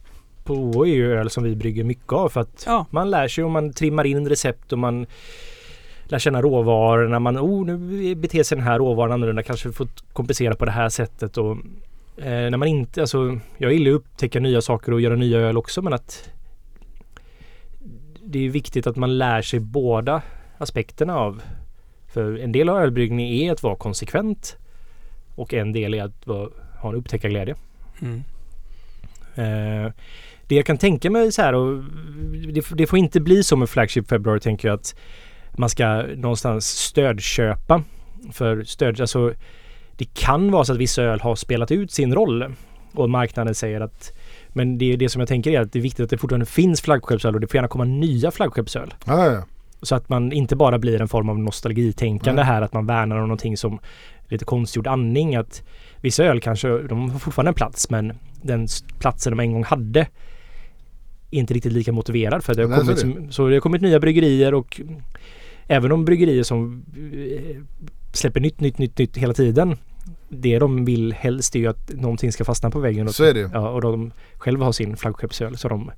på OO är ju öl som vi brygger mycket av för att Ja. man lär sig och man trimmar in recept och man lär känna råvarorna. Man, oh, nu beter sig den här råvaran annorlunda. Kanske får kompensera på det här sättet. Och, eh, när man inte, alltså, jag gillar att upptäcka nya saker och göra nya öl också men att det är viktigt att man lär sig båda aspekterna av för en del av ölbryggning är att vara konsekvent och en del är att vara, ha en upptäckarglädje. Mm. Eh, det jag kan tänka mig så här och det, det får inte bli så med Flagship February tänker jag att man ska någonstans stödköpa för stöd. Alltså, det kan vara så att vissa öl har spelat ut sin roll och marknaden säger att men det är det som jag tänker är att det är viktigt att det fortfarande finns flaggskeppsöl och det får gärna komma nya flaggskeppsöl. Ja, ja. Så att man inte bara blir en form av nostalgitänkande Nej. här att man värnar om någonting som lite konstgjord andning. Att vissa öl kanske, de har fortfarande en plats men den platsen de en gång hade inte riktigt lika motiverad för det har Nej, kommit, så det har kommit nya bryggerier och även om bryggerier som eh, släpper nytt, nytt, nytt, nytt hela tiden. Det de vill helst är ju att någonting ska fastna på väggen. Och, Så är det. Ja, och de själva har sin flaggskeppsöl så de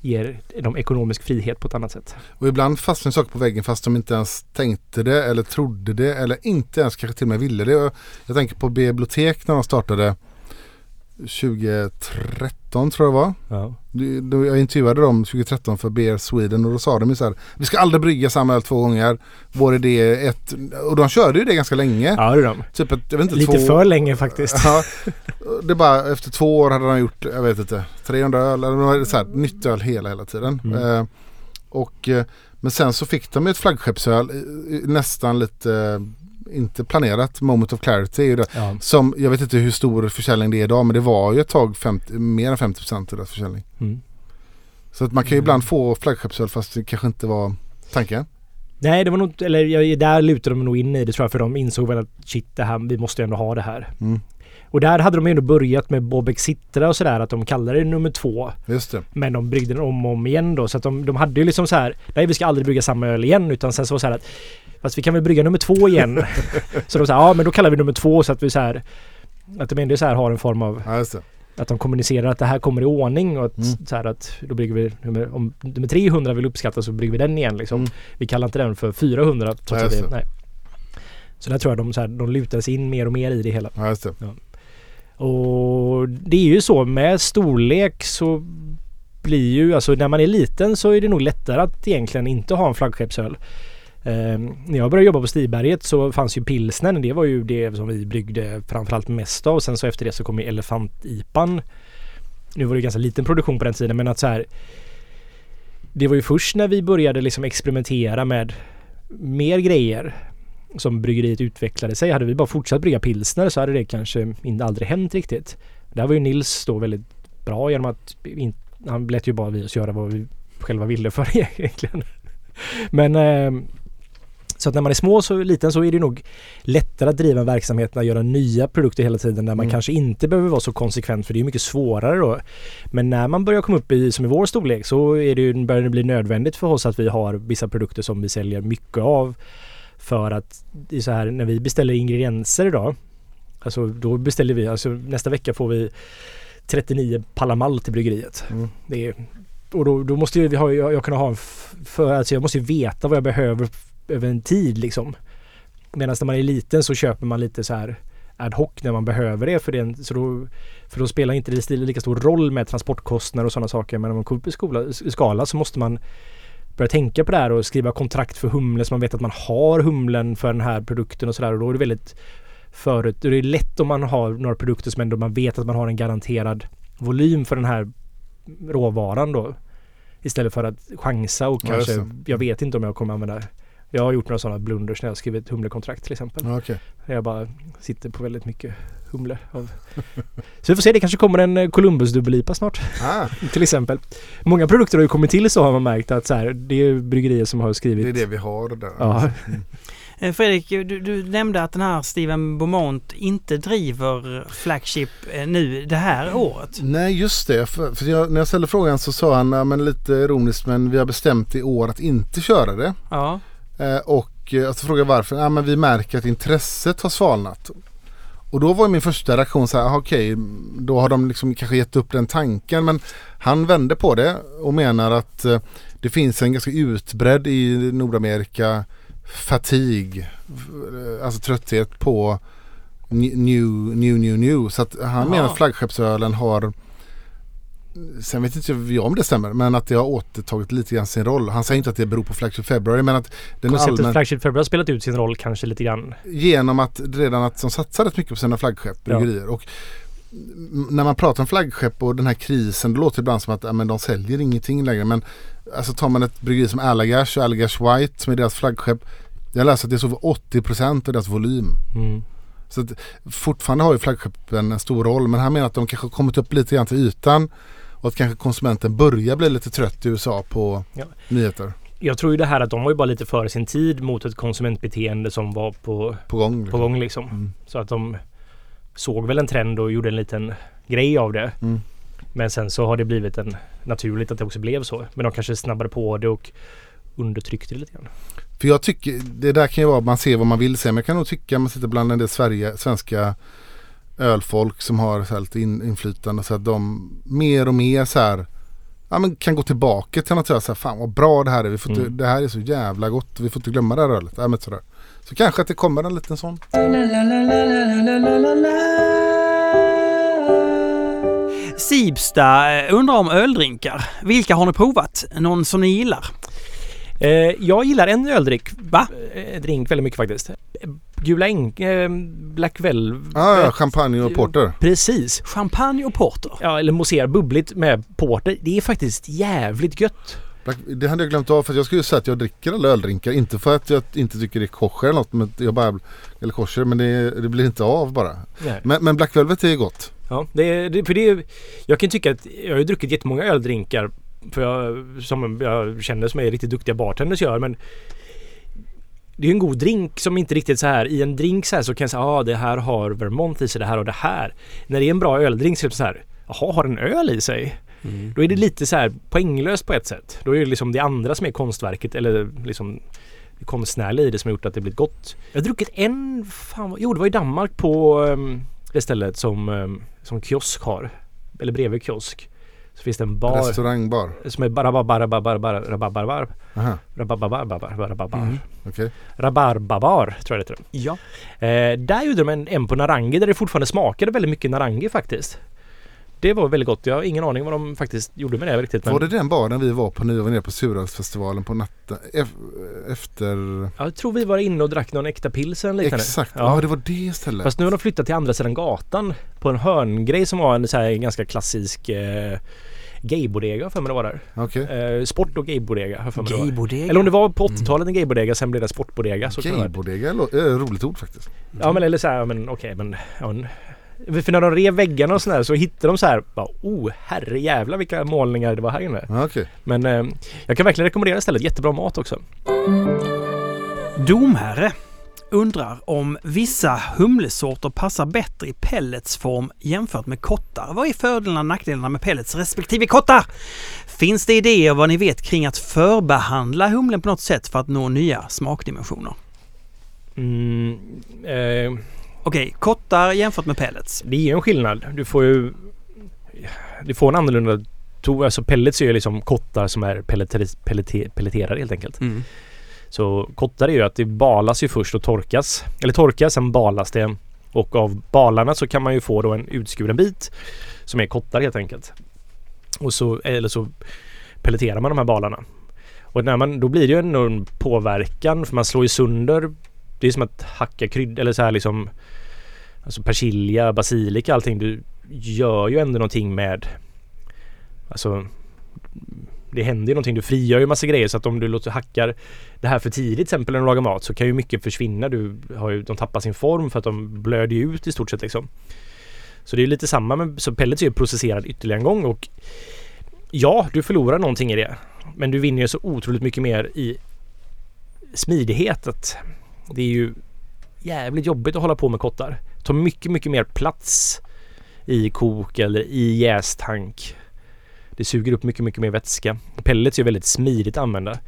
ger dem ekonomisk frihet på ett annat sätt. Och ibland fastnar saker på väggen fast de inte ens tänkte det eller trodde det eller inte ens kanske till och med ville det. Jag, tänker på bibliotek när de startade 2013 tror jag det var. Ja. Jag intervjuade dem 2013 för Beer Sweden och då sa de ju så här Vi ska aldrig brygga samma öl två gånger. Vår idé är ett och de körde ju det ganska länge. Ja, det de. Typ ett, jag vet inte, Lite två, för länge faktiskt. Ja, det bara efter två år hade de gjort, jag vet inte, 300 öl eller så här, nytt öl hela hela tiden. Mm. Eh, och, eh, men sen så fick de ett flaggskeppsöl, eh, nästan lite, inte planerat, Moment of Clarity. ju det. Ja. Som, jag vet inte hur stor försäljning det är idag men det var ju ett tag 50, mer än 50% i deras försäljning. Mm. Så att man kan ju ibland få flaggskeppsöl fast det kanske inte var tanken. Nej, det var nog, eller jag, där lutade de nog in i det tror jag för de insåg väl att shit, det här, vi måste ju ändå ha det här. Mm. Och där hade de ju ändå börjat med Bobeck Citra och sådär att de kallade det nummer två. Just det. Men de bryggde den om och om igen då så att de, de hade ju liksom så här Nej vi ska aldrig brygga samma öl igen utan sen så var det så här att Fast vi kan väl brygga nummer två igen. så de sa ja men då kallar vi nummer två så att vi så här Att de ändå så här har en form av Ja. Att de kommunicerar att det här kommer i ordning och att, Mm. så här att då brygger vi nummer, om nummer 300 vill uppskattas så brygger vi den igen liksom. Mm. Vi kallar inte den för 400 trots Ja, att det, nej. Så där tror jag de, så här, de lutar sig in mer och mer i det hela. Ja, det. Och det är ju så med storlek så blir ju, alltså när man är liten så är det nog lättare att egentligen inte ha en flaggskeppsöl. Eh, när jag började jobba på Stiberget så fanns ju pilsnern. Det var ju det som vi bryggde framförallt mest av. Sen så efter det så kom ju elefantipan. Nu var det ju ganska liten produktion på den tiden men att så här. Det var ju först när vi började liksom experimentera med mer grejer som bryggeriet utvecklade sig. Hade vi bara fortsatt brygga pilsner så hade det kanske inte aldrig hänt riktigt. Där var ju Nils då väldigt bra genom att in, han lät ju bara vi oss göra vad vi själva ville för egentligen. Men eh, så att när man är små så liten så är det nog lättare att driva en verksamhet att göra nya produkter hela tiden där man Mm. kanske inte behöver vara så konsekvent för det är mycket svårare då. Men när man börjar komma upp i, som i vår storlek, så är det ju, börjar det bli nödvändigt för oss att vi har vissa produkter som vi säljer mycket av. För att det är så här när vi beställer ingredienser idag. Alltså då beställer vi, alltså nästa vecka får vi 39 palamall till bryggeriet. Mm. Det är, och då, då måste ha, jag, jag kunna ha en för, alltså jag måste ju veta vad jag behöver över en tid liksom. Medan när man är liten så köper man lite så här ad hoc när man behöver det. För, det en, så då, för då spelar inte det lika stor roll med transportkostnader och sådana saker. Men när man kommer upp i skola, skala så måste man börja tänka på det här och skriva kontrakt för humle så man vet att man har humlen för den här produkten och sådär. Och då är det väldigt förut. Det är lätt om man har några produkter som ändå man vet att man har en garanterad volym för den här råvaran då. Istället för att chansa och Ja, kanske, jag vet inte om jag kommer använda jag har gjort några sådana blunders när jag har skrivit humlekontrakt till exempel. Där jag bara sitter på väldigt mycket humle. Av. Så vi får se, det kanske kommer en eh, Columbus dubbel-IPA snart. Ah, Till exempel. Många produkter har ju kommit till så har man märkt att så här, det är bryggerier som har skrivit. det är det vi har där. Ja. Eh, Fredrik, du, du nämnde att den här Steven Beaumont inte driver Flagship eh, nu det här året. Nej just det, för, för jag, när jag ställde frågan så sa han ja, men lite ironiskt men vi har bestämt i år att inte köra det. Ja. Eh, och eh, jag så frågade jag varför, ja, men vi märker att intresset har svalnat. Och då var min första reaktion så här, "Ah, okej, då har de liksom kanske gett upp den tanken. Men han vände på det och menar att eh, det finns en ganska utbredd i Nordamerika fatig, eh, alltså trötthet på new, new, new, new. Så att han Jaha. menar att flaggskeppsölen har Sen vet inte jag om det stämmer men att det har återtagit lite grann sin roll. Han säger inte att det beror på Flagship February men att den Konceptet allmän, Flagship February har spelat ut sin roll kanske lite grann. genom att redan att de satsar rätt mycket på sina flaggskepp, bryggerier. Och m- när man pratar om flaggskepp och den här krisen då låter det ibland som att ja, men de säljer ingenting längre. Men alltså tar man ett bryggeri som Allagash och Allagash White som är deras flaggskepp. Jag läser att det är så för 80% av deras volym. Mm. Så att fortfarande har ju flaggskeppen en stor roll men han menar att de kanske har kommit upp lite grann till ytan och att kanske konsumenten börjar bli lite trött i USA på Ja. nyheter Jag tror ju det här att de var ju bara lite före sin tid mot ett konsumentbeteende som var på, på gång. på liksom. gång liksom. Mm. Så att de såg väl en trend och gjorde en liten grej av det. Mm. Men sen så har det blivit en naturligt att det också blev så. Men de kanske snabbade på det och undertryckte det lite grann. För jag tycker, det där kan ju vara att man ser vad man vill se men jag kan nog tycka man sitter bland en del Sverige, svenska ölfolk som har så här lite in, inflytande så att de mer och mer så här Ja men kan gå tillbaka till något så här, så här fan vad bra det här är. Vi får inte, Mm. Det här är så jävla gott. Vi får inte glömma det här ölet. Ja, men sådär. Så kanske att det kommer en liten sån. Sibsta eh, undrar om öldrinkar. Vilka har ni provat? Någon som ni gillar? Eh, jag gillar en öldryck. Va? Eh, drink väldigt mycket faktiskt. Gula Äng... Eh, Black Velvet. Ja, ja, champagne och porter. Precis. Champagne och porter. Ja, eller mousserande bubbligt med porter. Det är faktiskt jävligt gött. Black, det hade jag glömt av för att jag skulle ju säga att jag dricker alla öldrinkar. Inte för att jag inte tycker det är kosher eller något. Men jag bara, eller kosher men det, det blir inte av bara. Men, men Black Velvet är gott. Ja, det, är- det, för det Jag kan tycka att jag har ju druckit jättemånga öldrinkar för jag, som jag känner som är riktigt duktiga bartenders gör men det är en god drink som inte riktigt så här i en drink så här så kan jag säga ah, det här har Vermont i sig det här och det här. När det är en bra öldrink så är det så här jaha har den öl i sig? Då är det lite så här poänglöst på ett sätt. Då är det liksom det andra som är konstverket eller liksom det konstnärliga i det som har gjort att det blivit gott. Jag har druckit en, fan, jo det var i Danmark på um, det stället som, um, som kiosk har. Eller bredvid kiosk. Så finns det en bar Restaurangbar. som är Aha, rabarbar, rabarbar, Mm. okej. rabarbabar tror jag det heter. Ja. Eh, där gjorde de en, en på Narangi där det fortfarande smakade väldigt mycket Narangi faktiskt. Det var väldigt gott. Jag har ingen aning vad de faktiskt gjorde med det riktigt. Men Var det den baren vi var på när vi var nere på Surölsfestivalen på natten? ef- Efter... Jag tror vi var inne och drack någon äkta pilsen liknande. Exakt, ja. Ja. det var det stället. Fast nu har de flyttat till andra sidan gatan på en hörngrej som var en så här ganska klassisk eh, gaybodega för mig det var där. Okej. Eh, sport och gaybodega har för mig det var. Gaybodega. Eller om det var på 80-talet en gaybodega sen blev det sportbodega. Så. Gaybodega är ett roligt ord faktiskt. Ja men eller så här, men okej men... Ja, men för när de rev väggarna och sådär så hittade de så här, bara, oh herre jävlar vilka målningar det var här inne. Okej. Men eh, jag kan verkligen rekommendera stället, jättebra mat också. Domherre undrar om vissa humlesorter passar bättre i pelletsform jämfört med kottar. Vad är fördelarna och nackdelarna med pellets respektive kottar? Finns det idéer vad ni vet kring att förbehandla humlen på något sätt för att nå nya smakdimensioner? Mm, eh, Okej, kottar jämfört med pellets. det är ju en skillnad. Du får ju... Du får en annorlunda... Alltså pellets är ju liksom kottar som är pelleter, pellete, pelleterade helt enkelt. Mm. Så kottar är ju att det balas ju först och torkas. Eller torkas, sen balas det. Och av balarna så kan man ju få då en utskuren bit som är kottar helt enkelt. Och så, eller så pelleterar man de här balarna. Och när man, då blir det ju en enorm påverkan för man slår ju sönder. Det är som att hacka krydd eller så här liksom Alltså persilja, basilika, allting. Du gör ju ändå någonting med Alltså det händer ju någonting. Du frigör ju massa grejer så att om du låter hackar det här för tidigt till exempel när du lagar mat så kan ju mycket försvinna. Du har ju, de tappar sin form för att de blöder ju ut i stort sett liksom. Så det är lite samma med så pellets är ju processerad ytterligare en gång och ja, du förlorar någonting i det. Men du vinner ju så otroligt mycket mer i smidighet. Att det är ju jävligt jobbigt att hålla på med kottar. Det tar mycket, mycket mer plats i kok eller i jästank. Det suger upp mycket, mycket mer vätska. Pellets är ju väldigt smidigt att använda.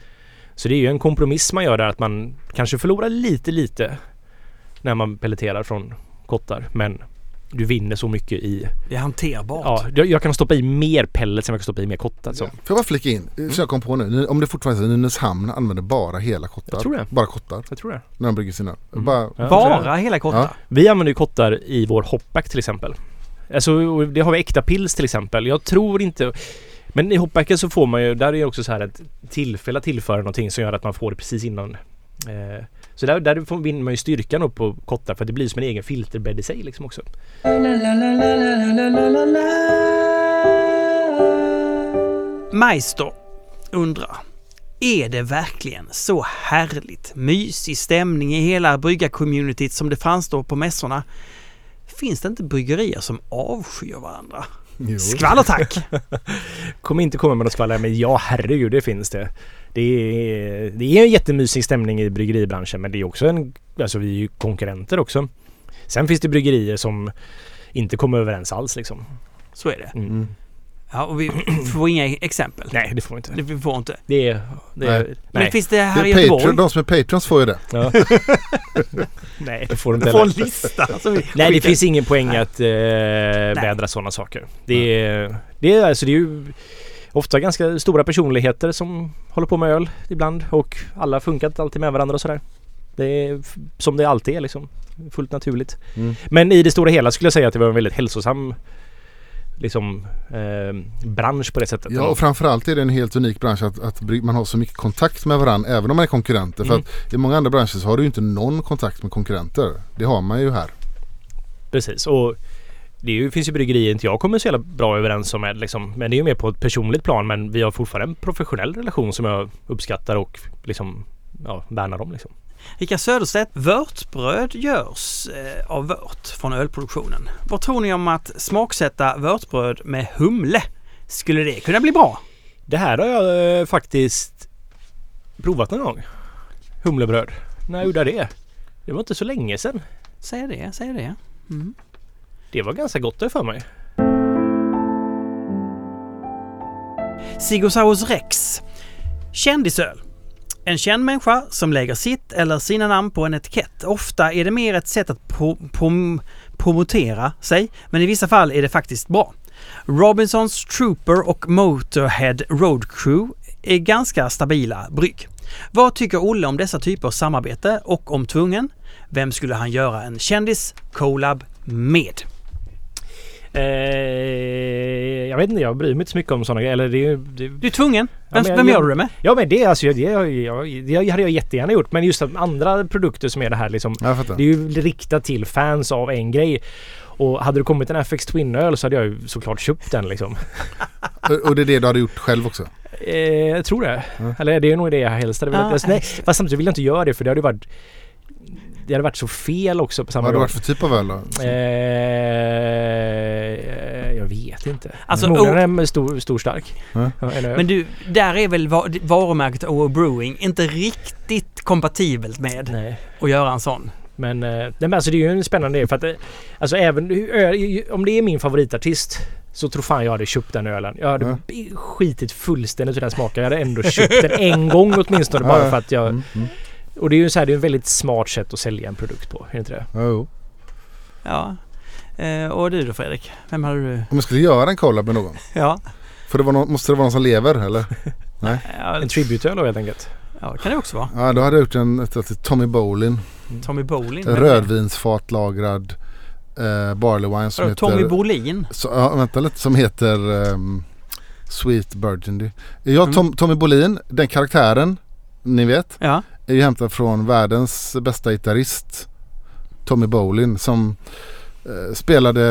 Så det är ju en kompromiss man gör där att man kanske förlorar lite, lite när man pelleterar från kottar. Men du vinner så mycket i... Det är hanterbart. Ja, jag, jag kan stoppa i mer pellets än jag kan stoppa i mer kottar. Så. Får jag bara flika in, så jag kom på nu, om det fortfarande är Nynäshamn använder bara hela kottar. Jag tror det. Bara kottar Jag tror det. när de brygger sina. Mm. Bara, Ja. Bara hela kottar. Ja. Vi använder ju kottar i vår hopback till exempel. Alltså det har vi äkta pils till exempel. Jag tror inte... Men i hoppbacken så får man ju, där är det också så här ett tillfälle att tillföra någonting som gör att man får det precis innan. Eh, så där, där får, vinner man ju styrkan upp på kottar för att det blir som en egen filterbädd i sig liksom också. Meister undrar. Är det verkligen så härligt mysig stämning i hela bryggarcommunityt som det fanns då på mässorna? Finns det inte bryggerier som avskyr varandra? jo. Skvaller tack! Kommer inte komma med något skvaller men ja herregud det finns det. Det är, det är en jättemysig stämning i bryggeribranschen men det är också en... Alltså vi är ju konkurrenter också. Sen finns det bryggerier som inte kommer överens alls liksom. Så är det. Mm. Ja, och vi får inga exempel. Nej det får vi inte. Det vi får inte. Det är... Det är Nej. Men nej. finns det här Det i är Göteborg? Patreon, de som är Patreons får ju det. Ja. nej det får du inte får en lista. Nej det finns ingen poäng att eh, vädra sådana saker. Det är, det är alltså det är ju ofta ganska stora personligheter som håller på med öl ibland och alla funkar inte alltid med varandra och sådär. Det är som det alltid är liksom. Fullt naturligt. Mm. Men i det stora hela skulle jag säga att det var en väldigt hälsosam liksom eh, bransch på det sättet. Ja och framförallt är det en helt unik bransch att, att man har så mycket kontakt med varandra även om man är konkurrenter. För Mm. att i många andra branscher så har du ju inte någon kontakt med konkurrenter. Det har man ju här. Precis och det ju, finns ju bryggerier inte jag kommer så jävla bra överens om med liksom. Men det är ju mer på ett personligt plan men vi har fortfarande en professionell relation som jag uppskattar och liksom ja, värnar om liksom. Rickard Söderstedt, vörtbröd görs eh, av vört från ölproduktionen. Vad tror ni om att smaksätta vörtbröd med humle? Skulle det kunna bli bra? Det här har jag eh, faktiskt provat någon gång. Humlebröd. När gjorde jag det? Det var inte så länge sedan. Säg det, säg det. Mm. Det var ganska gott det för mig. Sigosaurus rex. Kändisöl. En känd människa som lägger sitt eller sina namn på en etikett. Ofta är det mer ett sätt att pro- prom- promotera sig, men i vissa fall är det faktiskt bra. Robinsons Trooper och Motorhead Road Crew är ganska stabila brygg. Vad tycker Olle om dessa typer av samarbete och om tvungen? Vem skulle han göra en kändis collab med? Eh, jag vet inte, jag bryr mig inte så mycket om sådana grejer. Eller det, det, Du är tvungen. Vem, Ja, men vem jag- gör du det med? Ja men det, alltså, det, det, det, det hade jag jättegärna gjort. Men just att andra produkter som är det här liksom. Jag. Det är ju riktat till fans av en grej. Och hade det kommit en FX Twin-öl så hade jag ju såklart köpt den liksom. Och- det är det du hade gjort själv också? Eh, jag tror det. Eller det är nog det jag helst hade velat. Alltså, nej, fast samtidigt vill jag inte göra det för det hade ju varit det hade varit så fel också på Vad samma hade det gång. varit för typ av öl då? Eh, jag vet inte. Alltså, en med stor, stor stark. Öl. Men du, där är väl va- varumärket O Brewing inte riktigt kompatibelt med Nej. att göra en sån? Men, eh, nej, men alltså det är ju en spännande idé för att eh, alltså även om det är min favoritartist så tror fan jag hade köpt den ölen. Jag hade skitit fullständigt hur den smakar. Jag hade ändå köpt den en gång åtminstone bara för att jag... Mm, mm. Och det är ju så här, det är ett väldigt smart sätt att sälja en produkt på. Är det inte det? Ja, jo. Ja. Eh, och du då Fredrik? Vem hade du? Om jag skulle göra en collab med någon. Ja. För det var någon, måste det vara någon som lever eller? Ja, En tributöl då helt enkelt. ja, det kan det också vara. Ja då hade jag gjort en ett, Tommy Bowlin. Tommy Bolin. Rödvinsfatlagrad eh, barley wine som Vadå, Tommy heter... Bolin? Så, ja, vänta lite, som heter ehm, Sweet Burgundy. Ja, Mm. Tom, Tommy Bolin, den karaktären, ni vet, Ja är ju hämtad från världens bästa gitarrist Tommy Bolin som eh, spelade,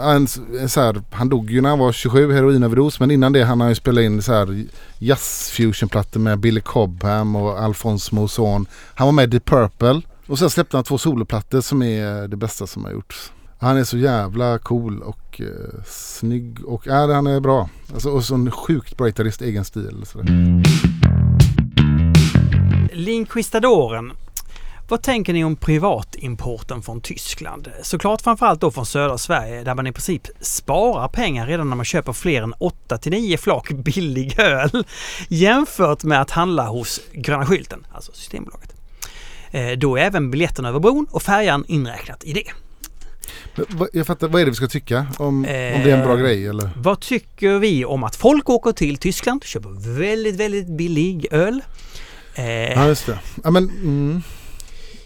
en, en så här, han dog ju när han var 27, heroinöverdos, men innan det han har ju spelat in så här jazz fusion-plattor med Billy Cobham och Alphonse Mouzon. Han var med i Deep Purple och sen släppte han två soloplattor som är eh, det bästa som har gjorts. Han är så jävla cool och eh, snygg och ja, han är bra. Alltså, och så en sjukt bra gitarrist, egen stil. Så där. Linquistadoren. Vad tänker ni om privatimporten från Tyskland? Såklart framförallt då från södra Sverige där man i princip sparar pengar redan när man köper fler än 8-9 flak billig öl jämfört med att handla hos Gröna Skylten, alltså Systembolaget. Eh, Då är även biljetten över bron och färjan inräknat i det. Jag fattar, vad är det vi ska tycka? Om, om det är en bra Eh, grej eller? Vad tycker vi om att folk åker till Tyskland, köper väldigt, väldigt billig öl? Eh, Ja just det. Ja, men, mm,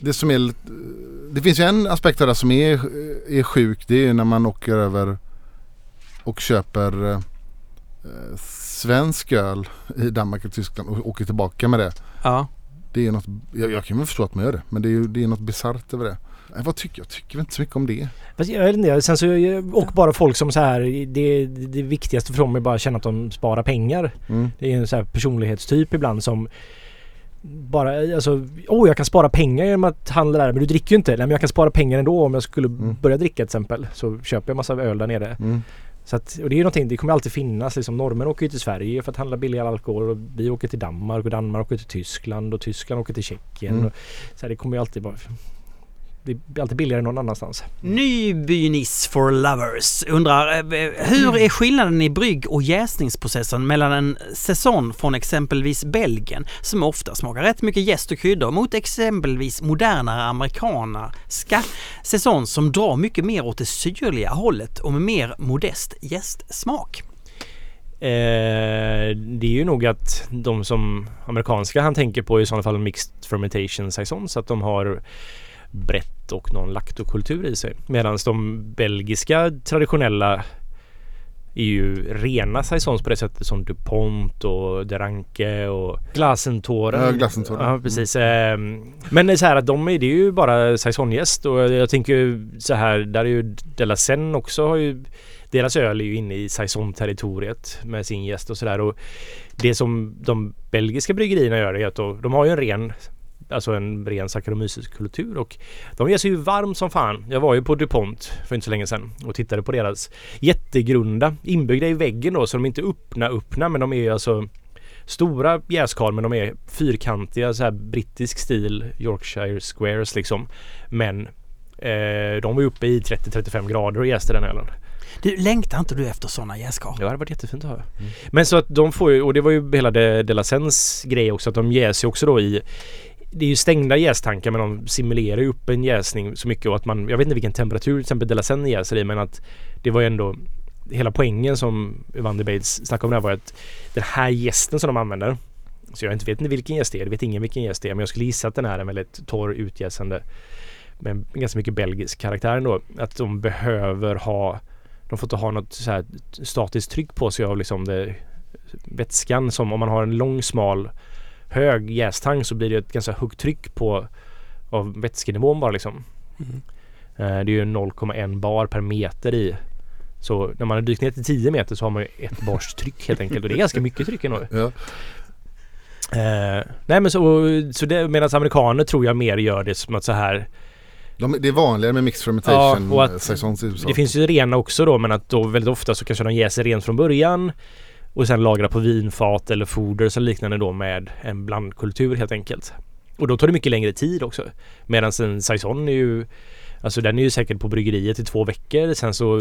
det som är lite- Det finns ju en aspekt av det som är, är sjuk. Det är när man åker över och köper eh, svensk öl i Danmark och Tyskland och åker tillbaka med det. ja. Det är något, jag, jag kan väl förstå att man gör det. Men det är, ju- det är något bisarrt över det. Nej, vad tycker jag? Tycker väl inte så mycket om det. Fast jag vet inte, sen så, och bara folk som så här, det, det viktigaste för dem är bara att känna att de sparar pengar. Mm. Det är en så här personlighetstyp ibland som bara, alltså, åh jag kan spara pengar genom att handla där men du dricker ju inte. Nej men jag kan spara pengar ändå om jag skulle Mm. börja dricka till exempel. Så köper jag massa öl där nere. Mm. Så att, och det är ju någonting, det kommer alltid finnas liksom. Norrmän åker ju till Sverige för att handla billigare alkohol och vi åker till Danmark och Danmark åker till Tyskland och Tyskland åker till Tjeckien. Mm. Och, så här, det kommer ju alltid bara... Det blir alltid billigare någon annanstans. Nybyniss for lovers undrar eh, hur är skillnaden i brygg och jäsningsprocessen mellan en säsong från exempelvis Belgien som ofta smakar rätt mycket jäst och kryddor mot exempelvis modernare amerikanska säsong som drar mycket mer åt det syrliga hållet och med mer modest jästsmak. Eh, det är ju nog att de som amerikanska han tänker på är i sådana fall mixed fermentation saison så att de har brett och någon laktokultur i sig. Medan de belgiska traditionella är ju rena saisons på det sättet som DuPont och Deranke och Glassentoren. Ja, Glassentoren. Ja, precis. Ehm, Men det är så här att de är, det ju bara saisongäst och jag tänker ju så här, där är ju Della Sen också har ju deras öl är ju inne i saison-territoriet med sin gäst och sådär och det som de belgiska bryggerierna gör är att de har ju en ren Alltså en ren Saccharomyces-kultur och de ger sig ju varm som fan. Jag var ju på DuPont för inte så länge sedan och tittade på deras jättegrunda inbyggda i väggen då så de är inte öppna öppna men de är ju alltså stora jäskar men de är fyrkantiga så här brittisk stil Yorkshire squares liksom. Men eh, de var uppe i 30-35 grader och jäste den ölen. Du, längtar inte du efter sådana jäskar? Ja, det hade varit jättefint att ha. Men så att de får ju, och det var ju hela De, De La Sens grej också, att de jäser också då i det är ju stängda jästankar men de simulerar ju upp en jäsning så mycket och att man, jag vet inte vilken temperatur till exempel De Sen jäser i men att det var ju ändå hela poängen som Evander Bates snackade om där var att den här gästen som de använder så jag inte vet inte vilken gäst det är, det vet ingen vilken gäst det är men jag skulle gissa att den är en väldigt torr utjäsande med ganska mycket belgisk karaktär ändå. Att de behöver ha de får inte ha något så här statiskt tryck på sig av liksom det, vätskan som om man har en lång smal hög jästang så blir det ett ganska högt tryck på av vätskenivån bara liksom. Mm. Eh, Det är ju 0,1 bar per meter i. Så när man har dykt ner till 10 meter så har man ju ett bars tryck helt enkelt och det är ganska mycket tryck ändå. Ja. Eh, nej men så, så det, medan amerikaner tror jag mer gör det som att så här De, det är vanligare med mixed fermentation Ja, och att eh. Det finns ju rena också då men att då väldigt ofta så kanske de jäser rent från början och sen lagrar på vinfat eller foder och liknande då med en blandkultur helt enkelt. Och då tar det mycket längre tid också. Medan en saison är ju Alltså den är ju säkert på bryggeriet i två veckor. Sen så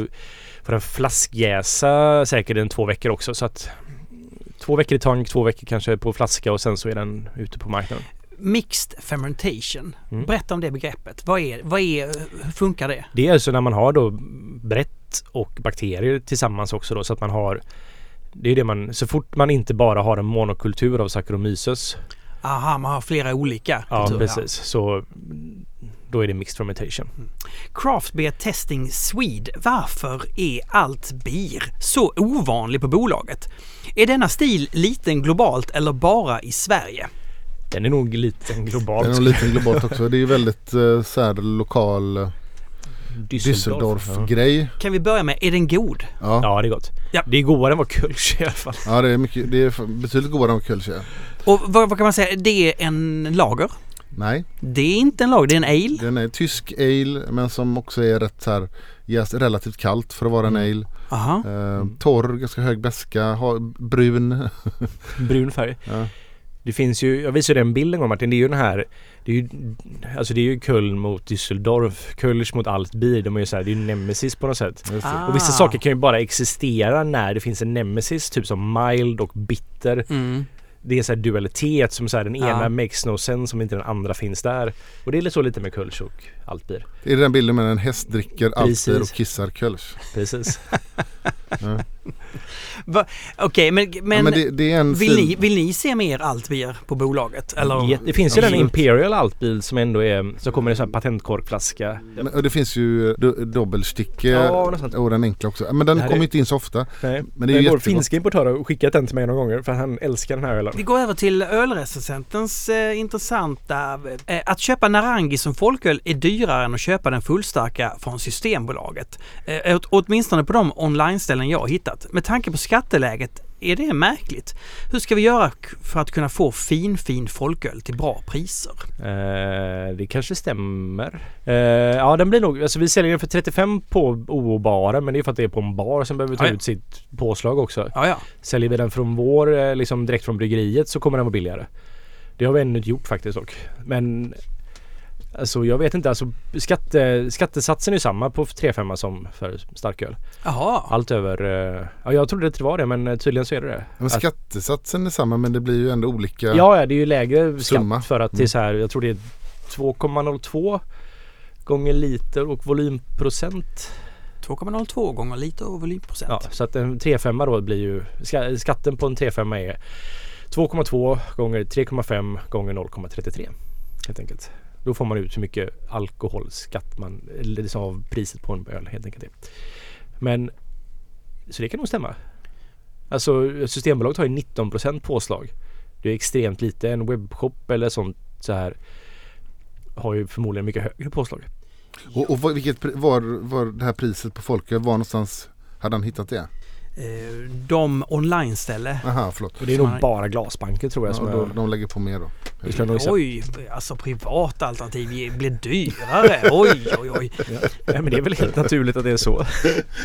får den flaskjäsa säkert en två veckor också så att Två veckor i tank, två veckor kanske på flaska och sen så är den ute på marknaden. Mixed fermentation. Mm. Berätta om det begreppet. Vad är, vad är, hur funkar det? Det är alltså när man har då brett och bakterier tillsammans också då så att man har Det är det man, så fort man inte bara har en monokultur av Saccharomyces Aha, man har flera olika Ja kulturer. precis så Då är det mixed fermentation. Craft Beer Testing Swede. Varför är allt bier så ovanlig på bolaget? Är denna stil liten globalt eller bara i Sverige? Den är nog liten globalt. Det är nog lite globalt också. Det är väldigt eh, så här lokal Düsseldorf-grej. Kan vi börja med, är den god? Ja. Ja det är gott. Ja. Det är godare än vad Kölsch i alla fall. ja, det är, mycket, det är betydligt godare än vad Kölsch är. Och vad, vad kan man säga, det är en lager? Nej, Det är inte en lager, det är en ale. den är tysk ale men som också är rätt så här jäst, relativt kallt för att vara en Mm. ale. Aha. Eh, torr, ganska hög beska, brun. Brun färg. Ja. Det finns ju, jag visade en bild en gång Martin, det är ju den här Det är ju Alltså det är ju Köln mot Düsseldorf Kölsch mot allt bier. De är ju så här, det är ju nemesis på något sätt. Ah. Och vissa saker kan ju bara existera när det finns en nemesis, typ som mild och bitter. Mm. det är så här dualitet som så här, den ena Ja. makes no sense om inte den andra finns där. Och det är lite så lite med Kölsch och allt blir. Är det den bilden med en häst dricker. Altbier och kissar Kölsch? Precis. Okej, men, men, ja, men det, det vill, sid- ni, vill ni se mer Altbier på bolaget? Eller? Ja, det finns ju den. Imperial Altbil som ändå är, så kommer det en patentkorkflaska. Men, och det finns ju do- dubbelsticke Ja, och den enkla också. Men den kommer är- inte in så ofta. Nej, Men det är ju vår finska importör har skickat den till mig några gånger för han älskar den här ölen. Vi går över till ölrecensentens eh, intressanta. Eh, att köpa Narangi som folköl är dyrare än att köpa den fullstarka från Systembolaget. Eh, åt, åtminstone på de online-ställen jag har hittat. Med tanke på skatteläget är det märkligt. Hur ska vi göra för att kunna få fin, fin folköl till bra priser? Eh, det kanske stämmer. Eh, ja den blir nog, alltså vi säljer den för 35 på OO-baren men det är för att det är på en bar som behöver ta Ja, ja. ut sitt påslag också. Ja, ja. Säljer vi den från vår, eh, liksom direkt från bryggeriet så kommer den vara billigare. Det har vi ännu inte gjort faktiskt dock. Men Alltså jag vet inte, alltså skatte, skattesatsen är samma på 3,5 som för starköl. Jaha. Allt över, eh, ja jag trodde det var det men eh, tydligen så är det det. Men Att- skattesatsen är samma men det blir ju ändå olika. Ja, det är ju lägre Summa. skatt för att det är så här, jag tror det är 2,02 gånger liter och volymprocent. 2,02 gånger liter och volymprocent. Ja, så att en 3,5 då blir ju, ska, skatten på en 3,5 är 2,2 gånger 3,5 gånger 0,33 helt enkelt. Då får man ut så mycket alkoholskatt man, eller av priset på en öl helt enkelt. Men så det kan nog stämma. Alltså Systembolaget har ju 19% påslag. Det är extremt lite. En webbshop eller sånt så här har ju förmodligen mycket högre påslag. Och, och vilket, var, var det här priset på folköl, var någonstans hade han hittat det? Eh, de online-ställe. Aha, förlåt. Och det är nog bara glasbanker tror jag Ja, som då, är... de lägger på mer då. Oj, alltså privata alternativ blir dyrare. Oj, oj, oj. Nej men det är väl helt naturligt att det är så.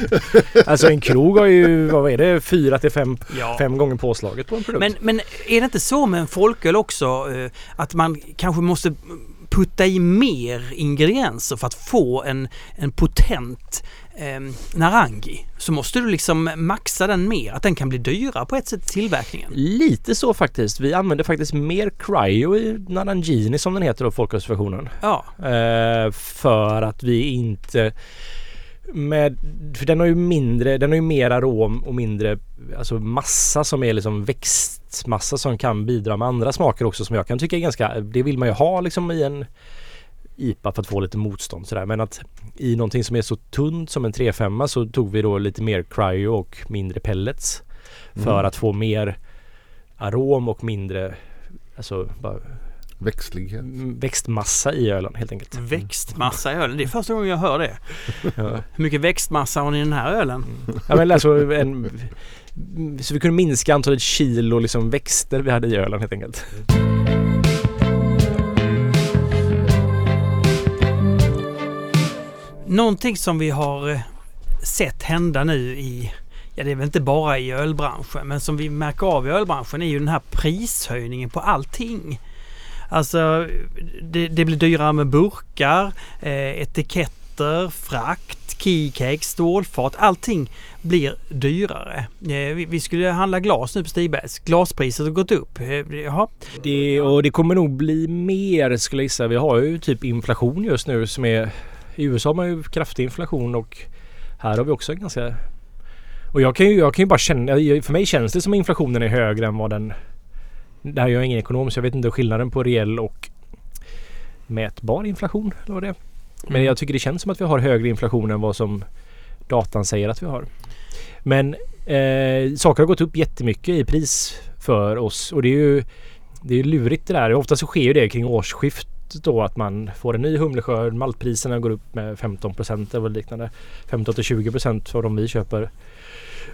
alltså en krog har ju, vad är det, fyra till fem, Ja. fem gånger påslaget på en produkt. Men, men är det inte så med en folköl också eh, att man kanske måste putta i mer ingredienser för att få en, en potent eh, Narangi? Så måste du liksom maxa den mer, att den kan bli dyrare på ett sätt i tillverkningen. Lite så faktiskt. Vi använder faktiskt mer cryo i Narangini som den heter då, folkölsversionen. Ja, Eh, för att vi inte med, för den har ju mindre, den har ju mer arom och mindre alltså massa som är liksom växtmassa som kan bidra med andra smaker också som jag kan tycka är ganska, det vill man ju ha liksom i en IPA för att få lite motstånd sådär. Men att i någonting som är så tunt som en 3,5 så tog vi då lite mer cryo och mindre pellets. För att få mer arom och mindre alltså bara Växtlighet. växtmassa i ölen helt enkelt. växtmassa i ölen. Det är första gången jag hör det. Ja. Hur mycket växtmassa har ni i den här ölen? Ja men alltså en, så vi kunde minska antalet kilo liksom växter vi hade i ölen helt enkelt. Någonting som vi har eh, sett hända nu i, ja det är väl inte bara i ölbranschen, men som vi märker av i ölbranschen är ju den här prishöjningen på allting. Alltså det, det blir dyrare med burkar, eh, etiketter, frakt, keycakes, stålfat. Allting blir dyrare. Eh, vi, vi skulle handla glas nu på Stigbergs. Glaspriset har gått upp. Eh, jaha. Det, och det kommer nog bli mer skulle jag gissa. Vi har ju typ inflation just nu som är i USA har man ju kraftig inflation och här har vi också en ganska och jag kan ju, jag kan ju bara känna, för mig känns det som att inflationen är högre än vad den Det här är jag ingen ekonom så jag vet inte skillnaden på reell och mätbar inflation eller vad det är. Men jag tycker det känns som att vi har högre inflation än vad som datan säger att vi har. Men eh, saker har gått upp jättemycket i pris för oss och det är ju det är lurigt det där. Ofta så sker ju det kring årsskift då att man får en ny humleskörd. Maltpriserna går upp med 15 procent eller liknande. 15 till 20 procent för de vi köper.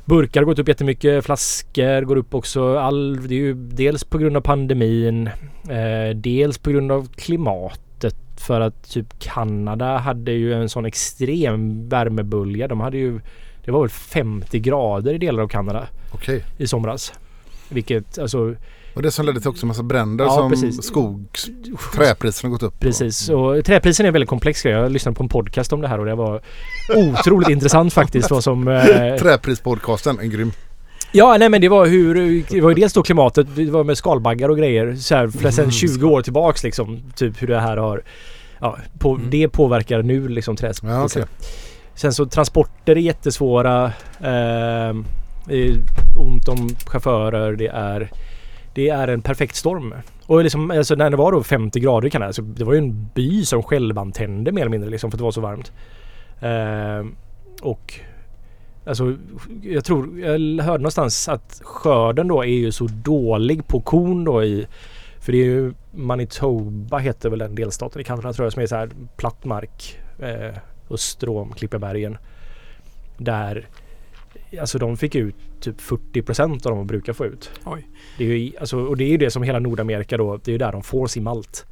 Burkar har gått upp jättemycket. Flaskor går upp också. All, det är ju dels på grund av pandemin. Eh, dels på grund av klimatet. För att typ Kanada hade ju en sån extrem värmebölja. De hade ju Det var väl 50 grader i delar av Kanada Okej. i somras. Vilket alltså Och det som ledde till också en massa bränder Ja, som precis. skogs... Träpriserna gått upp. Precis. Och träprisen är en väldigt komplex grej. Jag lyssnade på en podcast om det här och det var otroligt intressant faktiskt vad som... Eh, Träprispodcasten, en grym. Ja, nej men det var hur... Det var ju dels då klimatet, det var med skalbaggar och grejer så här, för sen Mm, 20 år tillbaks liksom. Typ hur det här har... Ja, på, Mm. det påverkar nu liksom träd. Ja, okej. Sen så transporter är jättesvåra. Eh, det är ont om chaufförer. Det är, det är en perfekt storm. Och liksom, alltså när det var då 50 grader i Kanada, så det var ju en by som självantände mer eller mindre liksom för att det var så varmt. Eh, och alltså jag tror, jag hörde någonstans att skörden då är ju så dålig på korn då i för det är ju Manitoba heter väl den delstaten i Kanada tror jag som är så här platt mark eh, öster om Klippebergen. Där Alltså de fick ut typ 40% av de de brukar få ut. Oj. Det är ju, alltså, och det är ju det som hela Nordamerika då, det är ju där de får sin malt.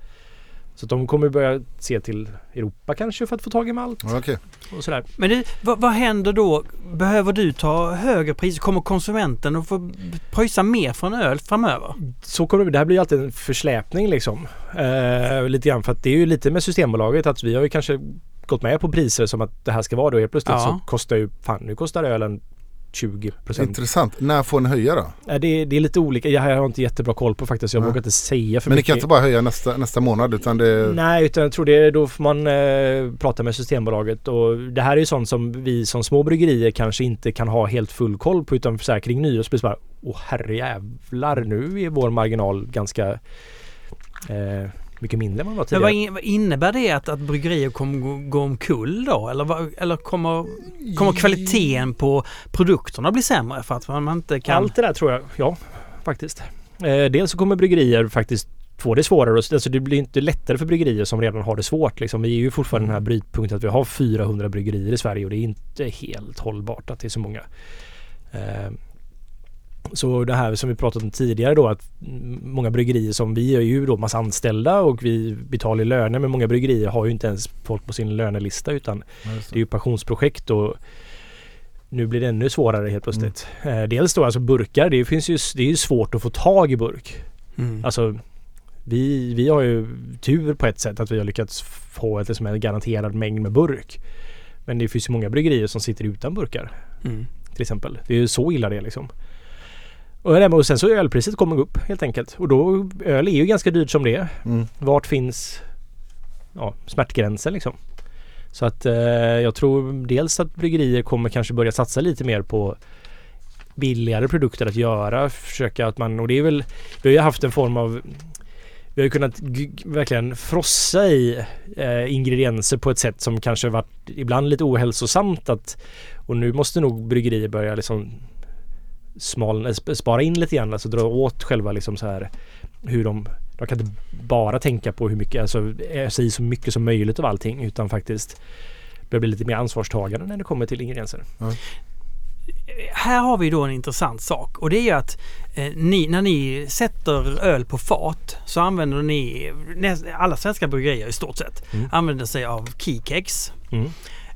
Så de kommer börja se till Europa kanske för att få tag i malt okej. och sådär. Men du, vad, vad händer då? Behöver du ta högre priser? Kommer konsumenten att få pröjsa mer för en öl framöver? Så kommer det, det här blir alltid en försläpning liksom. Eh, lite grann för att det är ju lite med Systembolaget att vi har ju kanske gått med på priser som att det här ska vara då. Helt plötsligt Ja. så kostar ju, fan nu kostar ölen 20 procent. Intressant. När får ni höja då? Eh, det, det är lite olika. Jag har inte jättebra koll på faktiskt. Jag Nej. vågar inte säga för Men ni mycket. kan inte bara höja nästa, nästa månad utan det... Nej, utan jag tror det är då får man eh, prata med Systembolaget och det här är ju sånt som vi som små bryggerier kanske inte kan ha helt full koll på utan så här kring nyår så blir det bara Åh herrejävlar nu är vår marginal ganska eh, mycket mindre än vad den var Men tidigare. in, vad innebär det att, att bryggerier kommer gå, gå omkull då? Eller, eller kommer, kommer kvaliteten på produkterna bli sämre för att man inte kan... Allt det där tror jag, ja faktiskt. Eh, dels så kommer bryggerier faktiskt få det svårare. Alltså det blir inte lättare för bryggerier som redan har det svårt. Liksom. Vi är ju fortfarande den här brytpunkten att vi har 400 bryggerier i Sverige och det är inte helt hållbart att det är så många. Eh, så det här som vi pratat om tidigare då att mm, många bryggerier som vi är ju då massa anställda och vi betalar löner men många bryggerier har ju inte ens folk på sin lönelista utan det är ju passionsprojekt och nu blir det ännu svårare helt plötsligt. Eh, dels då alltså burkar, det finns ju, det är ju svårt att få tag i burk. Mm. Alltså vi, vi har ju tur på ett sätt att vi har lyckats få ett, liksom en garanterad mängd med burk. Men det finns ju många bryggerier som sitter utan burkar Mm. till exempel. Det är ju så illa det är liksom. Och, det sen så ölpriset kommer upp helt enkelt. Och då, öl är ju ganska dyrt som det. Mm. Vart finns ja, smärtgränsen liksom? Så att eh, jag tror dels att bryggerier kommer kanske börja satsa lite mer på billigare produkter att göra. Försöka att man, och det är väl, vi har ju haft en form av vi har ju kunnat verkligen frossa i eh, ingredienser på ett sätt som kanske varit ibland lite ohälsosamt att och nu måste nog bryggerier börja liksom smal, eh, sp- spara in lite grann, alltså dra åt själva liksom så här hur de de kan inte bara tänka på hur mycket, alltså ösa i så mycket som möjligt av allting utan faktiskt börja bli lite mer ansvarstagande när det kommer till ingredienser. Här har vi då en intressant sak och det är att eh, ni, när ni sätter öl på fat så använder ni, alla svenska bryggerier i stort sett, Mm. använder sig av keykex. Mm.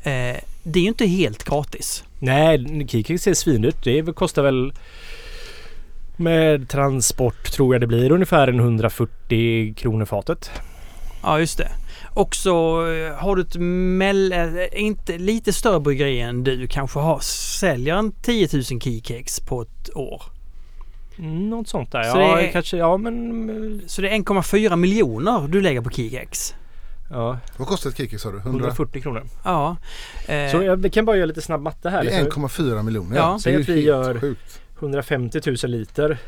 Eh, det är ju inte helt gratis. Nej, Kikix ser svindyrt. Det kostar väl med transport tror jag det blir ungefär en 140 kronor fatet. Ja, just det. Och så eh, har du ett mell, eh, inte lite större bryggeri än du kanske har, säljer en 10 000 keykex på ett år. Mm, Något sånt där. Så ja, det är- kanske. Ja, men... Så det är 1,4 miljoner du lägger på keykex. Ja, Vad kostar ett kiki sa du? 100? 140 kronor. Ja. Eh, Så jag vi kan bara göra lite snabb matte här. Det är liksom. 1,4 miljoner. Ja, säg att vi gör- sjukt. 150 000 liter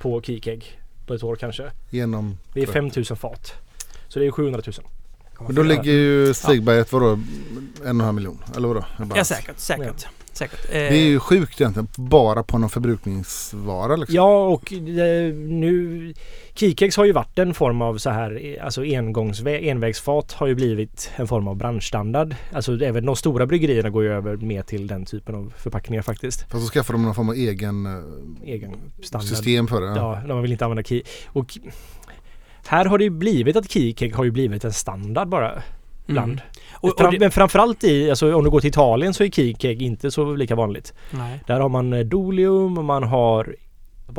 på Kikeg på ett år kanske. Genom... Det är 5 000 fat. Så det är 700 000. Men då ligger ju Stigberget vadå? En och en halv miljon? Eller vadå? Ja, säkert. Säkert. Säkert. Eh, Det är ju sjukt egentligen. Bara på någon förbrukningsvara liksom. Ja och eh, nu Kikex har ju varit en form av så här alltså engångs envägsfat har ju blivit en form av branschstandard. Alltså även de stora bryggerierna går ju över mer till den typen av förpackningar faktiskt. Fast så skaffar de någon form av egen eh, Egen standard. system för det. Ja. Ja, de vill inte använda Key. Och här har det ju blivit att Keycake har ju blivit en standard bara. Ibland. mm. Och, och Fram, det, Men framförallt i, alltså om du går till Italien så är Keycake inte så lika vanligt. nej. Där har man eh, Dolium och man har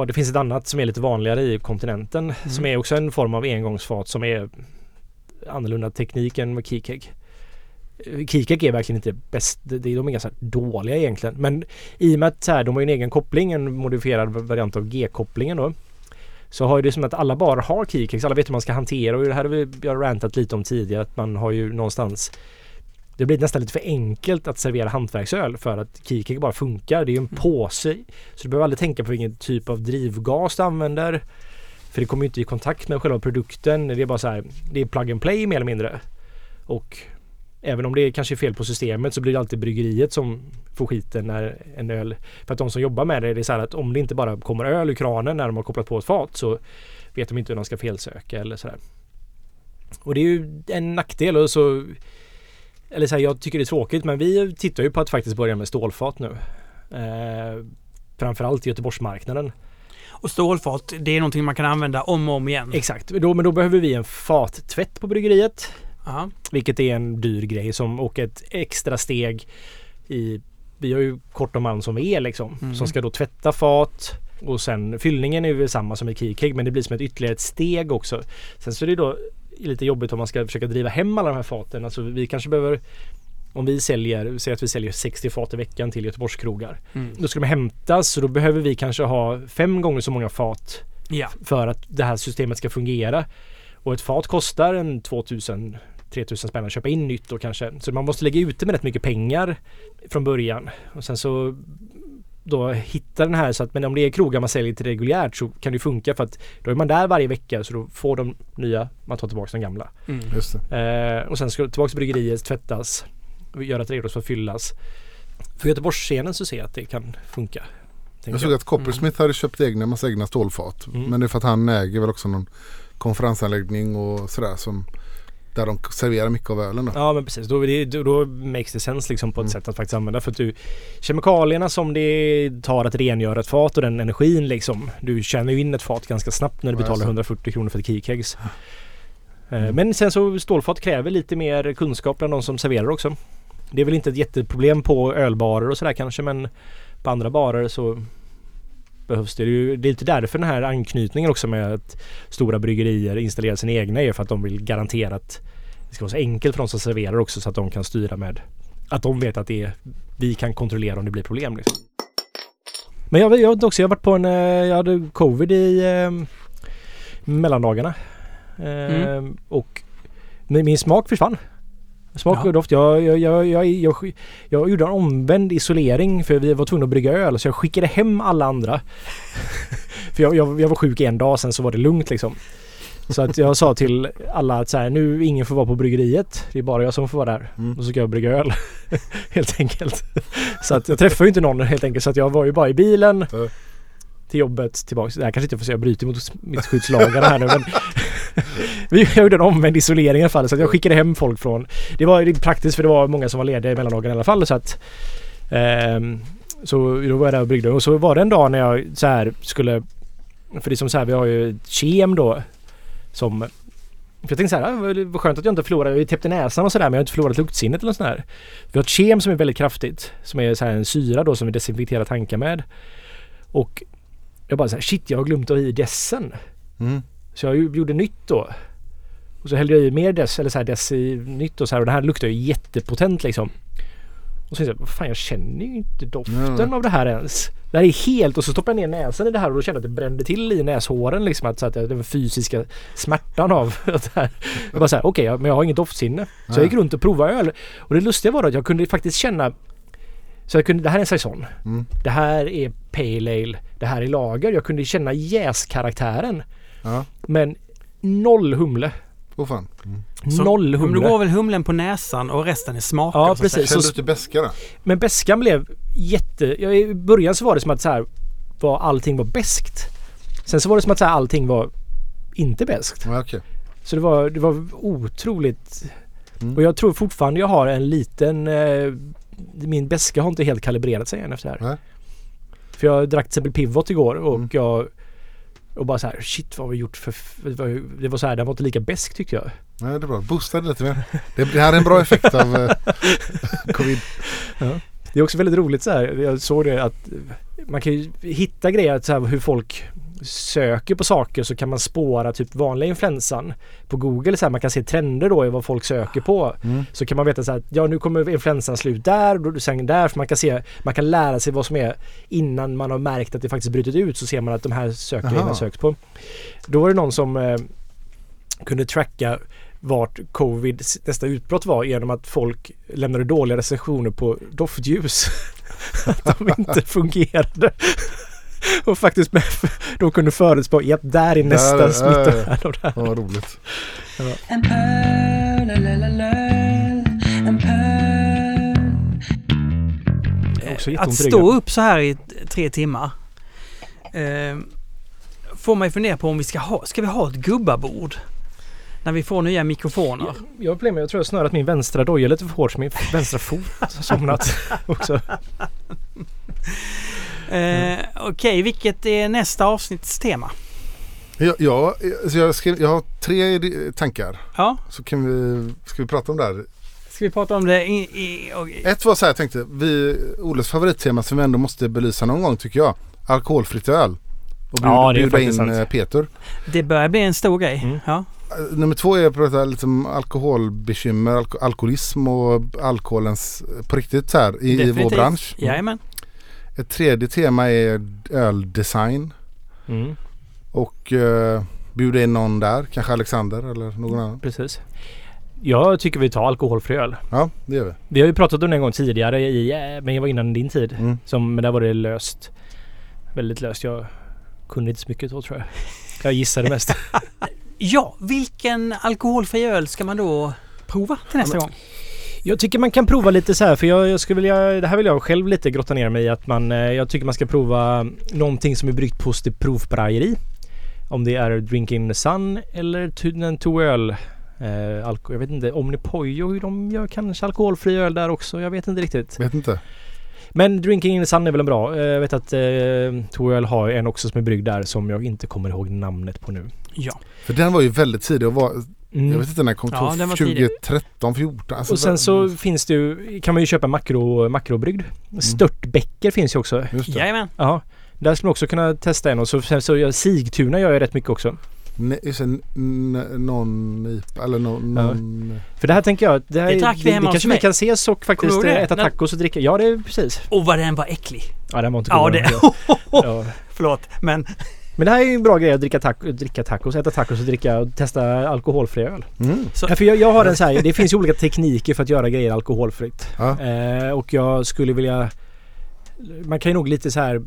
det finns ett annat som är lite vanligare i kontinenten Mm. som är också en form av engångsfat som är annorlunda teknik än med Keycake. Kikek är verkligen inte bäst. De de är ganska dåliga egentligen. Men i och med att så här, de har en egen koppling, en modifierad variant av G-kopplingen då. Så har ju det som att alla bara har Kikex, alla vet hur man ska hantera och det här har vi har rantat lite om tidigare att man har ju någonstans det blir nästan lite för enkelt att servera hantverksöl för att Kikek bara funkar. Det är ju en påse. Så du behöver aldrig tänka på vilken typ av drivgas du använder. För det kommer ju inte i kontakt med själva produkten. Det är bara så här, det är plug and play mer eller mindre. Och även om det kanske är fel på systemet så blir det alltid bryggeriet som får skiten när en öl... För att de som jobbar med det, det är så här att om det inte bara kommer öl ur kranen när de har kopplat på ett fat så vet de inte hur de ska felsöka eller sådär. Och det är ju en nackdel och så... Eller så här, jag tycker det är tråkigt men vi tittar ju på att faktiskt börja med stålfat nu. Eh, framförallt i Göteborgsmarknaden. Och stålfat, det är någonting man kan använda om och om igen. Exakt, då, men då behöver vi en fattvätt på bryggeriet. Ja. Vilket är en dyr grej som och ett extra steg i Vi har ju kort om malm som är liksom. Mm. Som ska då tvätta fat. Och sen fyllningen är ju samma som i Kikeg men det blir som ett ytterligare ett steg också. Sen så är det då lite jobbigt om man ska försöka driva hem alla de här faten. Alltså vi kanske behöver om vi säljer, säg att vi säljer 60 fat i veckan till Göteborgskrogar. Mm. Då ska de hämtas och då behöver vi kanske ha fem gånger så många fat Ja. för att det här systemet ska fungera. Och ett fat kostar en 2000 3000 spänn att köpa in nytt då kanske. Så man måste lägga ute med rätt mycket pengar från början. Och sen så då hitta den här så att men om det är krogar man säljer till reguljärt så kan det funka för att då är man där varje vecka så då får de nya, man tar tillbaka de gamla. Mm. Just det. Eh, och sen ska tillbaka till bryggeriet, tvättas, göra redo för att fyllas. För Göteborgsscenen så ser jag att det kan funka. Jag såg att Coppersmith hade köpt egna, massa egna stålfat. Mm. Men det är för att han äger väl också någon konferensanläggning och sådär som där de serverar mycket av ölen. Då. Ja men precis, då, det, då, då makes det sense liksom på ett Mm. sätt att faktiskt använda. För att du, kemikalierna som det tar att rengöra ett fat och den energin liksom. Du tjänar ju in ett fat ganska snabbt när du Ja, betalar alltså. 140 kronor för ett keykegs. Eh, Mm. Men sen så stålfat kräver lite mer kunskap bland de som serverar också. Det är väl inte ett jätteproblem på ölbarer och sådär kanske men på andra barer så behövs det. Det är ju- Det är lite därför den här anknytningen också med att stora bryggerier installerar sina egna är för att de vill garantera att det ska vara så enkelt för de som serverar också så att de kan styra med att de vet att det är, vi kan kontrollera om det blir problem. Liksom. Men jag, jag, också, jag varit på en, eh, jag hade covid i eh, mellandagarna. Eh, Mm. Och min, min smak försvann. Smak och doft. Jag, jag, jag, jag, jag, jag gjorde en omvänd isolering för vi var tvungna att brygga öl så jag skickade hem alla andra. för jag, jag, jag var sjuk en dag sen så var det lugnt liksom. Så att jag sa till alla att så här, nu ingen får vara på bryggeriet. Det är bara jag som får vara där. Mm. Och så ska jag brygga öl. helt enkelt. Så att jag träffade ju inte någon helt enkelt. Så att jag var ju bara i bilen. Till jobbet tillbaks. Det här kanske inte får säga jag bryter mot smittskyddslagarna här nu men Vi gjorde en omvänd isolering i alla fall så jag skickade hem folk från Det var praktiskt för det var många som var lediga i mellandagarna i alla fall så att ehm, Så då var jag där och bryggde och så var det en dag när jag så här skulle För det är som så här vi har ju ett kem då Som för jag tänkte så här, ah, vad skönt att jag inte förlorade, jag har ju täppt i näsan och sådär men jag har inte förlorat luktsinnet eller något sånt här. Vi har ett kem som är väldigt kraftigt. Som är så här en syra då som vi desinfekterar tankar med. Och jag bara så här, shit jag har glömt att ha i dessen. Mm. Så jag gjorde nytt då. Och så hällde jag i mer dess, eller så här dess i nytt och så här och det här luktar ju jättepotent liksom. Och så tänkte jag, fan jag känner ju inte doften Nej. av det här ens. Det här är helt och så stoppade jag ner näsan i det här och då kände jag att det brände till i näshåren liksom. Att, så att den fysiska smärtan av att det här. Jag bara såhär, okej ja, men jag har inget doftsinne. Så jag gick runt och provade öl. Och det lustiga var att jag kunde faktiskt känna så jag kunde, det här är en saison. Mm. Det här är Pale Ale. Det här är lager. Jag kunde känna jäskaraktären. Ja. Men noll humle. Åh fan. Mm. Så- noll Men humle. då går väl humlen på näsan och resten är smaker. Ja, precis. Kände Så- du lite beska då? Men beskan blev jätte... Ja, I början så var det som att så här, var allting var beskt. Sen så var det som att så här, allting var inte beskt. Ja, okej. Så det var, det var otroligt... Mm. Och jag tror fortfarande jag har en liten... Eh, min beska har inte helt kalibrerat sig än efter det här. Nej. För jag drack till exempel Pivot igår och Mm. jag... Och bara så här, shit vad har vi gjort för... Det var, så här, den var inte lika besk tyckte jag. Nej, det är bra. Boosta det lite mer. Det, det här är en bra effekt av eh, covid. Det är också väldigt roligt så här. Jag såg det att man kan ju hitta grejer så här hur folk söker på saker så kan man spåra typ vanliga influensan på Google. Så här, man kan se trender då i vad folk söker på. Mm. Så kan man veta så här, ja nu kommer influensan slut där och sen där. För man kan se, man kan lära sig vad som är innan man har märkt att det faktiskt brutit ut så ser man att de här sökgrejerna Aha. söks på. Då var det någon som eh, kunde tracka vart covid nästa utbrott var genom att folk lämnade dåliga recensioner på doftljus. att de inte fungerade. Och faktiskt med, de kunde förutspå, ja där är nästa Där, smitta. äh. här och där. Vad roligt. Att stå upp så här i tre timmar eh, får mig fundera på om vi ska ha, ska vi ha ett gubbabord? När vi får nya mikrofoner. Jag har problem med, jag tror jag snörat min vänstra doja lite för hårt så min vänstra fot har somnat också. Eh, Okej, vilket är nästa avsnitts tema? Jag, jag, så jag, skrev, jag har tre tankar. Ja, Så kan vi, ska vi prata om det här? ska vi prata om det i... i och, Ett var så här jag tänkte, vi, Oles favorittema som vi ändå måste belysa någon gång tycker jag. Alkoholfritt öl. Och bjuda, Ja, det är bjuda faktiskt in sant. eh, Peter. det börjar bli en stor grej. Mm. Ja. Eh, Nummer två är att prata lite om alkoholbekymmer, alko- alkoholism och alkoholens eh, på riktigt så här i, i vår bransch. Jajamän. Ett tredje tema är öldesign Mm, och eh, bjuda in någon där, kanske Alexander eller någon annan. precis. Jag tycker vi tar alkoholfri öl. Ja, det gör vi. Vi har ju pratat om det en gång tidigare i, eh, men jag var innan din tid. Mm. Som, men där var det löst. Väldigt löst. Jag kunde inte så mycket då tror jag. Jag gissade mest. Ja, vilken alkoholfri öl ska man då prova till nästa gång? Jag tycker man kan prova lite så här för jag, jag skulle vilja, det här vill jag själv lite grotta ner mig i att man, eh, jag tycker man ska prova någonting som är bryggt på provbrajeri. Om det är Drinking the Sun eller tu- en Toöl. Eh, alko, jag vet inte, Omnipojo hur de gör kanske alkoholfri öl där också. Jag vet inte riktigt. Vet inte. Men Drinking in the Sun är väl en bra. Eh, Jag vet att eh, Toöl har en också som är bryggd där som jag inte kommer ihåg namnet på nu. Ja. För den var ju väldigt tidig och var, Mm. jag vet inte när den kom, Ja, den var tidig. 2013, 14. Alltså, Och sen så finns det ju, kan man ju köpa makro, makrobryggd. Störtbäcker finns ju också. Just det. Jajamän. Ja. Där skulle man också kunna testa en och så, sen så Sigtuna gör jag rätt mycket också. Ne, just det, någon IPA eller någon... Ja. För det här tänker jag, det, här, Det det hos kanske vi kan ses och faktiskt Kommer eh, det? äta tacos och dricka. Ja det är precis. Och vad den var äcklig. Ja den var inte Ja, god. det... Ja. Förlåt, men Men det här är ju en bra grej att dricka, taco, dricka tacos, äta tacos och dricka och testa alkoholfri öl. Mm. Så- Ja, för jag, jag har en så här, det finns ju olika tekniker för att göra grejer alkoholfritt. Ja. Eh, och jag skulle vilja man kan ju nog lite så här eh,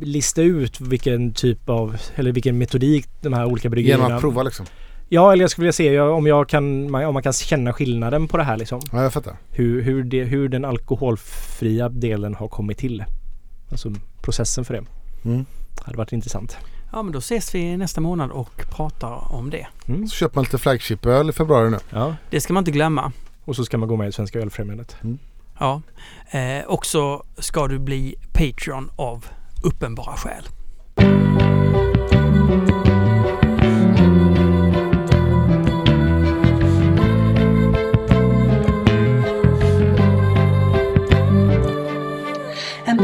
lista ut vilken typ av eller vilken metodik de här olika bryggerierna... Genom att prova liksom. Ja, eller jag skulle vilja se om jag kan, om man kan känna skillnaden på det här liksom. Ja, jag fattar. Hur, hur, det, hur den alkoholfria delen har kommit till. Alltså processen för det. Mm. Det hade varit intressant. Ja men då ses vi nästa månad och pratar om det. Mm. Så köper man lite flagship-öl i februari nu. Ja. Det ska man inte glömma. Och så ska man gå med i Svenska Ölfrämjandet. Mm. Ja. Eh, och så ska du bli Patreon av uppenbara skäl. En